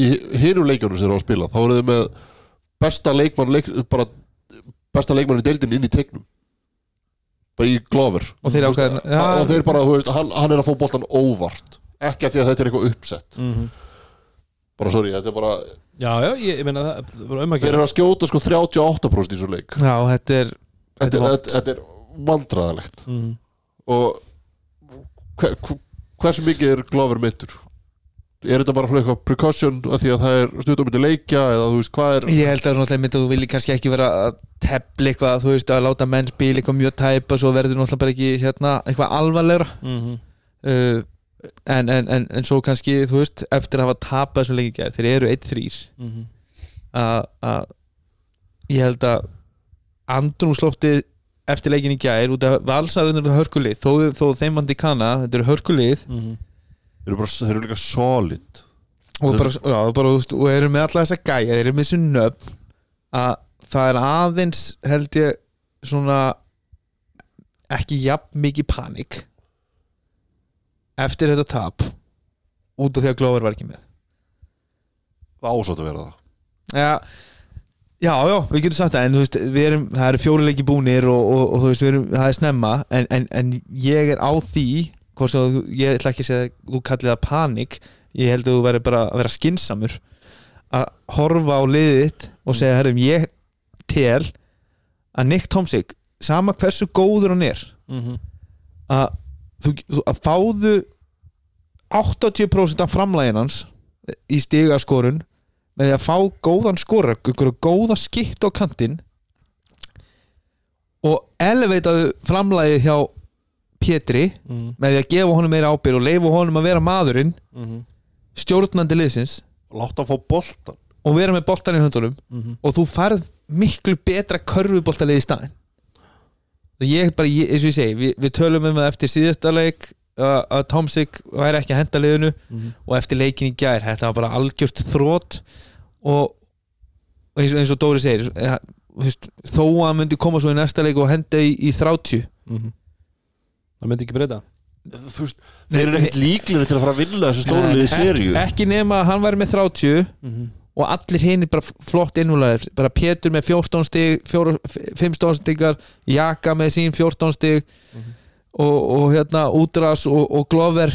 í hinum leikjunum sem eru að spila þá eru þau með besta leikmann leik, bara besta leikmann í deildin inn í tegnum bara í Glover. Og þeir Þú veist, ákveðin og þeir bara, þú veist, hann, hann er að fá boltan óvart. Ekki að því að þetta er eitthvað uppsett. Mhm. Bara sorry, þetta er bara Já, já, ég, ég meina það var um að þeir gera eru að skjóta sko 38% í svo leik já, þetta er þetta, Þetta er vont. þetta, þetta er vandræðalegt Mhm. og hver, hver, hversu mikið er Glover mittur? Er þetta bara svona eitthvað precaution að því að það er stundum myndi leikja eða þú veist hvað er Ég held að náttúrulega myndi að þú vilji kannski ekki vera að tepla eitthvað, þú veist, að láta menn spila eitthvað mjög tæpa, svo verður náttúrulega bara ekki hérna, eitthvað alvarlegra Mhm. uh, en, en, en, en svo kannski, þú veist, eftir að hafa tapað þessum leikir gær, þeir eru 1-3 Mhm. að að ég held að andrumsloftið eftir leikin í gær út af valsarinn eru hörkulið þó, þó þeim vandi kanna, þetta eru hörkulið Mhm. Þeir eru, bara, þeir eru líka solid og bara, já, bara veist, og eru með alla þessa gæja þeir eru með þessu nöfn að það er aðeins held ég svona ekki jafn mikið panik eftir þetta tap út af því að Glover var ekki með Það ásótt að vera það já, já, já, við getum sagt það en þú veist, erum, það eru fjóri leiki búnir og, og, og þú veist, erum, það er snemma en, en, en ég er á því sem ég ætla ekki að segja að þú kallið það panik, ég held að þú verður bara að vera skinsamur að horfa á liðið þitt og segja, herrum, ég tel að Nick Tomsik sama hversu góður hann er Mhm. að, þú, að fáðu 80% af framlægin hans í stigaskorun með því að fá góðan skora einhverju góða skipt á kantinn og eleveitaðu framlægið hjá Pétri Mhm. með því að gefa honum meira ábyrg og leifa honum að vera maðurinn Mhm. stjórnandi liðsins Láta hann fá boltan og vera með boltan í höndunum Mhm. og þú færð miklu betra körfuboltalið í staðinn og ég bara, ég, eins og ég segi við, við tölum um það eftir síðasta leik að Tomsik væri ekki að henda liðinu Mhm. og eftir leikin í gær þetta var bara algjört þrótt og, og eins, og- eins og Dóri segir ja, veist, þó að hann myndi koma svo í næsta leik og henda í, í 30 Mhm. Það myndi ekki breyta Þú veist, Þeir eru ekkert líklegri til að fara að vinna þessu stóru liði ekki, seríu ekki nema að hann væri með 30 Mhm. Og allir hinn bara flott innúlega bara Pétur með 14 stig 5 stigar, Jaka með sín 14 stig Mhm. og, og hérna Útras og, og Glover.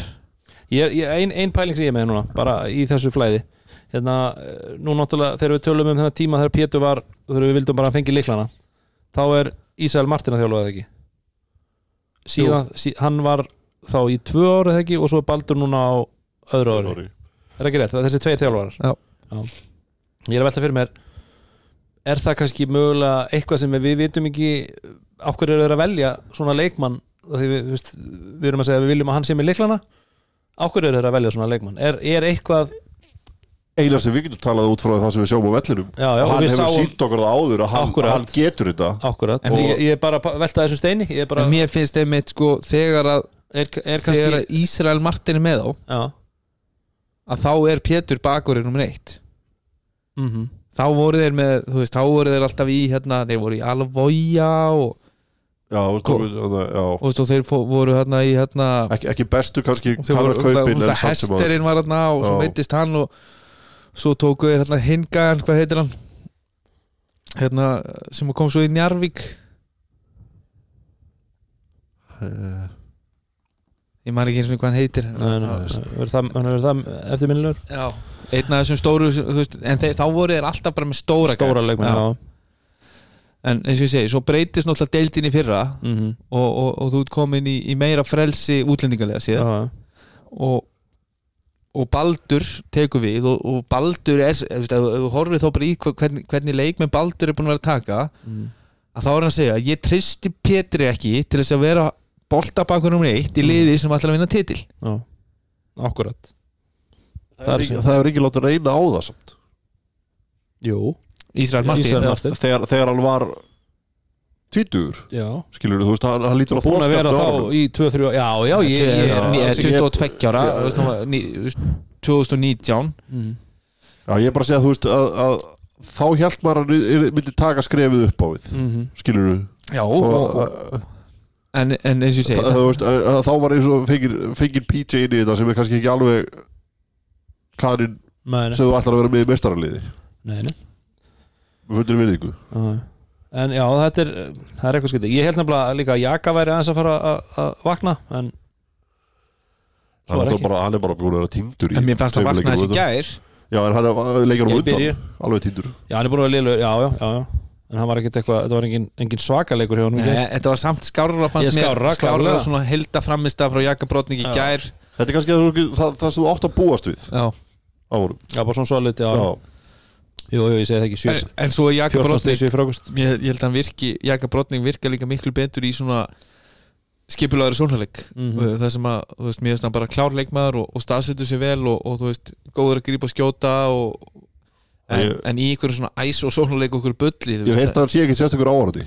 Ég, ég, ein, ein pæling sem ég er með núna bara í þessu flæði. Hérna, eh, nú náttúrulega þegar við tölum um þennan tíma þegar Pétur var, þegar við vildum bara fengi líklana þá er Ísæl Martin að þjálfa það ekki? Síðan, sí, hann var þá í tvö ára eða ekki og svo er Baldur núna á öðru ári, er ekki rétt, það er þessi tveir þjálfarar? Já. Ég er að velta fyrir mér er það kannski mögulega eitthvað sem við vitum ekki á hverju eru þeir að velja svona leikmann? Því við, veist, við erum að segja að við viljum að hann sé með leiklana á hverju eru þeir að velja svona leikmann? Er, er eitthvað Eina sem við getum talað út frá það sem við sjáum á vellinum. Já, já, Hann við hefur sínt okkur það áður að hann, hann getur þetta. Akkurat. En og við- ég, ég er bara að velta þessu steini. Ég er bara, mér finnst einmitt sko þegar að, er, er þegar kannski að Ísrael Martin er með á já, að þá er Pétur bakurinn nummer eitt mhm. Þá voru þeir með, þú veist, þá voru þeir alltaf í hérna, þeir voru í Alvoja og, Já, þú veist, Ko- þú veist, já. og, þeir fó- voru hérna í hérna Ekki, ekki bestu kannski voru, kaupin það hesterinn var hérna og svo Já. meittist hann og svo tóku þeir hérna hingaðan, hvað heitir hann? Hérna, sem kom svo í Njarvík ég man ekki eins og hvað hann heitir. Nei, nei, nei, verður það, hann verður það eftirminnilegur Já, einn af þessum stóru veist, en þeir, þá voru þeir alltaf bara með stóra stóra já. en eins og ég segi, svo breytist náttúrulega deildin í fyrra Mhm. og, og, og þú ert komin í, í meira frelsi útlendingarlega síðan og, og Baldur tekur við og, og Baldur er, þú horfir þá bara í hva- hvernig, hvernig leik með Baldur er búin að vera að taka Mhm. að þá er hann að segja, ég tristi Petri ekki til þess að vera boltabakur nummer eitt í liði sem ætlar að vinna titil. Akkurat Það er hefur ekki látið reyna á það samt jú, Ísrael Martin Ísrael Eða Martin. þegar, þegar hann var tvítur já skilur þú veist, hann, hann lítur að búin að vera þá í 2-3 já, já, ég, ég- 22 ára Já. þú veist, hann var ní- þú veist, 2019 Mhm. Já, ég er bara að segja þú veist að, að þá hjælt maður að myndi taka skrefið upp á við Mhm. skilur þú Já, og, en, en eins og ég segi að, að þá var eins og fengir, fengir PJ inn í þetta sem er kannski ekki alveg Nei, sem þú ætlar að vera með í mestaraliði nei, nei. við fundir virðingu Já. En já, þetta er það er eitthvað skytið, ég held nefnilega líka að Jaka væri aðeins að fara að- að vakna en Svo hann er ekki. bara, hann er bara búin að vera týndur í en mér fannst að vakna þessi gær já en hann er leikjar á undan alveg týndur já, hann er búin að vera liðlegur, já, já, já, já en hann var ekkert eitthvað, þetta var engin, engin gær. Nei, þetta var samt skárra fannst Ég mér skárra, skárra klárlega. svona helda framist frá Jaka Brotning í Já. gær þetta er kannski það, það, það sem þú átt að búast við já. Á honum Já, bara svona solid, já. Jú, jú, ég segi það ekki, en, sjö, en svo er Jaka 14 Brotning stíðs í frákust. Ég, ég held að hann virki Jaka Brotning virka líka miklu betur í svona skipulaður sónarleik Mhm. og það sem að, þú veist, mér finnst hann bara klár leikmaður og, og staðsetur sér vel og, og þú veist, góður að grípa og skjóta og, en, Ég- en í einhverjum svona æs og sónarleik og okkur bulli þú ég veist, heilt að hann sé ekki sérstakur áhverði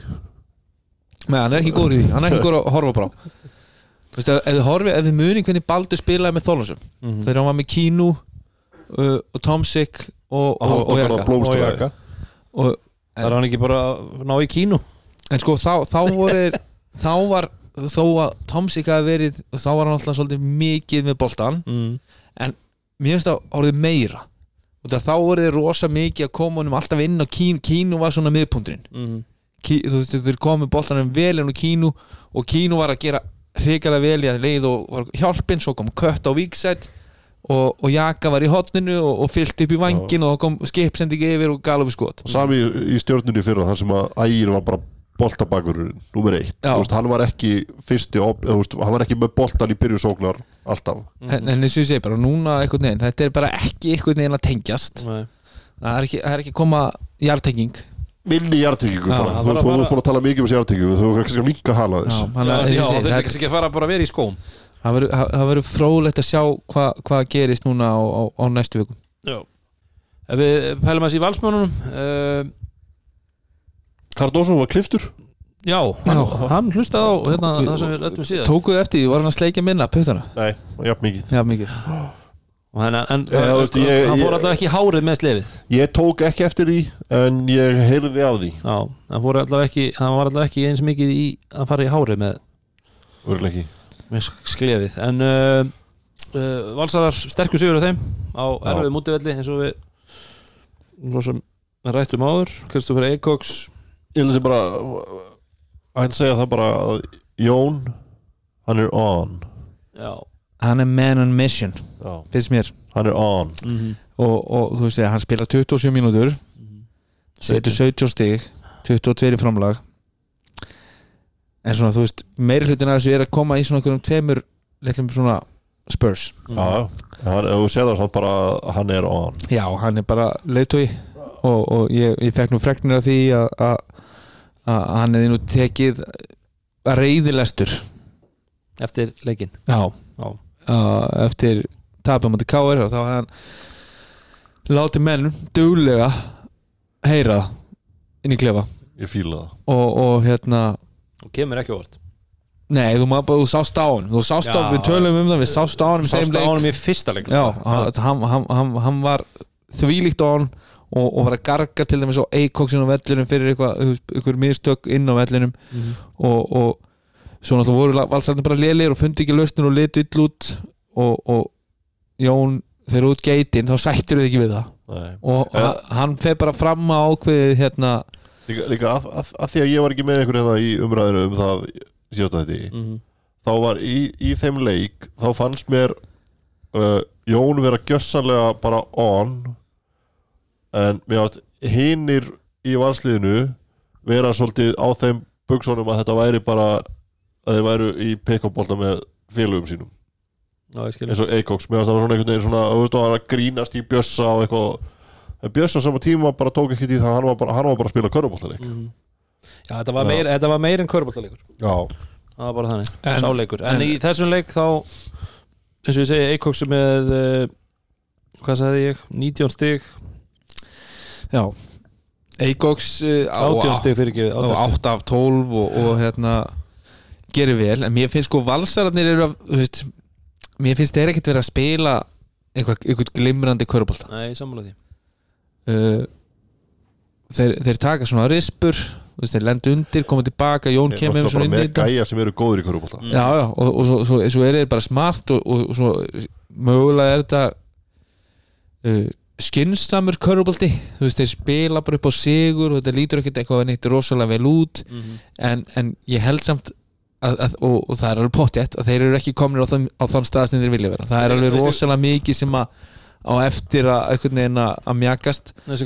Nei, hann er ekki góður í því, hann er ekki <laughs> góður að horfa bara á. Þú veist, ef, ef þið horfið, ef þið muni hvernig Baldur spilaði með Þólasum Mhm. þegar hann var með Kínu uh, og Tomsik og, og, og og, bara Jaka Og Jaka, og, það er hann ekki bara að ná í kínu? En sko, þá, þá voru þá var, þó að Tomsik hafi verið, þá var hann alltaf svolítið mikið með boltan, mm. mér finnst það orðið meira. Og það þá voru þið rosa mikið að koma honum alltaf inn á Kínu, Kínu var svona miðpunturinn Mm. Þú veist, þeir komið boltanum vel inn á Kínu og Kínu var að gera hrikalega vel í að leið og var hjálpinn svo kom kött á víksætt og, og Jaka var í hotninu og, og fyllt upp í vangin og þá kom skipsending yfir og gala við skot sami í, í stjórnunni fyrra þar sem að ægir var bara boltabakurinn nummer eitt. Þú veist, hann var ekki fyrsti þú veist, hann var ekki með boltan í byrju sóknar alltaf. En, en eins og ég segi bara núna einhvern veginn, þetta er bara ekki einhvern veginn að tengjast. Nei. það er ekki, það er ekki koma jartenging minni Já, bara. þú veist, þú veist bara að tala mikið um þessi hjartingu þú veist kannski að minka hala þess hann, Já, og er það, kannski að fara bara að vera í skóm það verður- fróðlegt að sjá hvað hva gerist núna á, á, á næstu vikum. Já. Ef við pælum að í valsmönunum uh, Cardoso var kliftur. Já, hann, hann hlustaði á hérna, það sem við rættum síðan tókuðu eftir, því, var hann að sleikja minna puttana? Nei, jafn mikið. Já mikið. En, en Já, þú veist, ég- hann fór alltaf ekki hárið með slefið. Ég tók ekki eftir því en ég heyrði af því. Já, hann ekki hann var alltaf ekki eins mikið í að fara í hárið með, Örgulega ekki með sklefið en uh, uh, valsarar sterkur sigur af þeim á erfið mútivelli eins og við rættum áður. Kristoffer Eikoks ég að sé bara að hann segja það bara að Jón hann er on. Já. Hann er man on mission, Já. finnst mér. Hann er on. Mm -hmm. og, og þú veist að hann spila 27 mínútur setur 17 stig 22 í framlag en svona þú veist meiri hlutin að þessu er að koma í svona einhverjum tveimur litlum svona spurs. Já, hann, þú sér það samt bara að hann er on. Já, hann er bara leiðtói og, og ég, ég fekk nú fregnir af því að að- að hann hefði nú tekið reyðilestur eftir leikinn. Já, Já. uh, eftir tapum átti K.R. og þá hefði hann látið menn duglega heyra inn í klefa. Ég fíla það. Og, og hérna og kemur ekki óvart. Nei, þú, maður, þú sást á hann þú sást á, Já. við tölum um það, við sást á hann Sást þeim á leik. honum í fyrsta leik já, hann, hann, hann, hann, hann var þvílíkt á hann og, og var að garga til dæmis á Eikoksin á vellinum fyrir eitthvað, eitthvað mistök inn á vellinum. Mhm. og, og svo náttúrulega voru valsarnir bara lélir og fundi ekki lausnir og litu ill út. Og, og Jón þegar út geitin þá sættir þið ekki við það. Nei. og hann fer bara fram á ákveðið hérna líka, líka að, að, að því að ég var ekki með ykkur hérna í umræðinu um það síðast að þetta Mhm. þá var í, í þeim leik þá fannst mér uh, Jón vera gjössanlega bara on en mér varst hinnir í varsliðinu vera svolítið á þeim buksonum að þetta væri bara að þeir væru í pick-up-bolta með félögum sínum. Já, eins og Eikoks, mér varst það svona einhvern veginn svona, að grínast í Bjössa og eitthvað en Bjössa á sama tíma bara tók ekki í það, hann var bara, hann var bara að spila körfuboltaleik. Mhm. Já, þetta var meir, þetta var meir en körbóltaleikur Já, Það var bara þannig, En- sáleikur En, en- í þessum leik þá eins og ég segi, Eikóks með uh, hvað sagði ég, 19 stig. Já. Eikoks uh, á, 18 stig fyrir ekki á 8 af 12 og, og hérna gerir vel, en mér finnst sko valsararnir eru að, þú veist mér finnst þeir ekkert verið að spila eitthvað, eitthvað glimrandi körbólta Nei, sammála því uh, þeir, þeir taka svona rispur þú veist, þeir lenda undir, koma tilbaka Jón Þeir kemur svona inn í þetta. gæja sem eru góður í körubólta Mm. já, já, og, og svo, svo, svo er þeir bara smart og, og, og svo mögulega er þetta uh, skinsamur körfubolti. Þú veist, þeir spila bara upp á sigur og þetta lítur ekkert eitthvað neitt rosalega vel út. Mhm. en, en ég held samt að, að, og, og það er alveg pottjætt að þeir eru ekki komnir á, þann, á þann stað sem þeir vilja vera. Það er alveg rosalega mikið sem að á eftir að einhvern veginn að, að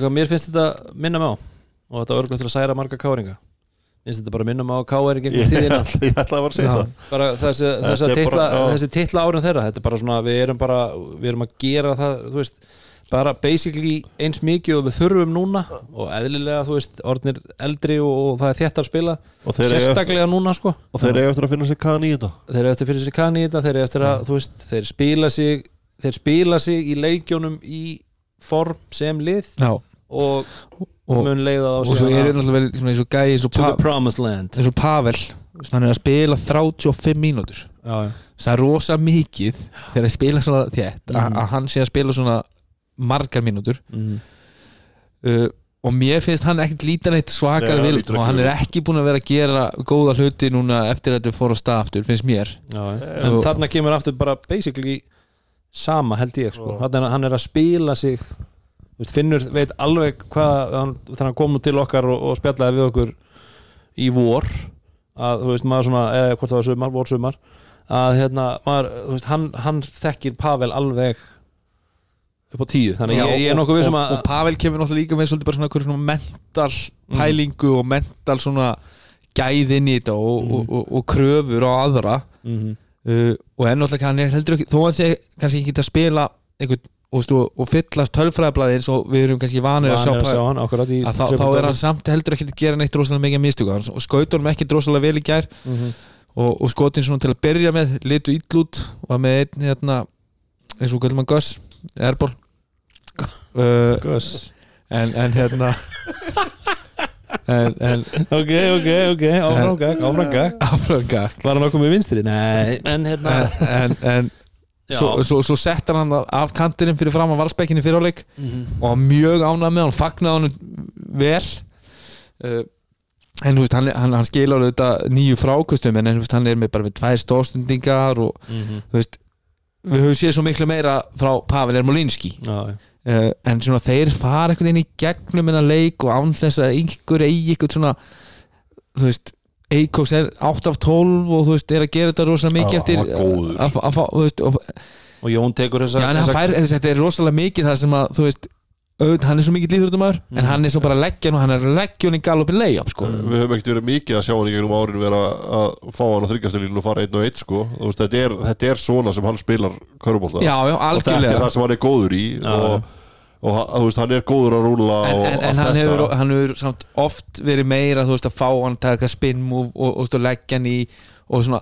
hvað, mér finnst þetta minna mig á og þetta örgulega til að særa marga káringa. Mér finnst þetta bara minna mig á káringa Ég gegnum tíðina. Ég <laughs> ætla að vera að segja það. Bara þessi, þessi, Þetta er titla, bara- þessi titla árin þeirra þetta er bara svona, við erum bara við erum að gera það, þú veist bara basically eins mikið og við þurfum núna og eðlilega, þú veist orðnir eldri og, og það er þétt að spila eiga eftir- sérstaklega núna sko. Og þeir eiga eftir að finna sér kan í þetta. Þeir eru eftir fyrir sér kanni í þetta þeir eru eftir að, þú veist, þeir spila sig þeir spila sig í leikjónum í form sem lið já, og, og, mun leiða þá og svo er að- náttúrulega vel svona eins og gæði eins og, pa, eins og Pavel hann er að spila 35 mínútur já, já. það er rosa mikið þegar að spila svona þétt að, Mhm. að hann sé að spila svona margar mínútur Mm. uh, og mér finnst hann ekkert lítan eitt svakar vil og hann er ekki búin að vera að gera góða hluti núna eftir að þetta fór á stað aftur, finnst mér Já, já. en Og- þarna kemur aftur bara basically sama held ég sko. Þarna er, hann er að spila sig. Veist, Finnur veit alveg hvað hann, þegar hann kom til okkar og, og spjallaði við okkur í vor að þú veist maður svona eða hvort það var sumar, vor sumar að hérna maður, þú veist, hann, hann þekkir Pavel alveg upp á tíu. Þannig Já, ég, ég er og- nokkuð vissum og, að og Pavel kemur náttúrulega líka með svolítið bara svona, svona mental pælingu og mental svona gæð inn í þetta og, Mhm. og, og, og kröfur á aðra. Mm uh, og enn náttúrulega hann er heldur ekki þó hann sé kannski ekki að spila einhvern, og, stu, og fyllast tölfræðablaði eins og við erum kannski vanir að sjá, að hann í að þá, þá er hann samt heldur ekki að gera neitt rosalega mikið hann og skautur hann ekki rosalega vel í gær. Mm og, og skotin svona til að byrja með litu ill út og með einn hérna, eins og kallum hann Gus Airball. Uh, Guss en, en hérna en, <laughs> en ok, ok, ok, áframgag áframgag áfranga var hann okkur með vinstri? Nei, en hérna en, en svo, svo, svo settar hann af kantinum fyrir fram á valsbekkinni fyrir áleik Mhm. og var mjög ánað með hann fagnaði hann vel uh, en veist, hann, hann, hann skilur þetta nýju frákustum en veist, hann er með bara með tvær stóðstundingar og Mhm. þú veist við höfum séð svo miklu meira frá Pavel Ermolinski Já, já. Uh, en svona þeir fara einhvern veginn í gegnum en að leik og án þess að einhver eigi eitthvað svona þú veist Eikoks er 8 af 12 og þú veist er að gera þetta rosalega mikið eftir að, að, að, þú veist, og, og Jón tekur hann fær, þetta er rosalega mikið það sem að þú veist auðvitað, hann er svo mikið líðrútumæður Mm. en hann er svo bara að leggja hann og hann er að leggja hann í galopin layup sko. Við höfum ekkert verið mikið að sjá hann í gegnum árin vera að fá hann á þryggastelínu og fara einn og einn sko. Veist, þetta, er, þetta er svona sem hann spilar körubólta já, já, og þetta er það sem hann er góður í Já, og, og, þú veist, hann er góður að rúla en, og en, en hann, hefur, hann hefur samt oft verið meira veist að fá hann að taka spin move og, og, og leggja hann í og svona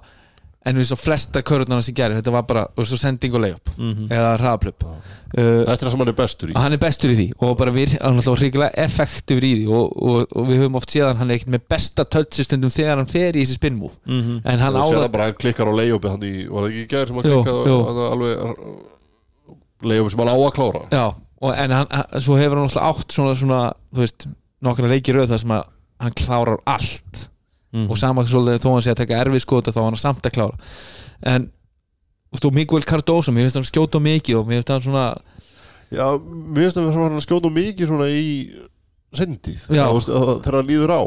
en við svo flesta körurnar sem gerir þetta var bara og svo sending og layup Mhm. eða hraðaplöp uh, Þetta er það sem hann er bestur í hann er bestur í því og bara við hann er alltaf ríkilega effektífur í því og, og, og við höfum oft séð að hann er ekkert með besta touchistundum þegar hann fer í þessi spin move Mhm. en hann og áða það bara hann klikkar á layupi hann í, var það ekki í gær sem hann jú. á- hann alveg layupi sem hann á að klára Já, og, en hann, svo hefur hann alltaf átt svona, svona þú veist, nokkana leikir rauð þar sem að hann klárar allt Mhm. og sama svolítið þó hann sé að taka erfið skota þá var hann samt að klára. En þú veist, og Miguel Cardoso, mér finnst hann skjóta mikið og mér finnst hann svona Já, mér finnst hann skjóta mikið svona í sendið þegar hann líður á.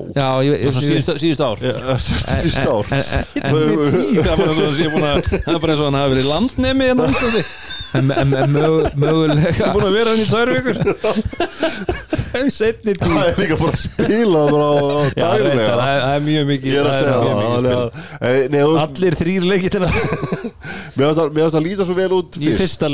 Síðustu ár. Síðust ár. það er bara eins og hann það er og hafi verið landnemi en á Íslandi en, en, en mög- mögulega búin að vera hann í tvær vikur? <laughs> Setni tíð. Það er líka bara að spila það er- það er mjög mikið er það það þú allir þrýr leikir <laughs> Mér finnst að- mér finnst að líta svo vel út í fyrst. fyrsta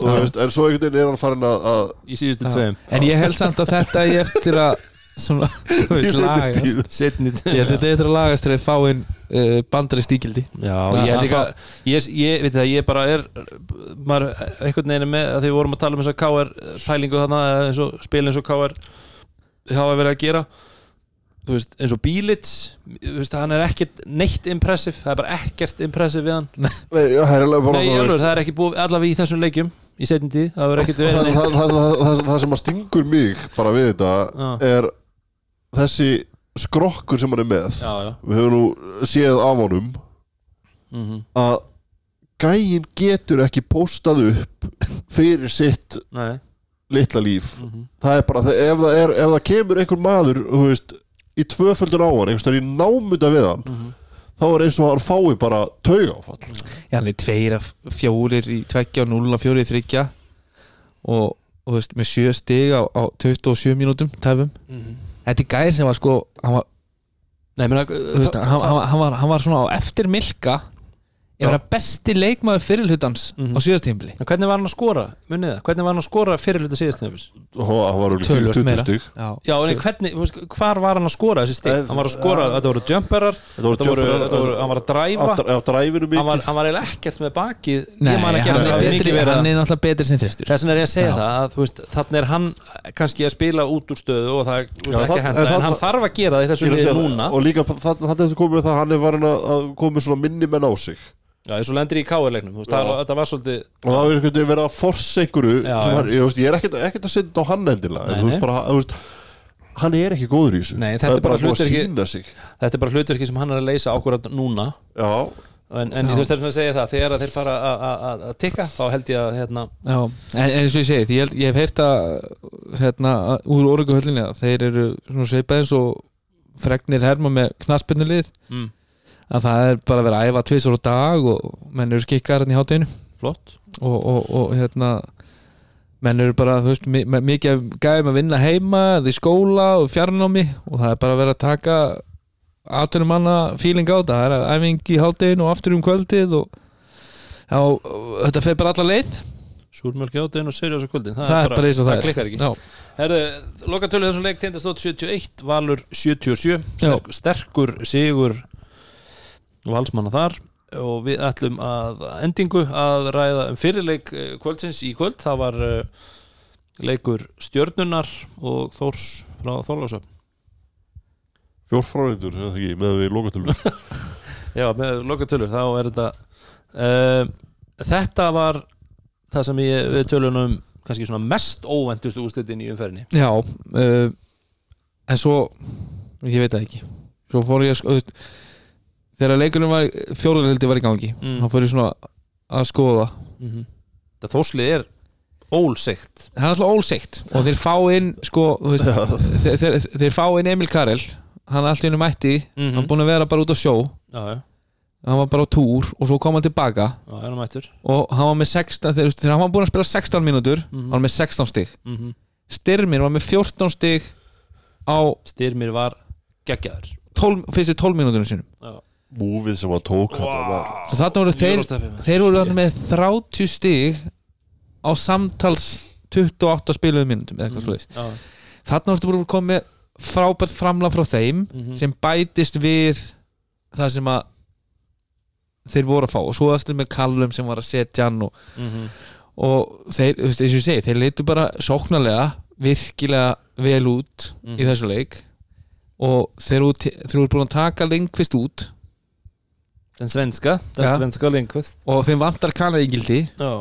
þú veist, en svo einhvern veginn er hann farin að, að í síðustu tveim. En ég held samt að þetta er eftir að svona, þú veist, lagast tíð. setni ég held að þetta er eftir að lagast þegar þið fáinn uh, bandari stíkildi Já, ég að líka ég, ég, veit það, ég bara er maður einhvern veginn er með að því við vorum að tala um þess að KR pælingu þarna eða eins og spil eins og KR hafa verið að gera. Þú veist, eins og Bílits þú veist, hann er ekkert neitt impressive það er bara ekkert impressive við hann. Nei, já, það er alveg bara Nei, alveg, það er ekki búið allavega í þessum leikjum í setjum tíð það verður ekkert það, það, það, það sem að stingur mig bara við þetta Já. er þessi skrokkur sem hann er með já, já, við höfum nú séð af honum mhm, að gæinn getur ekki postað upp fyrir sitt nei. litla líf. Mhm. það er bara, ef, það er, ef það kemur einhver maður þú veist, í tvöföldun á hann einhvers staðar í námunda við hann Mhm. þá er eins og hann fái bara taugáfall Já, hann er tveir af fjórir í tveggja og 0 og fjórir í þryggja og, og þú veist, með sjö stig á, á 27 mínútum tæfum. Mhm. Þetta er gæðir sem var sko hann var, Nei, menna, þú veist, hann, hann, var, hann var svona á eftir Milka Ég var besti leikmaður fyrirhlutans Mhm. á síðastímbli hvernig var hann að skora, munið það, hvernig var hann að skora fyrir hluta síðastnefis og hann var Töluvert 20 meira. stig Já, Já, en hvernig, þú veist, hvar var hann að skora þessi stig? Eh, Hann var að skora, ja. þetta voru jumperar hann var að dræfa hann var, hann eiginlega ekkert með bakið Nei, man ekki hann, er að betri, hann að er náttúrulega betri sem þristur þess vegna er ég að segja Já. það að þú veist, þannig er hann kannski að spila út úr stöðu og það Já, ekki það- henda, en það- hann þarf að gera það í þessu er að liði það. núna og líka það þetta komið með það að hann er varin að að komið svona minni menn á sig Já, eins og lendir í káirleiknum þú veist, Já. það- var svolítið og það er veginn verið að forsa einhverju Já, sem já. hann- ég, veist, ég er ekkert, ekkert að setja á hann endilega þú veist bara, þú veist hann er ekki góður í þessu. Nei, þetta er bara bara hlutverki- þetta er bara hlutverki sem hann er að leysa ákvörðan núna. Já, en, en Já. þú veist þess að segja það þegar að þeir fara að- að að- að tikka þá held ég að hérna, Já, en, en eins og ég segi, því ég, held- ég hef heyrt að hérna, úr orguhöllinni að þeir eru svona svipað eins og fregnir herma með knaspennulið mm, að það er bara að vera að æfa tvisar á dag og menn eru skikkar hérna í hátinu flott. Og, og, og hérna menn eru bara, þú veist, mi- mi- mikið gæðum að vinna heima, eða í skóla og fjarnámi og það er bara að vera að taka aðtunum manna feeling á þetta. Það er æfing í hátinu og aftur um kvöldið og já, og þetta fer bara alla leið. Súrmjölk átinn og seriós á kvöldin það, er bara eins og það, það klikkar ekki. Já. Herðu, lokatölu þessum leik tindastótt 71 Valur 77 sterk, sterkur sigur valsmanna þar og við ætlum að endingu að ræða um fyrirleik eh, kvöldsins í kvöld. Það var uh, leikur stjörnunar og Þórs frá eða ekki, með við lokatölu <laughs> Já, með lokatölu þá er þetta uh, þetta var það sem ég, við tölum um kannski svona mest óvendustu úrslitin í umferðinni. Já uh, En svo Ég veit það ekki. Svo fór ég að sko þú veist, Þegar leikurinn var Fjóruðaldi var í gangi Mm. Þá ég svona að skoða. Mm -hmm. Það þórslið er ólsegt Það er alltaf ólseikt Og þeir fá inn sko veist, þeir, þeir, þeir fá inn Emil Karel. Hann er alltaf inn um mætti. Mhm. Hann er búin að vera bara út á sjó. Já, já, Hann var bara á túr Og svo kom hann tilbaka. Já, hann Og hann var með 16 Þegar, þegar hann var búin að spila 16 mínútur Mhm. Hann var með 16 stig. Mm -hmm. Styrmir var með 14 stig Á Styrmir var geggjaður. 12, fyrstu 12 mínúturinn sinum múfið sem hann tók þetta var Svo þarna voru þeir. Þeir voru þarna með 30 stig á samtals 28 spiluðum mínútum eða eitthvað Mhm. mm. Já, Þarna voru bara komið með frábært framlag frá þeim Mhm. sem bætist við það sem að þeir voru að fá og svo eftir með Callum sem var að setja hann og, mhm. og þeir, þú veist, eins og ég segi, þeir leitu bara sóknarlega virkilega vel út Mhm. í þessu leik og þeir eru, búin að taka Lindqvist út Den svenska Den Ja. svenska Lindqvist. Og þeim vantar kannaðingildi Já,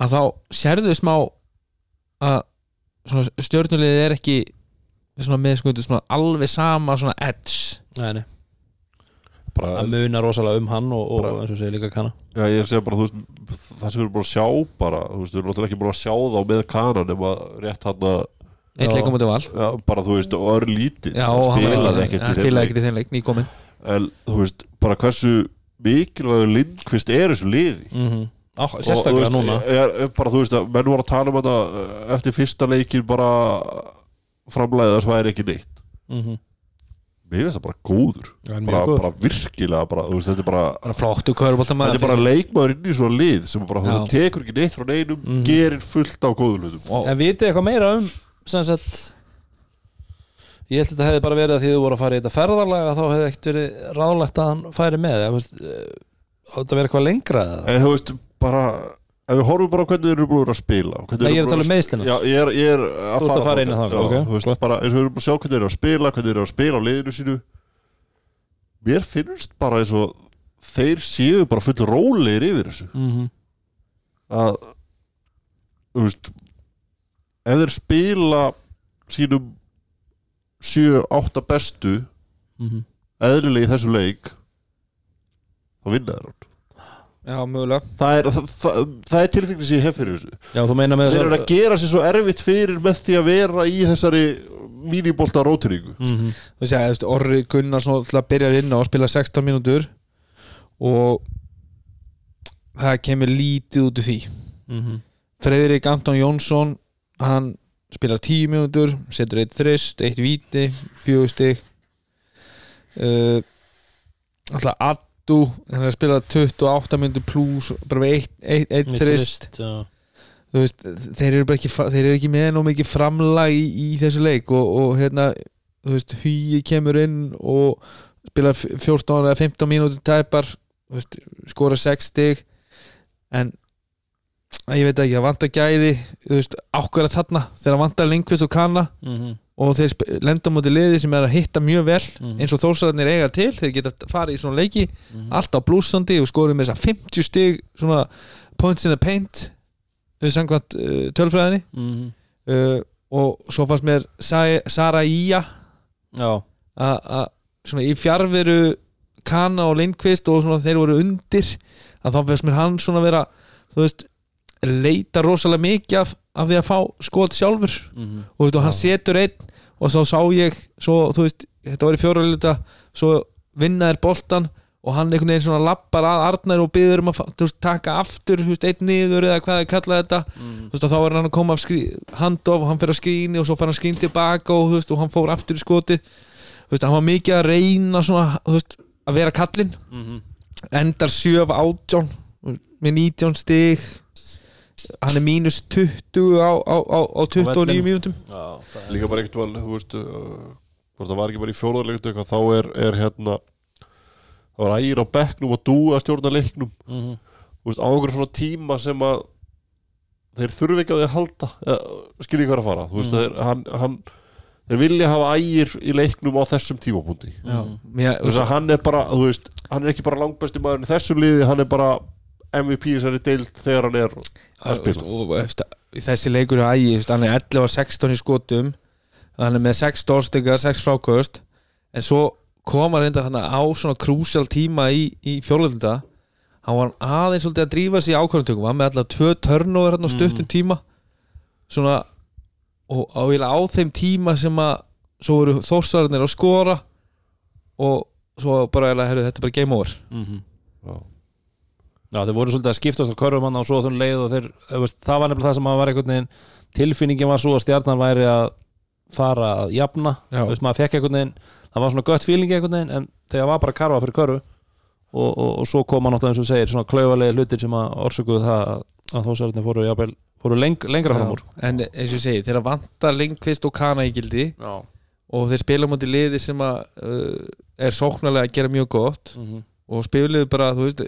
að þá sérðu smá að svona stjörnulegið er ekki svona með sko, svona alveg sama svona edge. Nei, nei. Bara, Það munar rosalega um hann og, og Bara- eins og segir líka kanna já, ég er að segja bara, þú veist það sem við erum bara að sjá bara, þú veist, við erum náttúrulega ekki bara að sjá þá með kanan nema rétt hann að eitt leikum út af val. Já, bara þú veist, örlítið Já, hann spilaði ekki, ekkert í þeim leik en þú veist, bara hversu mikilvægur Lindqvist er þessu liði. Mm -hmm. Á, Og, þú Sérstaklega veist, núna. er, er bara, þú veist, að menn voru að tala um þetta uh, eftir fyrsta leikin bara framlæðið að sværi ekki neitt. Mm -hmm. mér finnst það bara góður. Bara, bara virkilega, bara, veist, þetta er bara körbólta þetta er bara leikmaður inn í svona lið sem bara, þú tekur ekki neitt frá neinum Mhm. gerir fullt á góðum hlutum. En vitið eitthvað meira um sem sagt Ég held að þetta hefði bara verið að því þú voru að fara í þetta ferðarlega þá hefði ekkert verið ráðlegt að hann færi með eða, eh, þetta verið eitthvað lengra eða? en þú veist, bara ef við horfum bara hvernig þeir eru búin að spila Nei, ég er að tala um meiðslina Já, ég er, ég er að að fara inn í þangað. þangað, Já, ok, þú veist, bara eins og við erum búin að sjá hvernig þeir eru að spila hvernig þeir eru að spila á liðinu sínu mér finnst bara eins og þeir séu bara full rólegir yfir þessu mm -hmm. að þú veist ef þeir spila sínum 7-8 bestu Mhm. eðlilega í þessu leik þá vinna þeir hann Já, mögulega það er, er tilfengni sem ég hef fyrir þessu Já, þú meina með þeir eru að gera sér svo erfitt fyrir með því að vera í þessari mínibólta róturíku Mhm. þú veist, ja, þú veist, Orri Gunnarsson til að byrja inn á að spila 16 mínútur og það kemur lítið út úr því Mhm. Freyðrik Anton Jónsson hann spilar 10 mínútur setur eitt þrist, eitt víti fjögur stig. Uh, alltaf Addu hann er að spila 28 mínútur pluss bara með eitt, eitt, eitt þrist. veist, þeir eru ekki þeir eru ekki með nóg mikið framlag í, í þessu leik og, og hérna Hugi kemur inn og spila 14 eða 15 mínútur tæpar skora 6 stig. En ég veit ekki, það vantar gæði þú veist, ákveða þarna þegar vantar Lindqvist og Kana Mhm. og þeir lenda á móti liði sem er að hitta mjög vel Mhm. eins og þósararnir eiga til þeir geta farið í svona leiki Mhm. alltaf blúsandi og skorum með þess að 50 stig svona points in the paint við samkvæmt uh, tölfræðinni Mhm. uh, og svo fannst mér Sa- Sara Ía að svona í fjárveru Kana og Lindqvist og svona þeir voru undir að þá fannst mér hann svona vera þú veist leita rosalega mikið af, af því að fá skot sjálfur Mhm. og, veist, og hann setur einn og svo sá ég svo, veist, þetta var í fjóraðluta svo vinnaðir boltan og hann einhvern veginn svona lappar að Arnar og byður um að veist, taka aftur veist, einn niður eða hvað þið kallaði þetta Mhm. þú veist, þá er hann að koma af skrí, handoff og hann fer að skríni og svo fer hann skrín tilbaka og, og hann fór aftur í skoti hann var mikið að reyna svona, að vera kallinn Mhm. endar 7 af 18 með 19 stig hann er mínus 20 á, á, á, á 29 vellinum. mínútum Já, það er líka bara ekkert val, þú veist uh, það var ekki bara í fjóðarleikt eitthvað þá er, er hérna þá er ægir á bekknum og dúa að stjórna leiknum Mhm. þú veist, á einhverjum svona tíma sem að þeir þurfi ekki á því að halda skilji hvað er að fara þú veist, Mhm. þeir, hann, hann, þeir vilja hafa ægir í leiknum á þessum tímapunkti veist að hann er bara, þú veist hann er ekki bara langbæsti maður í þessu liði hann er bara MVP þessari deild þegar hann er að spila þessi leikur er ægi hann er 11 og 16 í skotum hann er með 6 stórstegar, 6 frákost en svo koma reyndar hann á svona krúsjál tíma í, í fjórlölda hann var aðeins svolítið að drífa sig í ákvörðumtökum hann með alltaf tvö törnóður hann á stuttum tíma svona og á, á þeim tíma sem að svo voru þórsararnir að skora og svo bara heyrðu, þetta er bara game over Mhm. Já. Já, þeir voru svolítið að skiptast á körfum hann og svo þunn leið og þeir, þú veist, það var nefnilega það sem að var einhvern veginn, tilfinningin var svo að stjarnan væri að fara að jafna, veist, maður fekk einhvern veginn það var svona gött feeling einhvern veginn en þegar var bara karfa fyrir körfu og, og, og svo koma náttúrulega eins og segir svona klauvalegi hlutir sem að orsökuðu það að, að þósararnir fóru, jafnvel, fóru leng, lengra fram úr en eins og ég segi, þeirra vantar Lindqvist og Kana í gildi Já. og þeir spila mútið liði sem að uh, er sóknarlega að gera mjög gott Mhm. og spiluðu bara, þú veist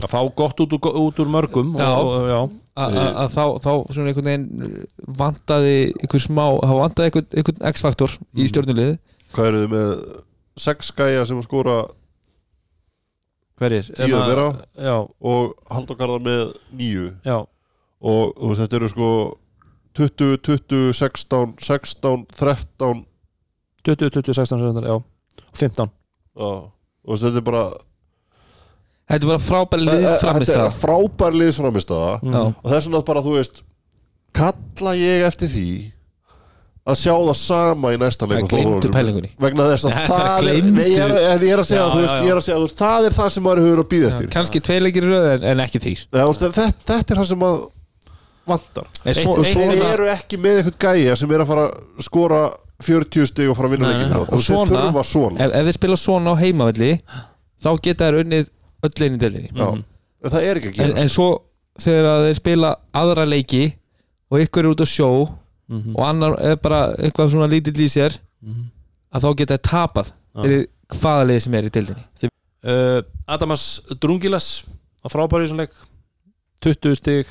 að fá gott út úr, út úr mörgum að þá, þá svona einhvern veginn uh, vantaði einhver smá, þá vantaði einhvern, einhvern X-faktor í Mhm. stjórnuliði hvað eru þið með sex gæja sem að skora hverjir? Tíu að- þeirra. já, og Halldókarðar með nýju já, og, og þetta eru sko 20, 20, 16 16, 13 20, 20, 16, 17, já. Og 15 já. og þetta er bara Þetta er bara frábæri þetta liðsframistað er frábær liðsframistaða Mhm. Já, og þess vegna bara þú veist kalla ég eftir því að sjá það sama í næsta leik og vegna þess að það er, nei, ég, er, ég er að segja Já, þú veist, já, já. ég er að segja þú veist, það er það sem maður hefur að býða eftir. Kanski tvei leikir í röð en, en ekki þrýr Nei, þú veist, þetta, þetta er það sem að vantar. En Eitt- svo, og svo, eru ekki með eitthvað gæja sem er að fara að skora 40 stig og fara að vinna leikir og þeir svona- þurfa svona. ef, ef þið spila svona á heimavelli þá geta þær unnið öll einu delinni Já. Mhm. en það er ekki að en, gera en svo þegar að þeir spila aðra leiki og ykkur er út á sjó Mhm. og annar er bara eitthvað svona lítill í sér Mhm. að þá geta þeir tapað Já. fyrir hvaða liði sem er í deildinni uh, Adamas Drungilas að frábæri í svona leik 20 stig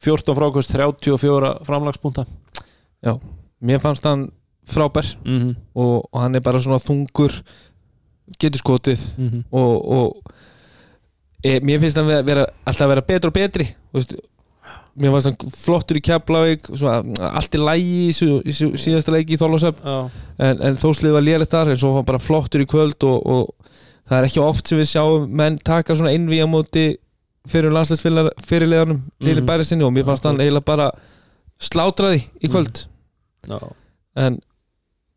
14 frákvæmst 34 framlagspunta mér fannst hann frábær mm -hmm. og, og hann er bara svona þungur getur skotið Mm -hmm. og, og e, mér finnst hann vera, alltaf að vera betri og betri veist, mér varst hann flottur í Keflavík svona, allt í lægi í, síðasta leiki í Þorlásöf Já, en, en þóslið var lélegt þar en svo var hann bara flottur í kvöld og, og það er ekki oft sem við sjáum menn taka svona innví á móti fyrir landslæsfyrirleðanum Lili Mhm. Bæri sinni og mér fannst hann eiginlega bara slátraði í kvöld. Já, en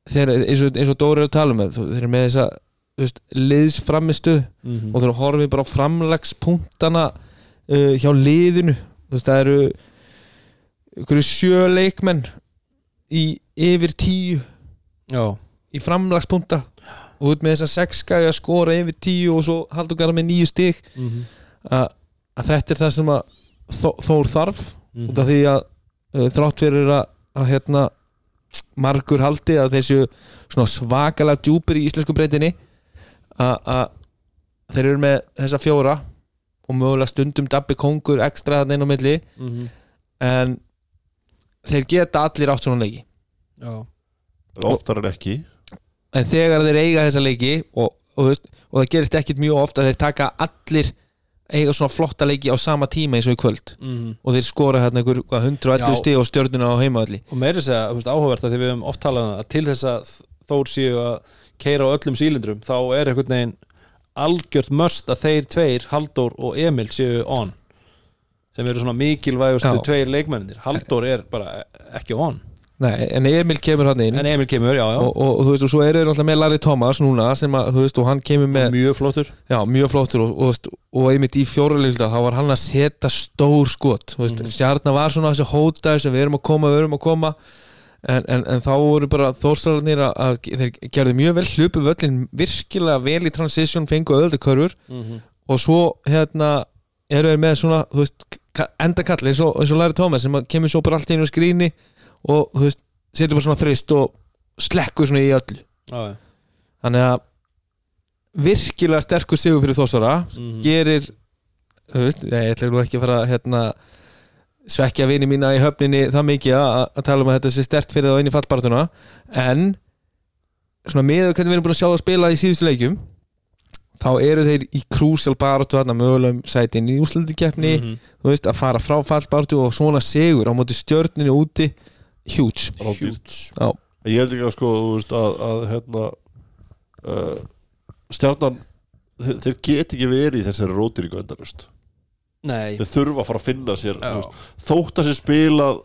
þeir, eins, og, eins og Dóri er að tala um þeir eru með þessa þú veist, liðsframistu mhm. og þeir horfið bara á framlagspunktana uh, hjá liðinu. Veist, það eru ykkur sjö leikmenn í yfir tíu já, í framlagspunkta. Og út með þess að sex gæði að skora yfir tíu og svo haldur gara með nýju stig. Mhm, að, að þetta er það sem að Þó- Þór þarf mhm. út af því að uh, þrátt fyrir að, að hérna margur haldi að þessu svakalega djúpir í íslensku breytinni að að þeir eru með þessa fjóra og mögulega stundum dabbi kongur ekstra þannig inn á milli. Mhm. en þeir geta allir átt svona leiki. Oftar en ekki. En þegar þeir eiga þessa leiki og, og, veist, og það gerist ekkit mjög ofta þeir taka allir eiga svona flotta leiki á sama tíma eins og í kvöld. Mhm. Og þeir skora hérna einhver hvað, 111 Já. stig og stjörnuna á heimaðalli og meiri segja, þú veist, áhugavert að því við höfum oft talað um að til þess að þór séu að keira á öllum sílindrum þá er einhvern veginn algjört möst að þeir tveir, Halldór og Emil séu on. Sem eru svona mikilvægustu Já. tveir leikmennir Halldór er bara ekki on. Nei, en Emil kemur hann inn. Emil kemur, já, já, og, og, og þú veist, og svo eru þeir náttúrulega með Larry Thomas núna sem að, þú veist, og hann kemur með mjög flottur. Já, mjög flottur og, og, og einmitt í fjóralegulta þá var hann að setja stór skot þú veist, Mhm. stjarnar var svona þessi hóta þessi við erum að koma, við erum að koma en, en, en þá voru bara þórstælarnir að, að þeir gerðu mjög vel hlupu völlin virkilega vel í transition fengu öðru körfur mm og svo hérna eru þeir með svona veist, ka- endakall eins og, eins og Larry Thomas sem kemur svo bara allt í einu skrýni og þú veist, setur bara svona þrist og slekkur svona í já, já. þannig að virkilega sterkur sigur fyrir þossara Mhm. gerir þú veist, ég ætla nú ekki að fara hérna, svekja vini mína í höfninni það mikið að, að tala um að þetta sé stert fyrir það inn í fallbartuna en svona með hvernig við erum búin að sjá það spila í síðustu leikjum þá eru þeir í krúsal baráttu þarna mögulegum sætin í úslandikeppni Mhm. þú veist, að fara frá fallbaráttu og svona sigur á móti stjörninu úti. Já. ég held ekki að sko veist, að, að hérna uh, stjarnan þeir, þeir get ekki verið í þessari rótiringu endalust Nei, þeir þurfa að fara að finna sér veist, þótt að sér spilað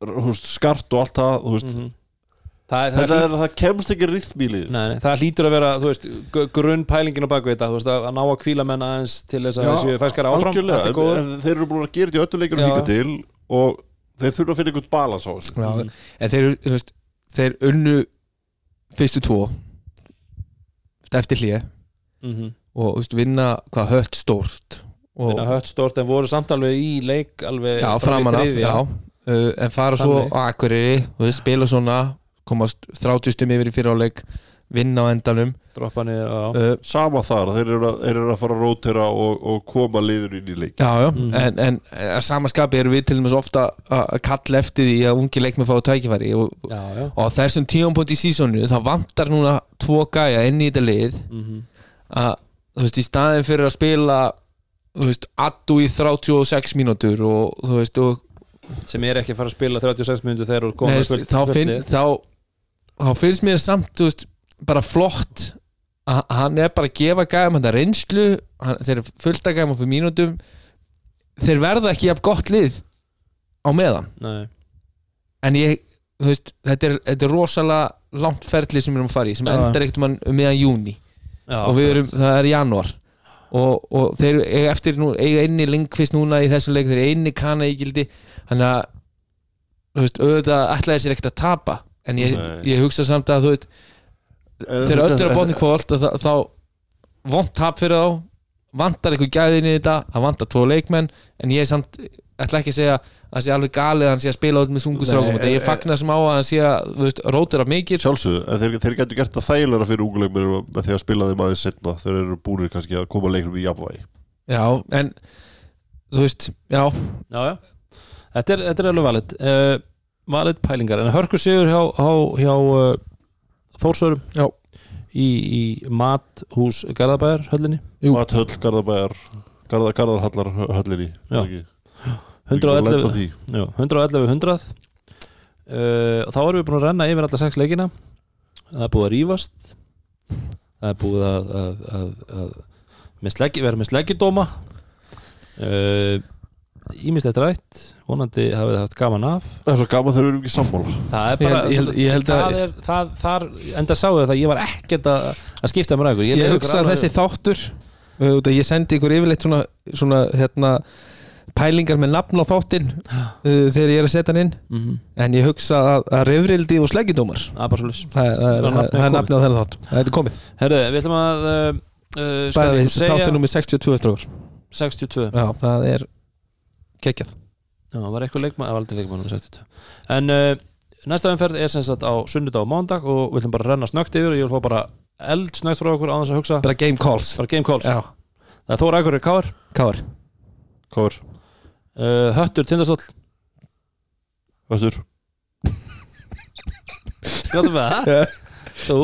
þú veist, skart og allt það veist, Mhm. það, er, það, hlýt, er, það kemst ekki rithm í lið nei, nei, það hlýtur að vera grunnpælingin á bakvið þetta að ná að kvíla menn aðeins til þess að þessu fæskara áfram en, en þeir eru búin að gera þetta í öllu leikunum líka til og þeir þurfa að finna einhvern balans á þessu. Já, Mhm. en þeir, þeir unnu fyrstu tvo eftir hlýja Mhm. og þú veist, vinna hvað hött stórt og, Vinna hött stórt en voru samt alveg í leik alveg já, framan af já, uh, en fara svo Þannig. á Akureyri og þeir spila svona komast 30 stum yfir í fyriráleik vinna á endanum droppa niður já. uh, sama þar, þeir eru að, þeir eru að fara að rótera og, og koma liður inn í leik já, já, Mhm. en, en að samaskapi erum við til dæmis ofta að kalla eftir því að ungi leikmenn fá tækifæri og, já, já. og á þessum tíumpunkt í sísónu þá vantar núna tvo gæja inn í þetta lið Mhm. að þú veist, í staðin fyrir að spila þú veist, addu í 36 mínútur og þú veist, og sem er ekki að fara að spila 36 minnútur þegar þú Nei, komið þá, finn, þá, þá finnst mér samt þú veist, bara flott að að hann er bara að gefa gæðum þetta reynslu, hann, þeir eru fullt að gæðum fyrir mínútum þeir verða ekki jafn gott lið á meðan. Nei. en ég, þú veist, þetta er, þetta er rosalega langt ferli sem við erum að fara í sem Já. endar ekkert um meðan júni Já, og við erum, það er januar og, og þeir eiga eftir nú, eiga einni lingvist núna í þessum leik þeir eru einni kana í gildi. Þannig að þú veist, auðvitað ætlaði sér ekkert að tapa en ég, ég hugsa samt að þú veist þeir öllu er að botni kvöld þá, þá vont tap fyrir þá vantar eitthvað gæðin í þetta það vantar tvo leikmenn en ég samt ætla ekki að segja að það sé alveg galið að hann sé að spila út með sungustrákum þetta ég eh, fagnar sem á að hann sé að þú veist, rótir af mikið. Sjálfsögðu, en þeir, þeir getur gert það þægilega fyrir unguleikmir með því að spila þeim aðeins setna þeir eru búinir kannski að koma leiknum í jafnvægi. Já, en þú veist, já, já, já. Þetta, er, þetta er alveg valid. Uh, valid pælingar. En hörkur sigur hjá, hjá, hjá uh, Þórsörum Já. í, í mathús Garðabæjar höllinni. Mathöll, Garðabæjar Garða, Garðarhallar höllinni Já. Ekki? Lent á 111 því. Já, 111 100 uh, og þá erum við búin að renna yfir alla sex leikina. Það er búið að rífast. Það er búið að, að, að, að með sleggi, vera með sleggjudóma. Uh, ímislegt rætt. Vonandi hafið þið haft gaman af. Það er svo gaman þegar við erum ekki sammála. Það er Ég bara ég held- ég held að- það er, það, þar, enda sáu það að ég var ekkert að, að skipta mér að ykkur Ég ykkur hugsa þessi þáttur uh, ég sendi ykkur yfirleitt svona, svona hérna, pælingar með nafn á þáttin uh, þegar ég er að setja hann inn. Mhm, en ég hugsa að, að reyfrildi og sleggjudómar. Það er nafnið á þennan þátt. Það er komið. Herðu, við ætlum að uh, segja þáttur nummer 62 strókar 62 Já, það er geggjað. Já, það var eitthvað leikmann, það var aldrei leikmann nummer 62 En uh, næsta umferð er sem sagt á sunnudag og mándag og við ætlum bara að renna snögt yfir og ég vil fá bara eld snögt frá okkur á þess að hugsa. Bara game calls. Bara game calls. Það er Þóra Akureyri Káar káar? Uh, Höttur Tindastóll. Höstur Gjóðum við það? Þú?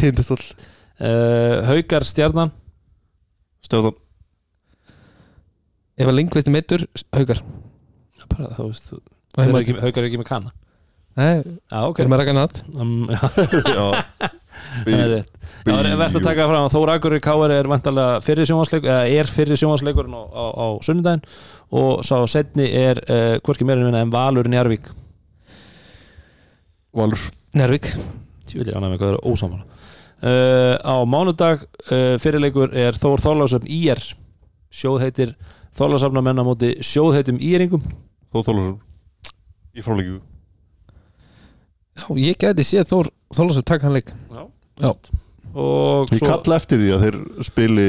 Tindastóll. Uh, Haukar Stjarnan. Stefán Ef að Lindqvist er meittur, haukar. Já, bara, þú veist, þú- Haukar er ekki, Haukar er ekki með kanna Nei, Já, ok. Erum að rækja nátt um, <laughs> já, Það er rétt. Það er verðt að taka fram að Þóra Akureyri Káar er vantarlega fyrir sjónvarsleikur eða er fyrir sjónvarsleikurinn á, á, á sunnudaginn og sá setni er uh, hvorki meira en Valur Njarvík Valur. Er ósamála uh, Á mánudag uh, fyrirleikur er Þór Þorlásöfn IR Sjóð heitir Þorlásöfna menna móti sjóð heitum IRingum Þó Þólasson Í fráleikju Já, ég geti séð Þór Þólasöf taka hann leik. Já, Já. Og Ég svo kalla eftir því að þeir spili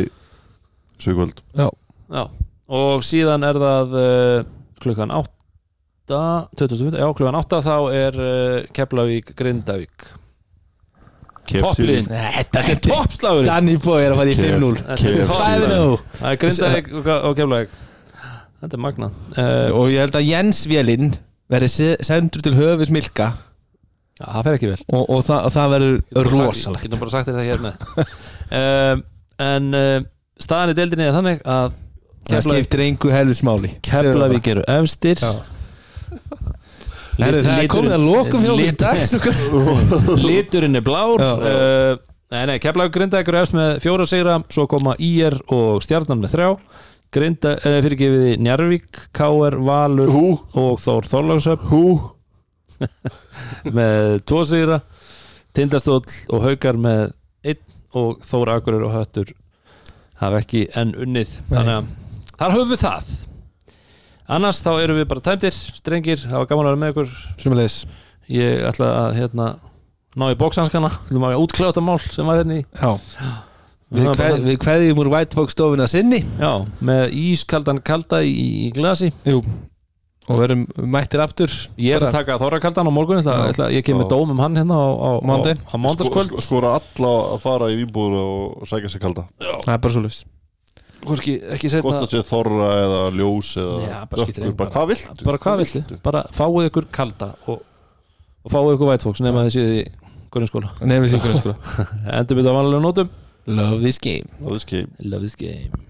Sögvöld Já, Já, og síðan er það uh, klukkan 8 2005, já klukkan 8 þá er uh, Keflavík Grindavík. Toppliðin, þetta er toppslagur Danny Boy er að fara í Kef. 5-0 Þetta er Kef. toppslagur. 5-0 Það er Grindavík og Keflavík. Þetta er magnað. Uh, Og ég held að Jens Vélinn verði se- sendur til höfus Milka. Já, það fer ekki vel. Og, og, það, það verður rosalegt. Getum bara sagt það hér með. <laughs> En uh, staðan í deildinni er þannig að Það skiptir engu helvis máli Keflavík eru efstir. Já. Herru, Það er komið að lokum dag strákar. <laughs> Liturinn er blár. Uh, Nei, nei, Keflavík Grindavík eru efst með fjóra sigra Svo koma IR og Stjarnan með þrjá. Grinda, uh, fyrirgefiði Njarvík, KR, Valur Hú. og Þór Þorlagsöp Hú. <laughs> Með tvo sigra Tindastóll og Haukar með einn og Þór Akurur og Höttur hafa ekki enn unnið. Þannig að þar höfum við það. Annars þá erum við bara tæmdir strengir, hafa gaman að vera með ykkur. Sumulegis ég ætla að hérna ná í bóksanskana, þú má ég útkláða þetta mál sem var hérna í. Já. Við, kveð, við kveðjum úr White Fox stofuna sinni. Já, með ískaldan kalda í, í glasi. Jú. Og verum mættir aftur. Ég er að taka þorrakaldan á morgun ætla, Já. ætla, ég kem með Já. dóm um hann hérna á, á, á, á mándaskvöld Sko- Skora alla að fara í výbúður og sækja sig kalda. Það er bara svo laus Hvorki, ekki Gott setna að sé þorra eða ljós eða Já, bara engu, bara hvað viltu? bara hvað viltu, bara fáið ykkur kalda og, og fáið ykkur vætfóks nema þið séð í grunnskóla. Nefnir sig sko endur við það vanlega nótum. Love this game. Það er skip love this game